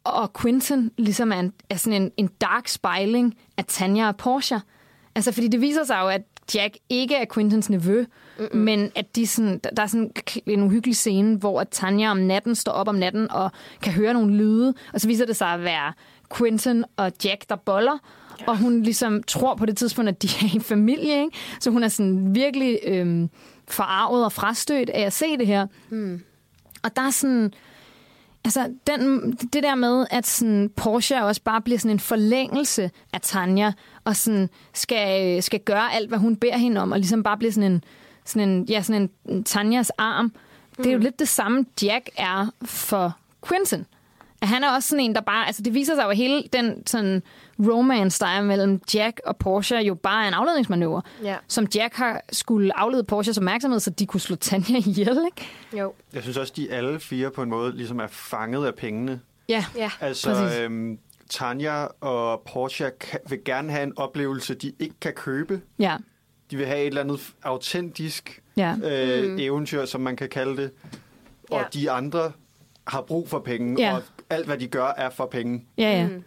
og Quentin ligesom er, en, er sådan en, en dark spejling af Tanja og Porsche. Altså, fordi det viser sig jo, at Jack ikke er Quintins nevø, Mm-mm. men at de sådan, der er sådan en uhyggelig scene, hvor at Tanja om natten står op om natten og kan høre nogle lyde, og så viser det sig at være Quentin og Jack, der boller. Og hun ligesom tror på det tidspunkt, at de er en familie, ikke? så hun er sådan virkelig øhm, forarvet og frastødt af at se det her. Mm. Og der er sådan... Altså, den, det der med, at sådan, Porsche også bare bliver sådan en forlængelse af Tanja, og sådan skal, skal gøre alt, hvad hun beder hende om, og ligesom bare bliver sådan en, sådan en, ja, sådan en, Tanjas arm. Mm. Det er jo lidt det samme, Jack er for Quentin. At han er også sådan en, der bare... Altså, det viser sig jo, hele den sådan, romance, der er mellem Jack og Porsche, jo bare er en afledningsmanøvre. Ja. Som Jack har skulle aflede Porsches opmærksomhed, så de kunne slå Tanja ihjel, ikke? Jo. Jeg synes også, de alle fire på en måde ligesom er fanget af pengene. Ja, Ja. Altså, Præcis. øhm, Tanja og Porsche kan, vil gerne have en oplevelse, de ikke kan købe. ja, De vil have et eller andet autentisk ja. øh, mm. eventyr, som man kan kalde det. Og Ja. de andre har brug for penge, Ja. og alt, hvad de gør, er for penge. Ja, ja. Mm.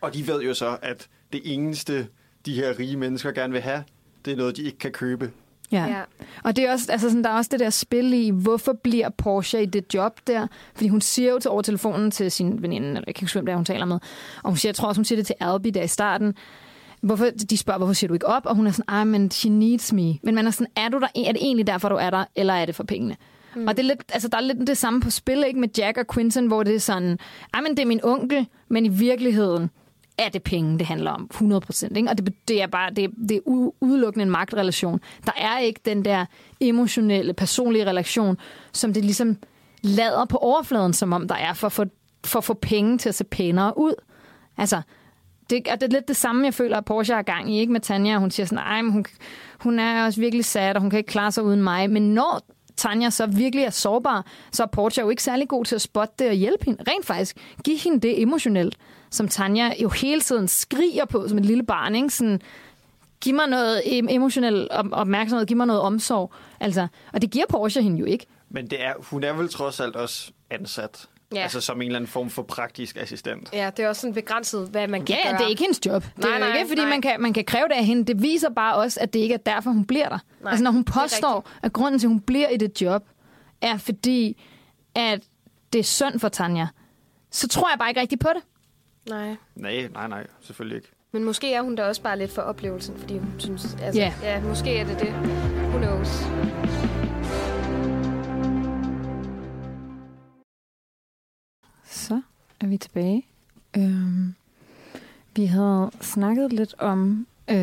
Og de ved jo så, at det eneste, de her rige mennesker gerne vil have, det er noget, de ikke kan købe. Ja. Ja. Og det er også, altså sådan, der er også det der spil i, hvorfor bliver Porsche i det job der? Fordi hun siger jo til over telefonen til sin veninde, eller jeg kan ikke huske, hvem det er, hun taler med, og hun siger, jeg tror også, hun siger det til Albi der i starten, Hvorfor, de spørger, hvorfor siger du ikke op? Og hun er sådan, ah, men she needs me. Men man er sådan, er, du der, er det egentlig derfor, du er der, eller er det for pengene? Mm. Og det er lidt, altså, der er lidt det samme på spil, ikke? Med Jack og Quinton, hvor det er sådan, ah, men det er min onkel, men i virkeligheden er det penge, det handler om. 100 procent. Og det, det er bare det, det er udelukkende en magtrelation. Der er ikke den der emotionelle, personlige relation, som det ligesom lader på overfladen, som om der er, for at få, for at få penge til at se pænere ud. Altså, det, og det er lidt det samme, jeg føler, at Porsche er gang i, ikke med Tanja. Hun siger sådan, nej, men hun, hun er også virkelig sad, og hun kan ikke klare sig uden mig. Men når Tanja så virkelig er sårbar, så er Porsche jo ikke særlig god til at spotte det og hjælpe hende. Rent faktisk, give hende det emotionelt, som Tanja jo hele tiden skriger på som et lille barn. Ikke? Sådan, giv mig noget em- emotionel op- opmærksomhed, giv mig noget omsorg. Altså, og det giver Porsche hende jo ikke. Men det er, hun er vel trods alt også ansat. Ja. Altså som en eller anden form for praktisk assistent. Ja, det er også sådan begrænset, hvad man kan Ja, gøre. det er ikke hendes job. Det Nej, er nej, ikke, fordi nej. man kan, man kan kræve det af hende. Det viser bare også, at det ikke er derfor, hun bliver der. Nej, altså når hun påstår, at grunden til, at hun bliver i det job, er fordi, at det er synd for Tanja, så tror jeg bare ikke rigtigt på det. Nej. Nej, nej, nej, selvfølgelig ikke. Men måske er hun da også bare lidt for oplevelsen, fordi hun synes... Altså, Ja. ja, måske er det det. Who knows? Så er vi tilbage. Øhm, vi havde snakket lidt om, øh,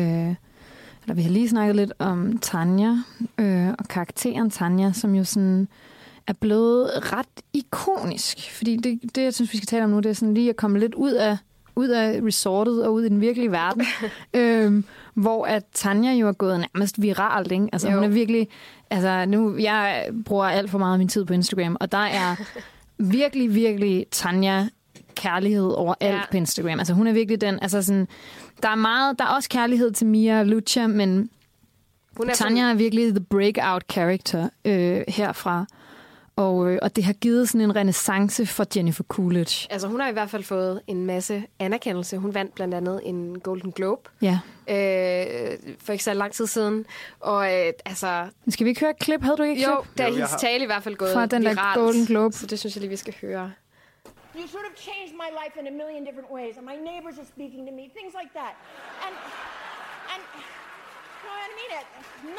eller vi har lige snakket lidt om Tanja øh, og karakteren Tanja, som jo sådan er blevet ret ikonisk. Fordi det, det, jeg synes, vi skal tale om nu, det er sådan lige at komme lidt ud af, ud af resortet og ud i den virkelige verden. [LAUGHS] øhm, hvor at Tanja jo er gået nærmest viralt, ikke? Altså Jo. hun er virkelig... Altså nu, jeg bruger alt for meget af min tid på Instagram, og der er [LAUGHS] virkelig, virkelig Tanja kærlighed over alt Ja. på Instagram. Altså hun er virkelig den, altså sådan, der er meget, der er også kærlighed til Mia og Lucia, men Hun er Tanja er virkelig the breakout character øh, herfra. Og, øh, og det har givet sådan en renaissance for Jennifer Coolidge. Altså, hun har i hvert fald fået en masse anerkendelse. Hun vandt blandt andet en Golden Globe Ja. øh, for ikke så lang tid siden. Og øh, altså, Skal vi ikke høre et klip? Havde du ikke et jo, klip? der er Jo, hendes har- tale i hvert fald gået Fra den der viralt. Golden Globe. Så det synes jeg lige, vi skal høre. You sort of changed my life in a million different ways, and my neighbors are speaking to me, things like that. And, and, no, I mean it.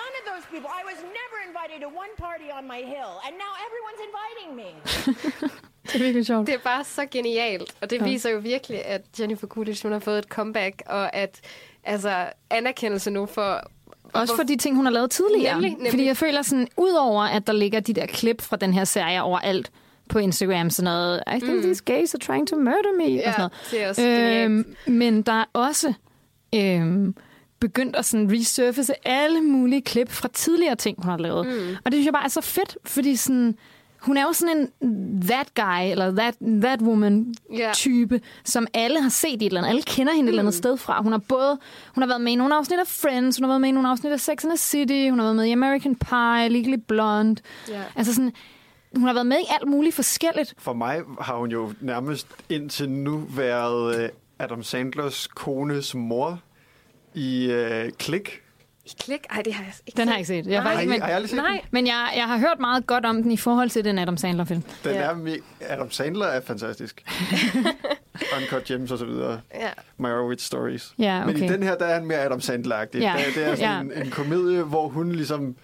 None of those people. I was never invited to one party on my hill, and now everyone's inviting me. [LAUGHS] Det er virkelig sjovt. Det er bare så genialt, og det Ja. viser jo virkelig, at Jennifer Coolidge hun har fået et comeback, og at altså, anerkendelse nu for... Også for de ting, hun har lavet tidligere. Nemlig, nemlig. Fordi jeg føler sådan, udover at der ligger de der klip fra den her serie overalt på Instagram, sådan noget, I think mm. these gays are trying to murder me, Ja, og sådan det er også noget. Øhm, men der er også øhm, begyndt at sådan resurface alle mulige klip fra tidligere ting, hun har lavet. Mm. Og det synes jeg bare er så fedt, fordi sådan, hun er jo sådan en that guy, eller that, that woman type, som alle har set i et eller andet. Alle kender hende et eller andet sted fra. Hun har både hun har været med i nogle afsnit af Friends, hun har været med i nogle afsnit af Sex and the City, hun har været med i American Pie, Legally Blonde. Ja. Altså sådan, hun har været med i alt muligt forskelligt. For mig har hun jo nærmest indtil nu været øh, Adam Sandlers kones mor i øh, Klik. I klik? Ej, det har jeg ikke Den har jeg ikke set. Jeg har, Nej. faktisk, Har I- men, har I aldrig set Nej. men jeg, jeg har hørt meget godt om den i forhold til den Adam Sandler-film. Den Ja. er Adam Sandler er fantastisk. [LAUGHS] Uncut Gems og så videre. Ja. Meyerowitz Stories. Ja, Men i okay. den her, der er han mere Adam Sandler-agtig. Ja. Det, det er sådan en, en komedie, hvor hun ligesom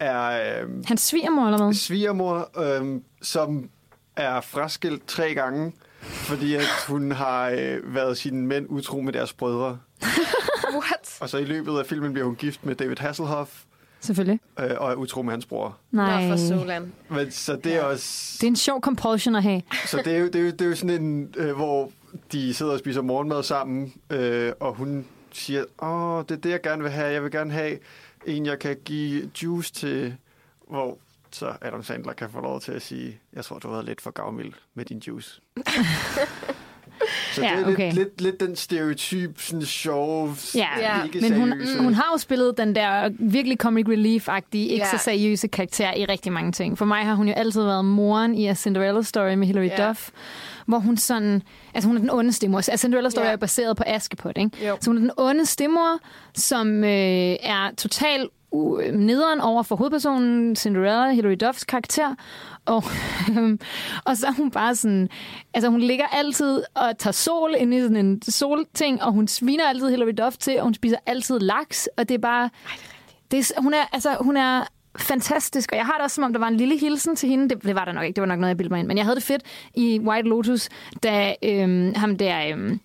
er øh, Hans svigermor, eller hvad? svigermor, øh, som er fraskilt tre gange, fordi at hun har øh, været sine mænd utro med deres brødre. [LAUGHS] What? [LAUGHS] Og så i løbet af filmen bliver hun gift med David Hasselhoff, Selvfølgelig. øh, og er utro med hans bror. Nej. Nå, for Solan. Men, så det er også... Det er en sjov compulsion at have. Så det er jo, det er jo, det er jo sådan en, øh, hvor de sidder og spiser morgenmad sammen, øh, og hun siger, åh, det er det, jeg gerne vil have. Jeg vil gerne have en, jeg kan give juice til, hvor så Adam Sandler kan få lov til at sige, jeg tror, du har været lidt for gavmild med din juice. [LAUGHS] Så Ja, det er okay. lidt, lidt, lidt den stereotyp, sådan sjove, Ja, Ja. ikke men hun, seriøse. hun har jo spillet den der virkelig comic relief-agtige, ikke Ja. så seriøse karakter i rigtig mange ting. For mig har hun jo altid været moren i A Cinderella Story med Hilary Ja. Duff, hvor hun sådan... Altså hun er den onde stemor. A Cinderella Story Ja. er baseret på Askepot, ikke? Jo. Så hun er den onde stemor, som øh, er totalt nederen over for hovedpersonen Cinderella, Hilary Duffs karakter. Og, og så er hun bare sådan... Altså hun ligger altid og tager sol ind i sådan en solting, og hun sviner altid Hilary Duff til, og hun spiser altid laks, og det er bare... Det er, hun, er, altså, hun er fantastisk, og jeg har det også, som om der var en lille hilsen til hende. Det, det var der nok ikke, det var nok noget, jeg bildte mig ind. Men jeg havde det fedt i White Lotus, da øhm, ham der... Øhm,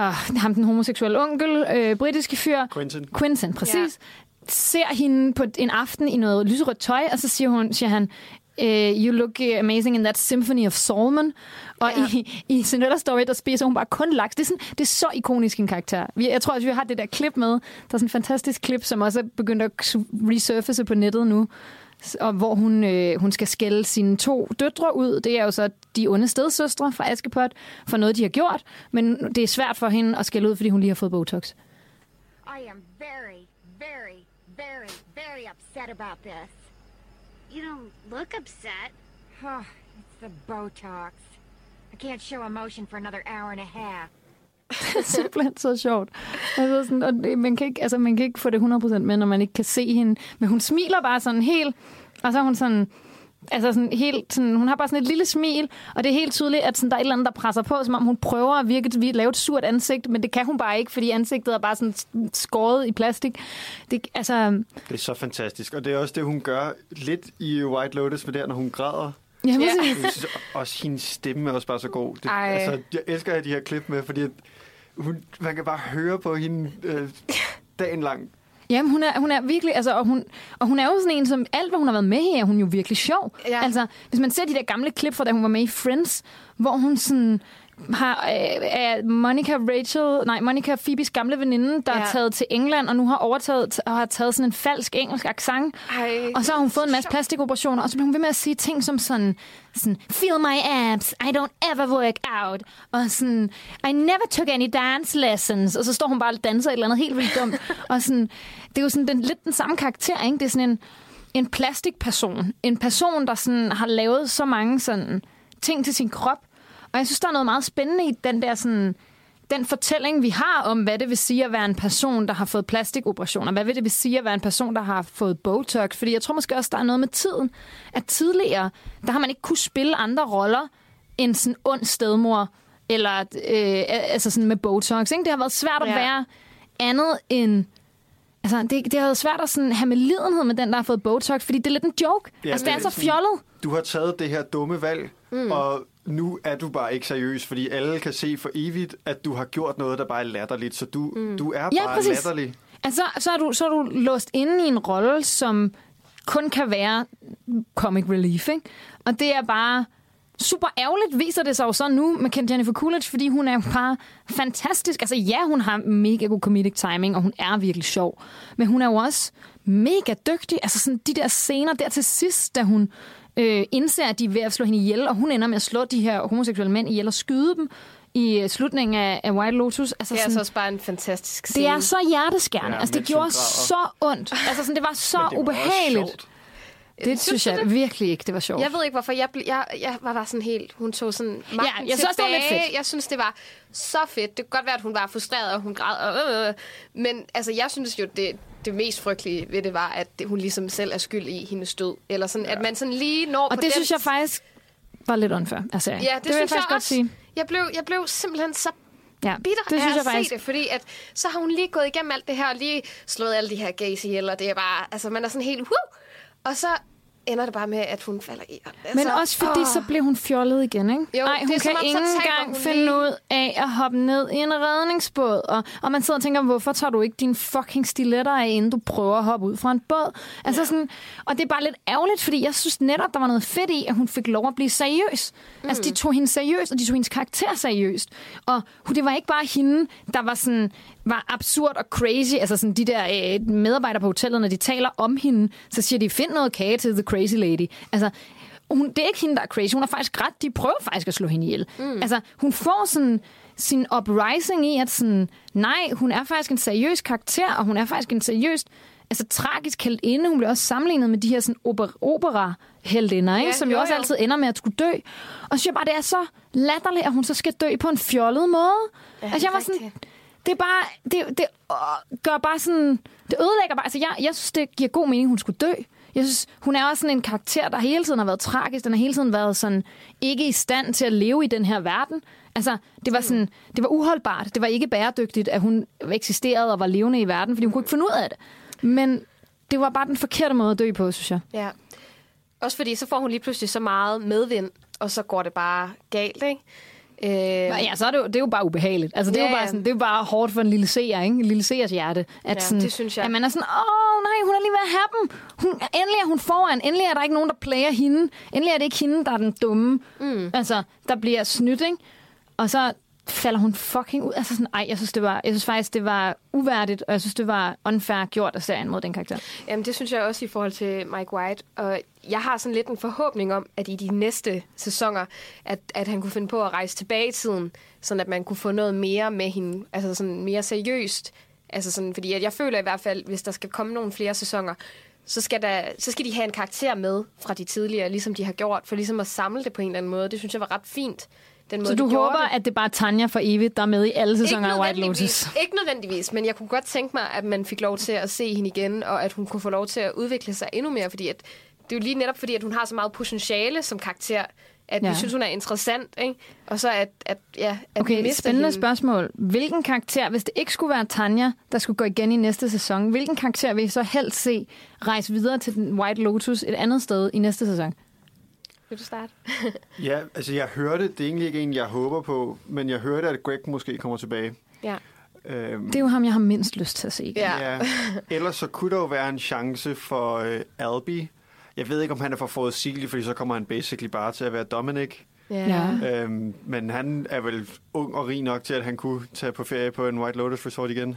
øh, ham den homoseksuelle onkel, øh, britiske fyr, Quentin. Quentin, præcis. Ser hende på en aften i noget lyserødt tøj, og så siger, hun, siger han, uh, you look amazing in that symphony of Solomon. Og Ja. i, i Cinderella Story, der spiser hun bare kun laks. Det er, sådan, det er så ikonisk en karakter. Vi, jeg tror også, vi har det der klip med. Der er sådan en fantastisk klip, som også er begyndt at resurface på nettet nu. Og hvor hun, øh, hun skal skælde sine to døtre ud. Det er jo så de onde stedsøstre fra Askepot for noget, de har gjort. Men det er svært for hende at skælde ud, fordi hun lige har fået Botox. I am very upset about this. You don't look upset. Oh, it's the Botox. I can't show emotion for another hour and a half. [LAUGHS] simpelthen så sjovt. Altså sådan, og det, man, kan ikke, altså, man kan ikke få det 100% med, når man ikke kan se hende. Men hun smiler bare sådan helt, og så er hun sådan... Altså sådan helt, sådan, hun har bare sådan et lille smil, og det er helt tydeligt, at sådan, der er et eller andet, der presser på, som om hun prøver at virke, at lave et surt ansigt, men det kan hun bare ikke, fordi ansigtet er bare sådan skåret i plastik. Det, altså, Det er så fantastisk. Og det er også det, hun gør lidt i White Lotus med der, når hun græder. ja, Ja. synes også, hendes stemme er også bare så god. Det, Ej. altså, jeg elsker at have de her klip med, fordi hun, man kan bare høre på hende øh, dagen lang. Jamen, hun er, hun er virkelig, altså, og hun, og hun er jo sådan en, som alt, hvad hun har været med i, er hun jo virkelig sjov. Ja. Altså, hvis man ser de der gamle klip fra, da hun var med i Friends, hvor hun sådan har øh, er Monica Rachel, nej, Monica Phoebes gamle veninde, der ja. Ja. er taget til England, og nu har overtaget og har taget sådan en falsk engelsk accent. Ej, Og så har hun fået en masse plastikoperationer, og så bliver hun ved med at sige ting som sådan, sådan feel my abs, I don't ever work out, og sådan, I never took any dance lessons, og så står hun bare og danser et eller andet helt vildt dumt, og sådan, det er jo sådan den, lidt den samme karakter, ikke? Det er sådan en, en plastikperson, en person, der sådan har lavet så mange sådan ting til sin krop, og jeg synes, der er noget meget spændende i den der sådan, den fortælling, vi har om, hvad det vil sige at være en person, der har fået plastikoperationer. Hvad vil det vil sige at være en person, der har fået Botox? Fordi jeg tror måske også, der er noget med tiden. At tidligere, der har man ikke kunne spille andre roller end sådan ond stedmor, eller øh, altså sådan med Botox. Ikke? Det har været svært at Ja. være andet end... Altså, det, det har været svært at sådan have med lidenhed med den, der har fået Botox, fordi det er lidt en joke. Ja, altså, det er så fjollet. Du har taget det her dumme valg, mm. og nu er du bare ikke seriøs, fordi alle kan se for evigt, at du har gjort noget, der bare er latterligt. Så du, mm. du er Ja, bare præcis. latterlig. Altså, så er, du, så er du låst inde i en rolle, som kun kan være comic relief, ikke? Og det er bare super ærgerligt, viser det sig jo så nu med Ken Jennifer Coolidge, fordi hun er jo bare fantastisk. Altså ja, hun har mega god comedic timing, og hun er virkelig sjov. Men hun er jo også mega dygtig. Altså sådan de der scener der til sidst, da hun øh, indser, at de er ved at slå hende ihjel, og hun ender med at slå de her homoseksuelle mænd ihjel og skyde dem i øh, slutningen af, af White Lotus. Altså det er sådan, altså også bare en fantastisk scene. det er så hjerteskærende. Ja, altså, det gjorde så ondt. Altså, sådan, det var så det var også ubehageligt. Det synes jeg virkelig ikke, det var sjovt. Jeg ved ikke, hvorfor. Jeg, ble, jeg, jeg var bare sådan helt... Hun tog sådan magten Ja, jeg synes også, det var lidt tilbage. fedt. Jeg synes, det var så fedt. Det kan godt være, at hun var frustreret, og hun græd. Og, øh, øh. Men altså, jeg synes jo, det, det mest frygtelige ved det var, at det, hun ligesom selv er skyld i hendes død. Eller sådan, ja. at man sådan lige når Og på det den... synes jeg faktisk var lidt unfair. Altså, Ja, det, det synes jeg faktisk jeg godt også. sige. Jeg blev, jeg blev simpelthen så Ja, bitter det synes af jeg at se faktisk. det, fordi at, så har hun lige gået igennem alt det her, og lige slået alle de her gays ihjel, og det er bare, altså man er sådan helt, woo! Og så ender det bare med, at hun falder i. Altså, Men også fordi, åh. så blev hun fjollet igen, ikke? Jo, Ej, det hun er kan om, ikke engang finde lige. ud af at hoppe ned i en redningsbåd. Og, og man sidder og tænker, hvorfor tager du ikke dine fucking stiletter af, inden du prøver at hoppe ud fra en båd? Altså ja. sådan, og det er bare lidt ærgerligt, fordi jeg synes netop, der var noget fedt i, at hun fik lov at blive seriøs. Mm. Altså, de tog hende seriøst, og de tog hendes karakter seriøst. Og det var ikke bare hende, der var sådan var absurd og crazy. Altså sådan de der øh, medarbejdere på hotellet, når de taler om hende, så siger de, find noget kage til The Crazy Lady. Altså, hun, det er ikke hende, der er crazy. Hun er faktisk ret. De prøver faktisk at slå hende ihjel. Mm. Altså, hun får sådan sin uprising i, at sådan, nej, hun er faktisk en seriøs karakter, og hun er faktisk en seriøst altså, tragisk heldinde. Hun bliver også sammenlignet med de her sådan, opera, opera heldinder, ikke? Ja, som jo, jo, også altid ender med at skulle dø. Og så synes jeg bare, det er så latterligt, at hun så skal dø på en fjollet måde. Ja, altså, jeg var sådan, rigtigt det er bare, det, det øh, gør bare sådan, det ødelægger bare, altså jeg, jeg synes, det giver god mening, at hun skulle dø. Jeg synes, hun er også sådan en karakter, der hele tiden har været tragisk. Den har hele tiden været sådan, ikke i stand til at leve i den her verden. Altså, det var sådan, det var uholdbart. Det var ikke bæredygtigt, at hun eksisterede og var levende i verden, fordi hun kunne ikke finde ud af det. Men det var bare den forkerte måde at dø på, synes jeg. Ja. Også fordi, så får hun lige pludselig så meget medvind, og så går det bare galt, ikke? Øh, Ja, så er det, jo, det er jo bare ubehageligt. Altså, det, er Ja, jo bare sådan, det er jo bare hårdt for en lille seer, ikke? En lille seers hjerte. At, Ja, sådan, det synes jeg. At man er sådan, åh nej, hun er lige ved at have dem. Hun, endelig er hun foran. Endelig er der ikke nogen, der player hende. Endelig er det ikke hende, der er den dumme. Mm. Altså, der bliver snydt, ikke? Og så falder hun fucking ud. Altså sådan, ej, jeg synes, det var, jeg synes faktisk, det var uværdigt, og jeg synes, det var unfair gjort af serien mod den karakter. Jamen, det synes jeg også i forhold til Mike White. Og jeg har sådan lidt en forhåbning om, at i de næste sæsoner, at, at han kunne finde på at rejse tilbage i tiden, sådan at man kunne få noget mere med hende, altså sådan mere seriøst. Altså sådan, fordi at jeg føler i hvert fald, hvis der skal komme nogle flere sæsoner, så skal, der, så skal de have en karakter med fra de tidligere, ligesom de har gjort, for ligesom at samle det på en eller anden måde. Det synes jeg var ret fint. Den måde, Så de du gjorde håber, det. at det bare er Tanja for evigt, der er med i alle sæsoner af White Lotus? Ikke nødvendigvis, men jeg kunne godt tænke mig, at man fik lov til at se hende igen, og at hun kunne få lov til at udvikle sig endnu mere, fordi at, det er jo lige netop fordi, at hun har så meget potentiale som karakter, at ja. Vi synes, hun er interessant, ikke? Og så at, at, ja, at vi Okay, mister spændende hende. spørgsmål. Hvilken karakter, hvis det ikke skulle være Tanja, der skulle gå igen i næste sæson, hvilken karakter vil I så helst se rejse videre til den White Lotus et andet sted i næste sæson? Vil du starte? [LAUGHS] Ja, altså jeg hørte, det er egentlig ikke en, jeg håber på, men jeg hørte, at Greg måske kommer tilbage. Ja. Øhm, Det er jo ham, jeg har mindst lyst til at se. igen. Ja. ja. Ellers så kunne der jo være en chance for øh, Albi. Jeg ved ikke, om han er for forudsigelig, fordi så kommer han basically bare til at være Dominic. Ja. Ja. Øhm, men han er vel ung og rig nok til, at han kunne tage på ferie på en White Lotus Resort igen.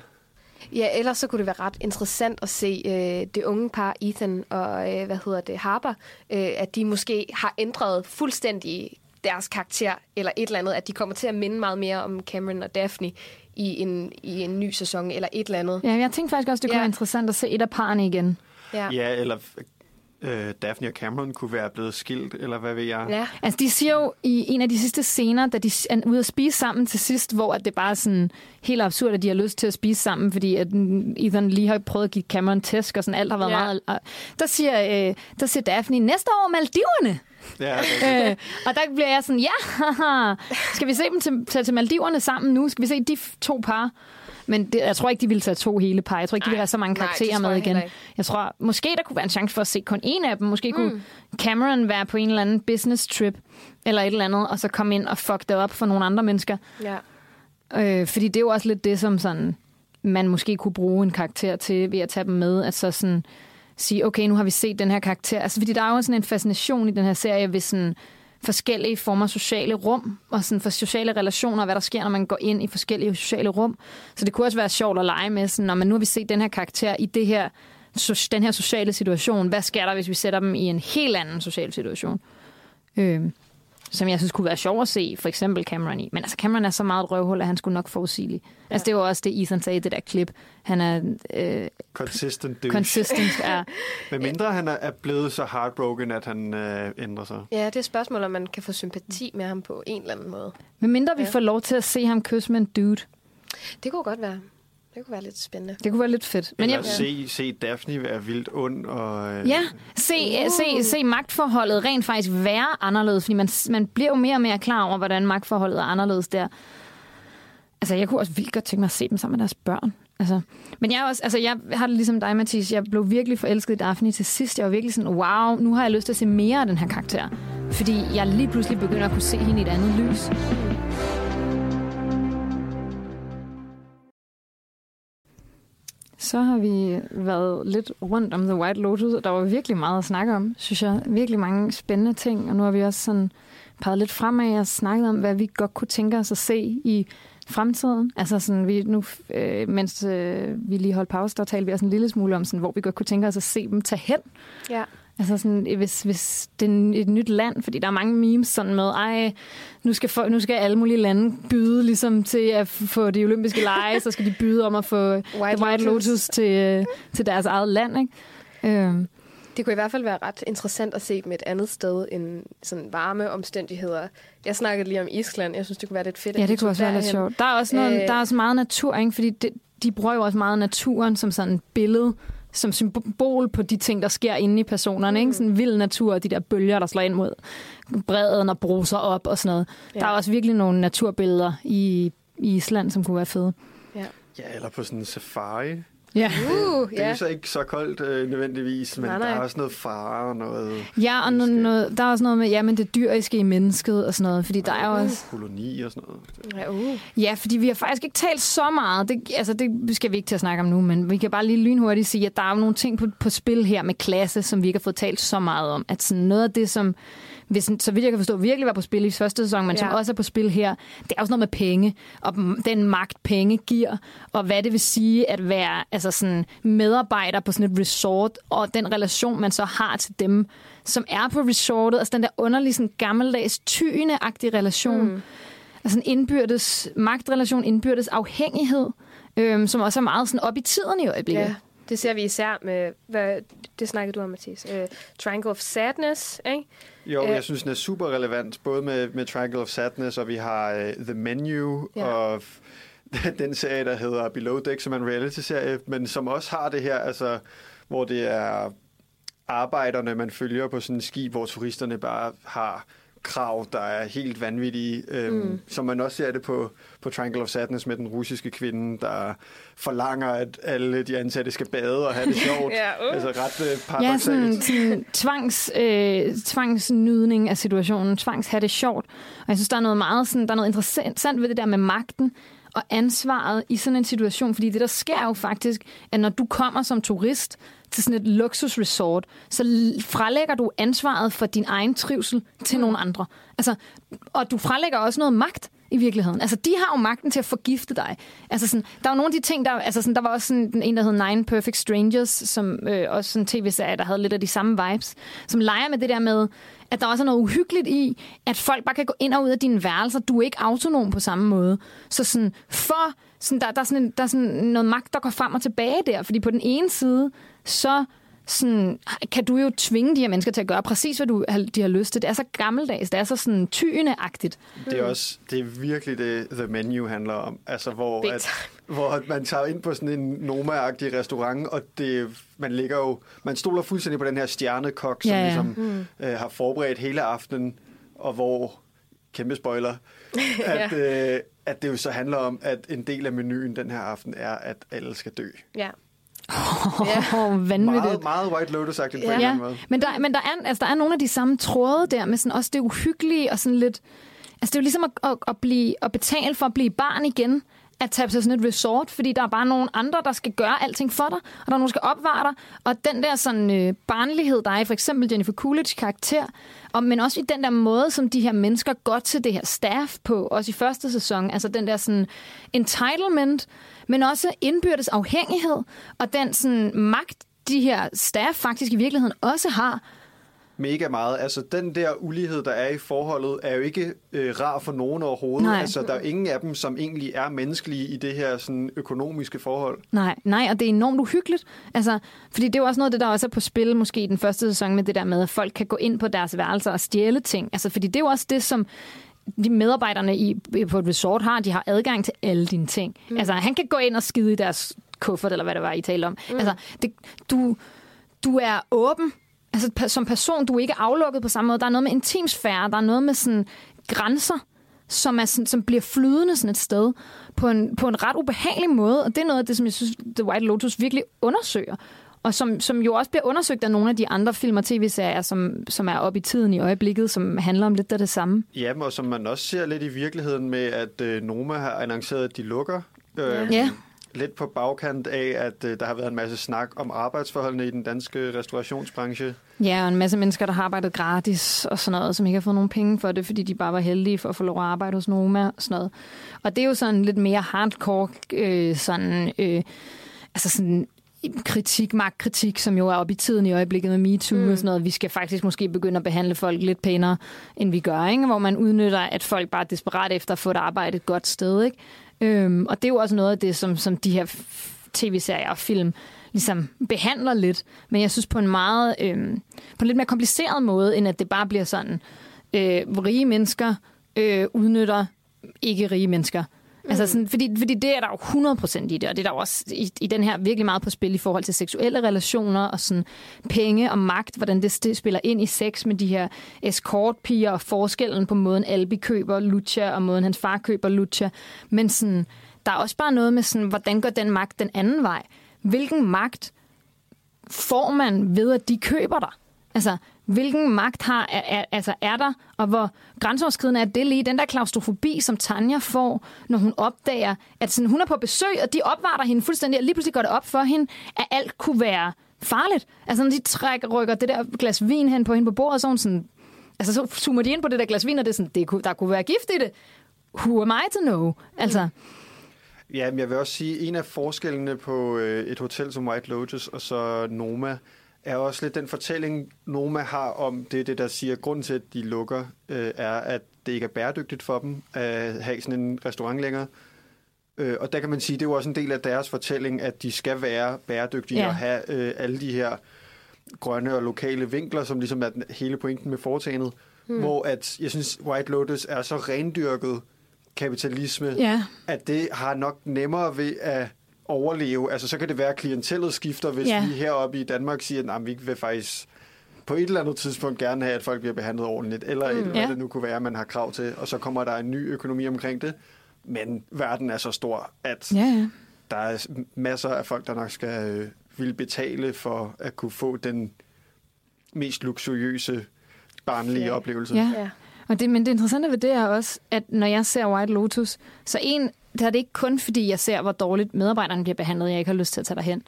Ja, ellers så kunne det være ret interessant at se øh, det unge par, Ethan og, øh, hvad hedder det, Harper, øh, at de måske har ændret fuldstændig deres karakter, eller et eller andet, at de kommer til at minde meget mere om Cameron og Daphne i en, i en ny sæson, eller et eller andet. Ja, jeg tænkte faktisk også, det kunne Ja. være interessant at se et af parerne igen. Ja. Ja, eller øh, Daphne og Cameron kunne være blevet skilt, eller hvad ved jeg. Ja. Altså, de siger jo i en af de sidste scener, da de er ude at spise sammen til sidst, hvor at det bare er sådan helt absurd, at de har lyst til at spise sammen, fordi at Ethan lige har prøvet at give Cameron tæsk, og sådan alt har været Ja. meget... Og der siger, øh, der siger Daphne, næste år Maldiverne! Ja, [LAUGHS] det, øh, og der bliver jeg sådan, ja, haha, skal vi se dem til, tage til Maldiverne sammen nu? Skal vi se de to par? Men det, jeg tror ikke, de ville tage to hele par. Jeg tror ikke, de vil have så mange nej, karakterer tror med jeg igen. ikke. Jeg tror, måske der kunne være en chance for at se kun en af dem. Måske mm. kunne Cameron være på en eller anden business trip, eller et eller andet, og så komme ind og fuck det op for nogle andre mennesker. Ja. Øh, fordi det er jo også lidt det, som sådan, man måske kunne bruge en karakter til, ved at tage dem med, at så sådan sige, okay, nu har vi set den her karakter. Altså, fordi der er jo sådan en fascination i den her serie ved sådan forskellige former sociale rum, og sådan for sociale relationer, hvad der sker, når man går ind i forskellige sociale rum. Så det kunne også være sjovt at lege med, sådan, når man nu har vi set den her karakter i det her, so- den her sociale situation. Hvad sker der, hvis vi sætter dem i en helt anden social situation? Øh, som jeg synes kunne være sjov at se, for eksempel Cameron i. Men altså, Cameron er så meget et røvhul, at han skulle nok forudsigelig. Ja. Altså, det var også det, Ethan sagde i det der klip. Han er øh, consistent douche. consistent. [LAUGHS] Er, Med mindre han er- er blevet så heartbroken, at han øh, ændrer sig. ja, det er et spørgsmål, om man kan få sympati med ham på en eller anden måde. men mindre vi Ja. får lov til at se ham kysse med en dude. Det kunne godt være. Det kunne være lidt spændende. Det kunne være lidt fedt. Men Eller jeg, se, se Daphne være vildt ond. Og, øh, Ja, se, uh. se, se magtforholdet rent faktisk være anderledes, fordi man, man bliver jo mere og mere klar over, hvordan magtforholdet er anderledes der. Altså, jeg kunne også vildt godt tænke mig at se dem sammen med deres børn. Altså, men jeg, også, altså, jeg har det ligesom dig, Mathis. Jeg blev virkelig forelsket i Daphne til sidst. Jeg var virkelig sådan, wow, nu har jeg lyst til at se mere af den her karakter. Fordi jeg lige pludselig begynder at kunne se hende i et andet lys. Så har vi været lidt rundt om The White Lotus, og der var virkelig meget at snakke om, synes jeg. Virkelig mange spændende ting, og nu har vi også sådan peget lidt fremad og snakket om, hvad vi godt kunne tænke os at se i fremtiden. Altså sådan, vi nu, øh, mens øh, vi lige holdt pause, der talte vi også en lille smule om, sådan, hvor vi godt kunne tænke os at se dem tage hen. Ja. Altså sådan, hvis, hvis det er et nyt land, fordi der er mange memes sådan med, ej, nu skal, for, nu skal alle mulige lande byde ligesom til at få de olympiske lege, så skal de byde om at få [LAUGHS] White, The White Lotus, Lotus til, øh, til deres eget land, ikke? Øhm. Det kunne i hvert fald være ret interessant at se dem et andet sted end sådan varme omstændigheder. Jeg snakkede lige om Island. Jeg synes, det kunne være lidt fedt. Ja, det kunne også være lidt sjovt. Der er også, noget, øh, der er også meget natur, ikke? fordi det, de bruger jo også meget naturen som sådan et billede som symbol på de ting, der sker inde i personerne. Mm. Ikke? Sådan vild natur, de der bølger, der slår ind mod bredden og bruser op og sådan noget. Ja. Der er også virkelig nogle naturbilleder i, i Island, som kunne være fede. Ja, ja eller på sådan en safari. Ja. Uh, det er ja. så ikke så koldt øh, nødvendigvis, men nej, nej. der er også noget fare og noget... Ja, og noget, noget, der er også noget med, ja, men det dyriske i mennesket og sådan noget, fordi ja, der er jo også... Koloni og sådan noget. Ja, uh. ja, fordi vi har faktisk ikke talt så meget, det, altså det skal vi ikke til at snakke om nu, men vi kan bare lige lynhurtigt sige, at der er jo nogle ting på, på spil her med klasse, som vi ikke har fået talt så meget om, at sådan noget af det, som hvis, så vidt jeg kan forstå, virkelig var på spil i første sæson, men ja. som også er på spil her, det er også noget med penge, og den magt, penge giver, og hvad det vil sige at være altså sådan, medarbejder på sådan et resort, og den relation, man så har til dem, som er på resortet, altså den der underlige, sådan gammeldags, tyende-agtige relation, mm. altså en indbyrdes magtrelation, indbyrdes afhængighed, øhm, som også er meget sådan op i tiden i øjeblikket. Ja. Det ser vi især med, hvad, det snakkede du om, Mathis, uh, Triangle of Sadness, ikke? Jo, uh, jeg synes, den er super relevant, både med, med Triangle of Sadness, og vi har uh, The Menu, ja. og [LAUGHS] den serie, der hedder Below Deck, som er en reality-serie, men som også har det her, altså, hvor det er arbejderne, man følger på sådan en skib, hvor turisterne bare har krav, der er helt vanvittige, øhm, mm. som man også ser det på, på Triangle of Sadness med den russiske kvinde, der forlanger, at alle de ansatte skal bade og have det [LAUGHS] sjovt. ja, uh. Altså ret øh, paradoxalt. Ja, sådan, sådan tvangs, øh, tvangsnydning af situationen, tvangs have det sjovt. Og jeg synes, der er noget meget sådan, der er noget interessant ved det der med magten og ansvaret i sådan en situation, fordi det der sker jo faktisk, at når du kommer som turist til sådan et luksusresort, så frelægger du ansvaret for din egen trivsel til mm. nogle andre. Altså, og du frelægger også noget magt i virkeligheden. Altså, de har jo magten til at forgifte dig. Altså, sådan, der er jo nogle af de ting, der... Altså, sådan, der var også sådan, en, der hed Nine Perfect Strangers, som øh, også sådan en tv-serie, der havde lidt af de samme vibes, som leger med det der med, at der også er noget uhyggeligt i, at folk bare kan gå ind og ud af dine værelser. Du er ikke autonom på samme måde. Så sådan, for, sådan, der, der, er sådan, der er sådan noget magt, der går frem og tilbage der. Fordi på den ene side, så sådan, kan du jo tvinge de her mennesker til at gøre præcis, hvad du, de har lyst til. Det er så gammeldags, det er så sådan tyende-agtigt. Det er også det er virkelig det, The Menu handler om. Altså, hvor, at, [LAUGHS] hvor man tager ind på sådan en Noma-agtig restaurant, og det, man ligger jo, man stoler fuldstændig på den her stjernekok, som ja, ja. ligesom mm. øh, har forberedt hele aftenen, og hvor, kæmpe spoiler, [LAUGHS] at, ja. øh, at det jo så handler om, at en del af menuen den her aften er, at alle skal dø. Ja. Oh, ja. vanvittigt. Meget, meget White Lotus-agtigt ja. på en ja. måde. Men, der, men der, er, altså, der er nogle af de samme tråde der, med sådan, også det uhyggelige og sådan lidt... Altså, det er jo ligesom at, at, at, blive, at betale for at blive barn igen at tage til sådan et resort, fordi der er bare nogle andre, der skal gøre alting for dig, og der er nogen, der skal opvare dig. Og den der sådan øh, barnlighed, der er i for eksempel Jennifer Coolidge karakter, og, men også i den der måde, som de her mennesker går til det her staff på, også i første sæson, altså den der sådan entitlement, men også indbyrdes afhængighed, og den sådan magt, de her staff faktisk i virkeligheden også har, mega meget. Altså, den der ulighed, der er i forholdet, er jo ikke øh, rar for nogen overhovedet. Nej. Altså, der er ingen af dem, som egentlig er menneskelige i det her sådan, økonomiske forhold. Nej, nej, og det er enormt uhyggeligt. Altså, fordi det er jo også noget af det, der også er på spil, måske i den første sæson, med det der med, at folk kan gå ind på deres værelser og stjæle ting. Altså, fordi det er jo også det, som de medarbejderne i, på et resort har, de har adgang til alle dine ting. Mm. Altså, han kan gå ind og skide i deres kuffert, eller hvad det var, I talte om. Mm. Altså, det, du, du er åben altså, som person, du er ikke aflukket på samme måde. Der er noget med intimsfære, der er noget med sådan grænser, som, er sådan, som bliver flydende sådan et sted på en, på en ret ubehagelig måde. Og det er noget af det, som jeg synes, The White Lotus virkelig undersøger. Og som, som jo også bliver undersøgt af nogle af de andre film og tv-serier, som, som er oppe i tiden i øjeblikket, som handler om lidt af det samme. Ja, og som man også ser lidt i virkeligheden med, at øh, Noma har annonceret, at de lukker. Øh, ja lidt på bagkant af, at øh, der har været en masse snak om arbejdsforholdene i den danske restaurationsbranche. Ja, og en masse mennesker, der har arbejdet gratis og sådan noget, som ikke har fået nogen penge for det, fordi de bare var heldige for at få lov at arbejde hos Noma og sådan noget. Og det er jo sådan lidt mere hardcore, øh, sådan, øh, altså sådan kritik, magtkritik, som jo er oppe i tiden i øjeblikket med MeToo mm. og sådan noget. Vi skal faktisk måske begynde at behandle folk lidt pænere, end vi gør, ikke? hvor man udnytter, at folk bare er desperat efter at få et arbejde et godt sted. Ikke? Øhm, og det er jo også noget af det, som, som de her tv-serier og film ligesom behandler lidt, men jeg synes på en meget øhm, på en lidt mere kompliceret måde, end at det bare bliver sådan, øh, rige mennesker øh, udnytter ikke rige mennesker. Mm. Altså sådan, fordi, fordi det er der jo 100% i det, og det er der jo også i, i den her virkelig meget på spil i forhold til seksuelle relationer og sådan penge og magt, hvordan det spiller ind i sex med de her escortpiger og forskellen på måden Albi køber Lucia og måden hans far køber Lucia. Men sådan, der er også bare noget med sådan, hvordan går den magt den anden vej? Hvilken magt får man ved, at de køber dig? Altså, hvilken magt har, er, er, altså er der, og hvor grænseoverskridende er det lige, den der klaustrofobi, som Tanja får, når hun opdager, at sådan, hun er på besøg, og de opvarter hende fuldstændig, og lige pludselig går det op for hende, at alt kunne være farligt. Altså når de trækker, rykker det der glas vin hen på hende på bordet, så hun sådan, altså så zoomer de ind på det der glas vin, og det er sådan, det der kunne være gift i det. Who am I to know? Altså, Ja, men jeg vil også sige, at en af forskellene på øh, et hotel som White Lotus og så Noma, er også lidt den fortælling, Noma har om det, det der siger, grund til, at de lukker, øh, er, at det ikke er bæredygtigt for dem at have sådan en restaurant længere. Øh, og der kan man sige, det er jo også en del af deres fortælling, at de skal være bæredygtige ja. og have øh, alle de her grønne og lokale vinkler, som ligesom er den, hele pointen med foretagendet. Hmm. Hvor at, jeg synes, White Lotus er så rendyrket kapitalisme, ja. at det har nok nemmere ved at overleve. Altså, så kan det være, at klientellet skifter, hvis Ja. vi heroppe i Danmark siger, at vi vil faktisk på et eller andet tidspunkt gerne have, at folk bliver behandlet ordentligt, eller mm. hvad Ja. det nu kunne være, man har krav til, og så kommer der en ny økonomi omkring det. Men verden er så stor, at ja, ja. der er masser af folk, der nok skal øh, vil betale for at kunne få den mest luksuriøse barnlige Ja. oplevelse. Ja. Ja. Og det, men det interessante ved det er også, at når jeg ser White Lotus, så en, der er det ikke kun fordi, jeg ser, hvor dårligt medarbejderne bliver behandlet, jeg ikke har lyst til at tage derhen.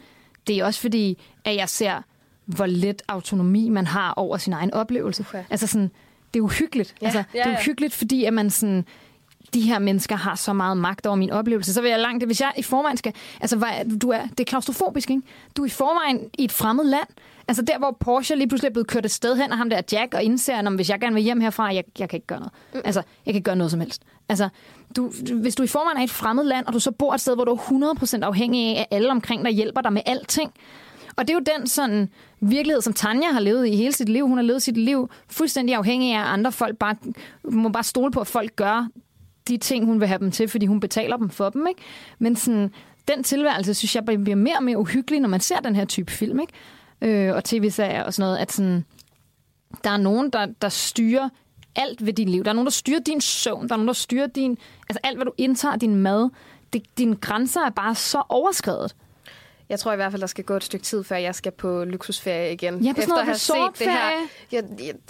Det er også fordi, at jeg ser, hvor lidt autonomi man har over sin egen oplevelse. Ja. Altså sådan, det er uhyggeligt. Ja, altså, ja, det er ja. uhyggeligt, fordi at man sådan, de her mennesker har så meget magt over min oplevelse, så vil jeg langt det. Hvis jeg i forvejen skal... Altså, hvad, du er, det er klaustrofobisk, ikke? Du er i forvejen i et fremmed land. Altså der, hvor Porsche lige pludselig er blevet kørt et sted hen, og ham der Jack, og indser, at hvis jeg gerne vil hjem herfra, jeg, jeg kan ikke gøre noget. Altså, jeg kan ikke gøre noget som helst. Altså, du, hvis du i forvejen er i et fremmed land, og du så bor et sted, hvor du er 100% afhængig af, at alle omkring dig hjælper dig med alting, og det er jo den sådan virkelighed, som Tanja har levet i hele sit liv. Hun har levet sit liv fuldstændig afhængig af, andre folk bare, må bare stole på, at folk gør de ting, hun vil have dem til, fordi hun betaler dem for dem. Ikke? Men sådan, den tilværelse, synes jeg, bliver mere og mere uhyggelig, når man ser den her type film. Ikke? Øh, og tv-serier og sådan noget, at sådan, der er nogen, der, der styrer alt ved dit liv. Der er nogen, der styrer din søvn. Der er nogen, der styrer din... Altså alt, hvad du indtager, din mad. Det, dine grænser er bare så overskrevet. Jeg tror i hvert fald, der skal gå et stykke tid, før jeg skal på luksusferie igen. Ja, på sådan noget at have set det her. Ja,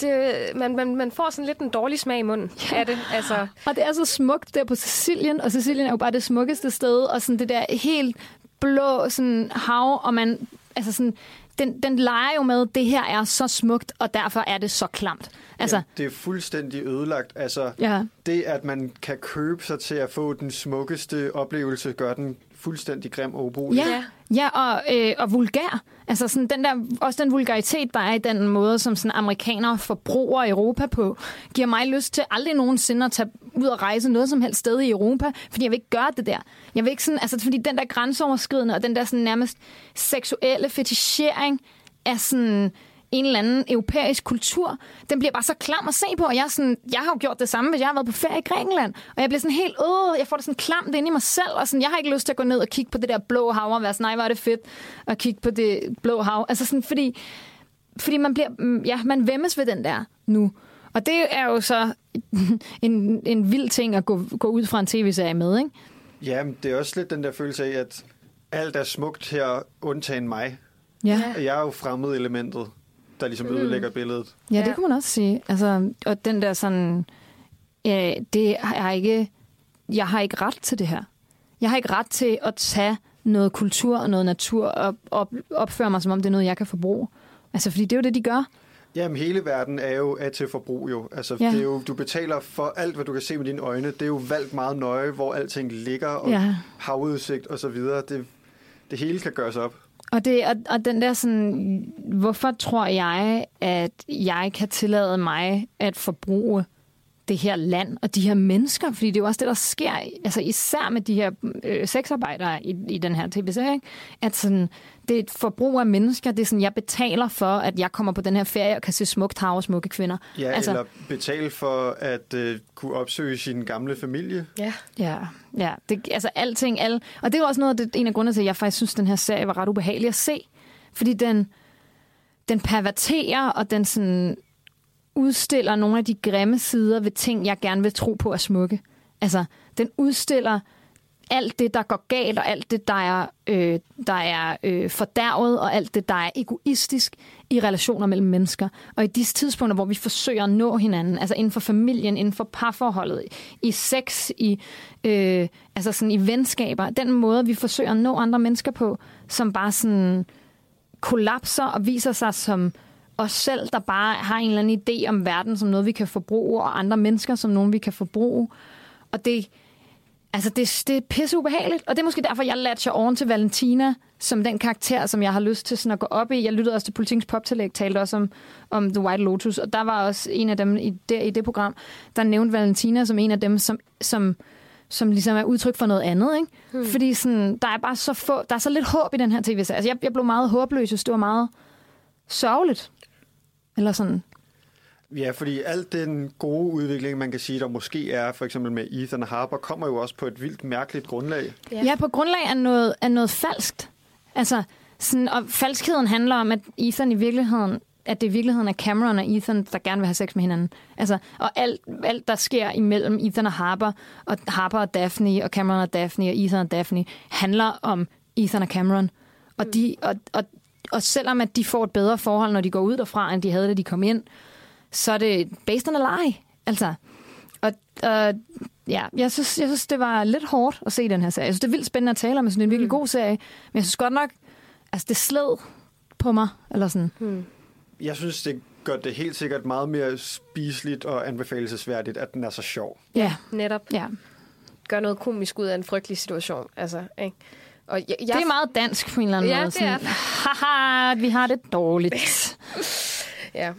det, man, man, man får sådan lidt en dårlig smag i munden ja. af det. Altså, Og det er så smukt der på Sicilien, og Sicilien er jo bare det smukkeste sted, og sådan det der helt blå sådan, hav, og man, altså sådan, den, den leger jo med, det her er så smukt, og derfor er det så klamt. Altså, Ja, det er fuldstændig ødelagt. Altså, Ja. det, at man kan købe sig til at få den smukkeste oplevelse, gør den fuldstændig grim og ubrugelig. Ja, ja og, øh, og vulgær. Altså sådan den der, også den vulgaritet, der er i den måde, som sådan amerikanere forbruger Europa på, giver mig lyst til aldrig nogensinde at tage ud og rejse noget som helst sted i Europa, fordi jeg vil ikke gøre det der. Jeg vil ikke sådan, altså fordi den der grænseoverskridende og den der sådan nærmest seksuelle fetichering er sådan en eller anden europæisk kultur, den bliver bare så klam at se på, og jeg, er sådan, jeg har jo gjort det samme, hvis jeg har været på ferie i Grækenland, og jeg bliver sådan helt, øh, jeg får det sådan klamt ind i mig selv, og sådan, jeg har ikke lyst til at gå ned og kigge på det der blå hav, og være sådan, nej, hvor er det fedt at kigge på det blå hav. Altså sådan, fordi, fordi man bliver, mm, ja, man vemmes ved den der nu. Og det er jo så [LAUGHS] en, en vild ting at gå, gå ud fra en tv-serie med, ikke? Ja, men det er også lidt den der følelse af, at alt er smukt her, undtagen mig. Ja. Jeg er jo fremmed elementet, der ligesom ødelægger billedet. Ja, det kan man også sige. Altså, og den der sådan, øh, det er ikke, jeg har ikke ret til det her. Jeg har ikke ret til at tage noget kultur og noget natur og op, opføre mig, som om det er noget, jeg kan forbruge. Altså, fordi det er jo det, de gør. Jamen, hele verden er jo er til forbrug jo. Altså, Ja. det er jo, du betaler for alt, hvad du kan se med dine øjne. Det er jo valgt meget nøje, hvor alting ligger, og Ja. havudsigt og så videre. Det, det hele kan gøres op. Og, det, og, og den der sådan, hvorfor tror jeg, at jeg kan tillade mig at forbruge det her land og de her mennesker? Fordi det er jo også det, der sker, altså især med de her øh, sexarbejdere i, i den her tv-serie, at sådan, det er et forbrug af mennesker. Det er sådan, jeg betaler for, at jeg kommer på den her ferie og kan se smukt hav og smukke kvinder. Ja, altså, eller betale for at øh, kunne opsøge sin gamle familie. Ja. Ja, ja. Det, altså alting, alle. Og det er også noget af det, en af grundene til, at jeg faktisk synes, at den her serie var ret ubehagelig at se. Fordi den, den perverterer, og den sådan udstiller nogle af de grimme sider ved ting, jeg gerne vil tro på er smukke. Altså, den udstiller alt det, der går galt, og alt det, der er, øh, der er øh, fordærvet, og alt det, der er egoistisk i relationer mellem mennesker. Og i disse tidspunkter, hvor vi forsøger at nå hinanden, altså inden for familien, inden for parforholdet, i sex, i, øh, altså sådan i venskaber, den måde, vi forsøger at nå andre mennesker på, som bare sådan kollapser og viser sig som os selv, der bare har en eller anden idé om verden som noget, vi kan forbruge, og andre mennesker som nogen, vi kan forbruge. Og det, altså det, det er pisse ubehageligt, og det er måske derfor, jeg latcher oven til Valentina, som den karakter, som jeg har lyst til sådan at gå op i. Jeg lyttede også til Politikens Poptillæg, talte også om, om The White Lotus, og der var også en af dem i det, i det program, der nævnte Valentina som en af dem, som, som, som ligesom er udtryk for noget andet. Ikke? Hmm. Fordi sådan, der er bare så få, der er så lidt håb i den her tv-serie. Altså, jeg, jeg blev meget håbløs, og det var meget sørgeligt. Eller sådan. Ja, fordi alt den gode udvikling, man kan sige, der måske er, for eksempel med Ethan Harper, kommer jo også på et vildt mærkeligt grundlag. Ja, ja på grundlag af noget, af noget falskt. Altså, sådan, og falskheden handler om, at Ethan i virkeligheden at det i virkeligheden er Cameron og Ethan, der gerne vil have sex med hinanden. Altså, og alt, alt, der sker imellem Ethan og Harper, og Harper og Daphne, og Cameron og Daphne, og Ethan og Daphne, handler om Ethan og Cameron. Og, de, og, og, og selvom at de får et bedre forhold, når de går ud derfra, end de havde, da de kom ind, så er det based on a lie. Altså, og, og ja, jeg synes, jeg synes, det var lidt hårdt at se den her serie. Jeg synes, det er vildt spændende at tale om, jeg synes, det er en virkelig god serie. Men jeg synes godt nok, altså det sled på mig, eller sådan. Hmm. Jeg synes, det gør det helt sikkert meget mere spiseligt og anbefalesværdigt, at den er så sjov. Ja, netop. Ja. Gør noget komisk ud af en frygtelig situation. Altså, ikke? Og jeg, jeg... Det er meget dansk på en eller anden Ja, måde. det er. Haha, vi har det dårligt. [LAUGHS] Ja.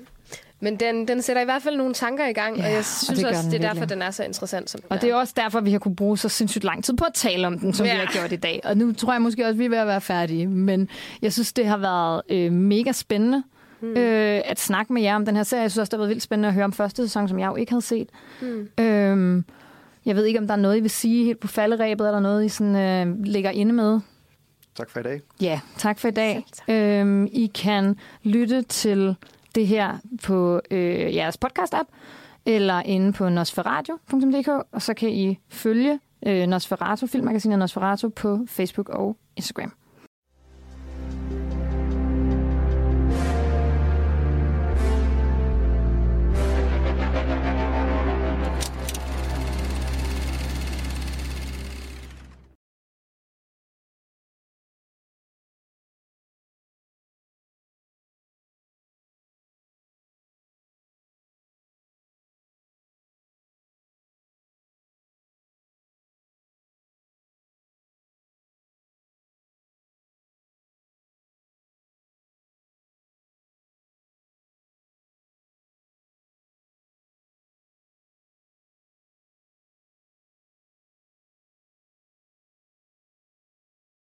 Men den, den sætter i hvert fald nogle tanker i gang, ja, og jeg synes det gør også, den det er derfor, den er så interessant, som den Og det er også derfor, vi har kunne bruge så sindssygt lang tid på at tale om den, som ja. Vi har gjort i dag. Og nu tror jeg måske også, at vi er ved at være færdige. Men jeg synes, det har været øh, mega spændende hmm. øh, at snakke med jer om den her serie. Jeg synes også, det har været vildt spændende at høre om første sæson, som jeg jo ikke havde set. Hmm. Øhm, jeg ved ikke, om der er noget, I vil sige helt på falderæbet, eller noget, I sådan, øh, ligger inde med. Tak for i dag. Ja, tak for i dag. Øhm, I kan lytte til det her på øh, jeres podcast-app, eller inde på nosferadio.dk, og så kan I følge øh, Nosferatu, filmmagasinet Nosferatu på Facebook og Instagram.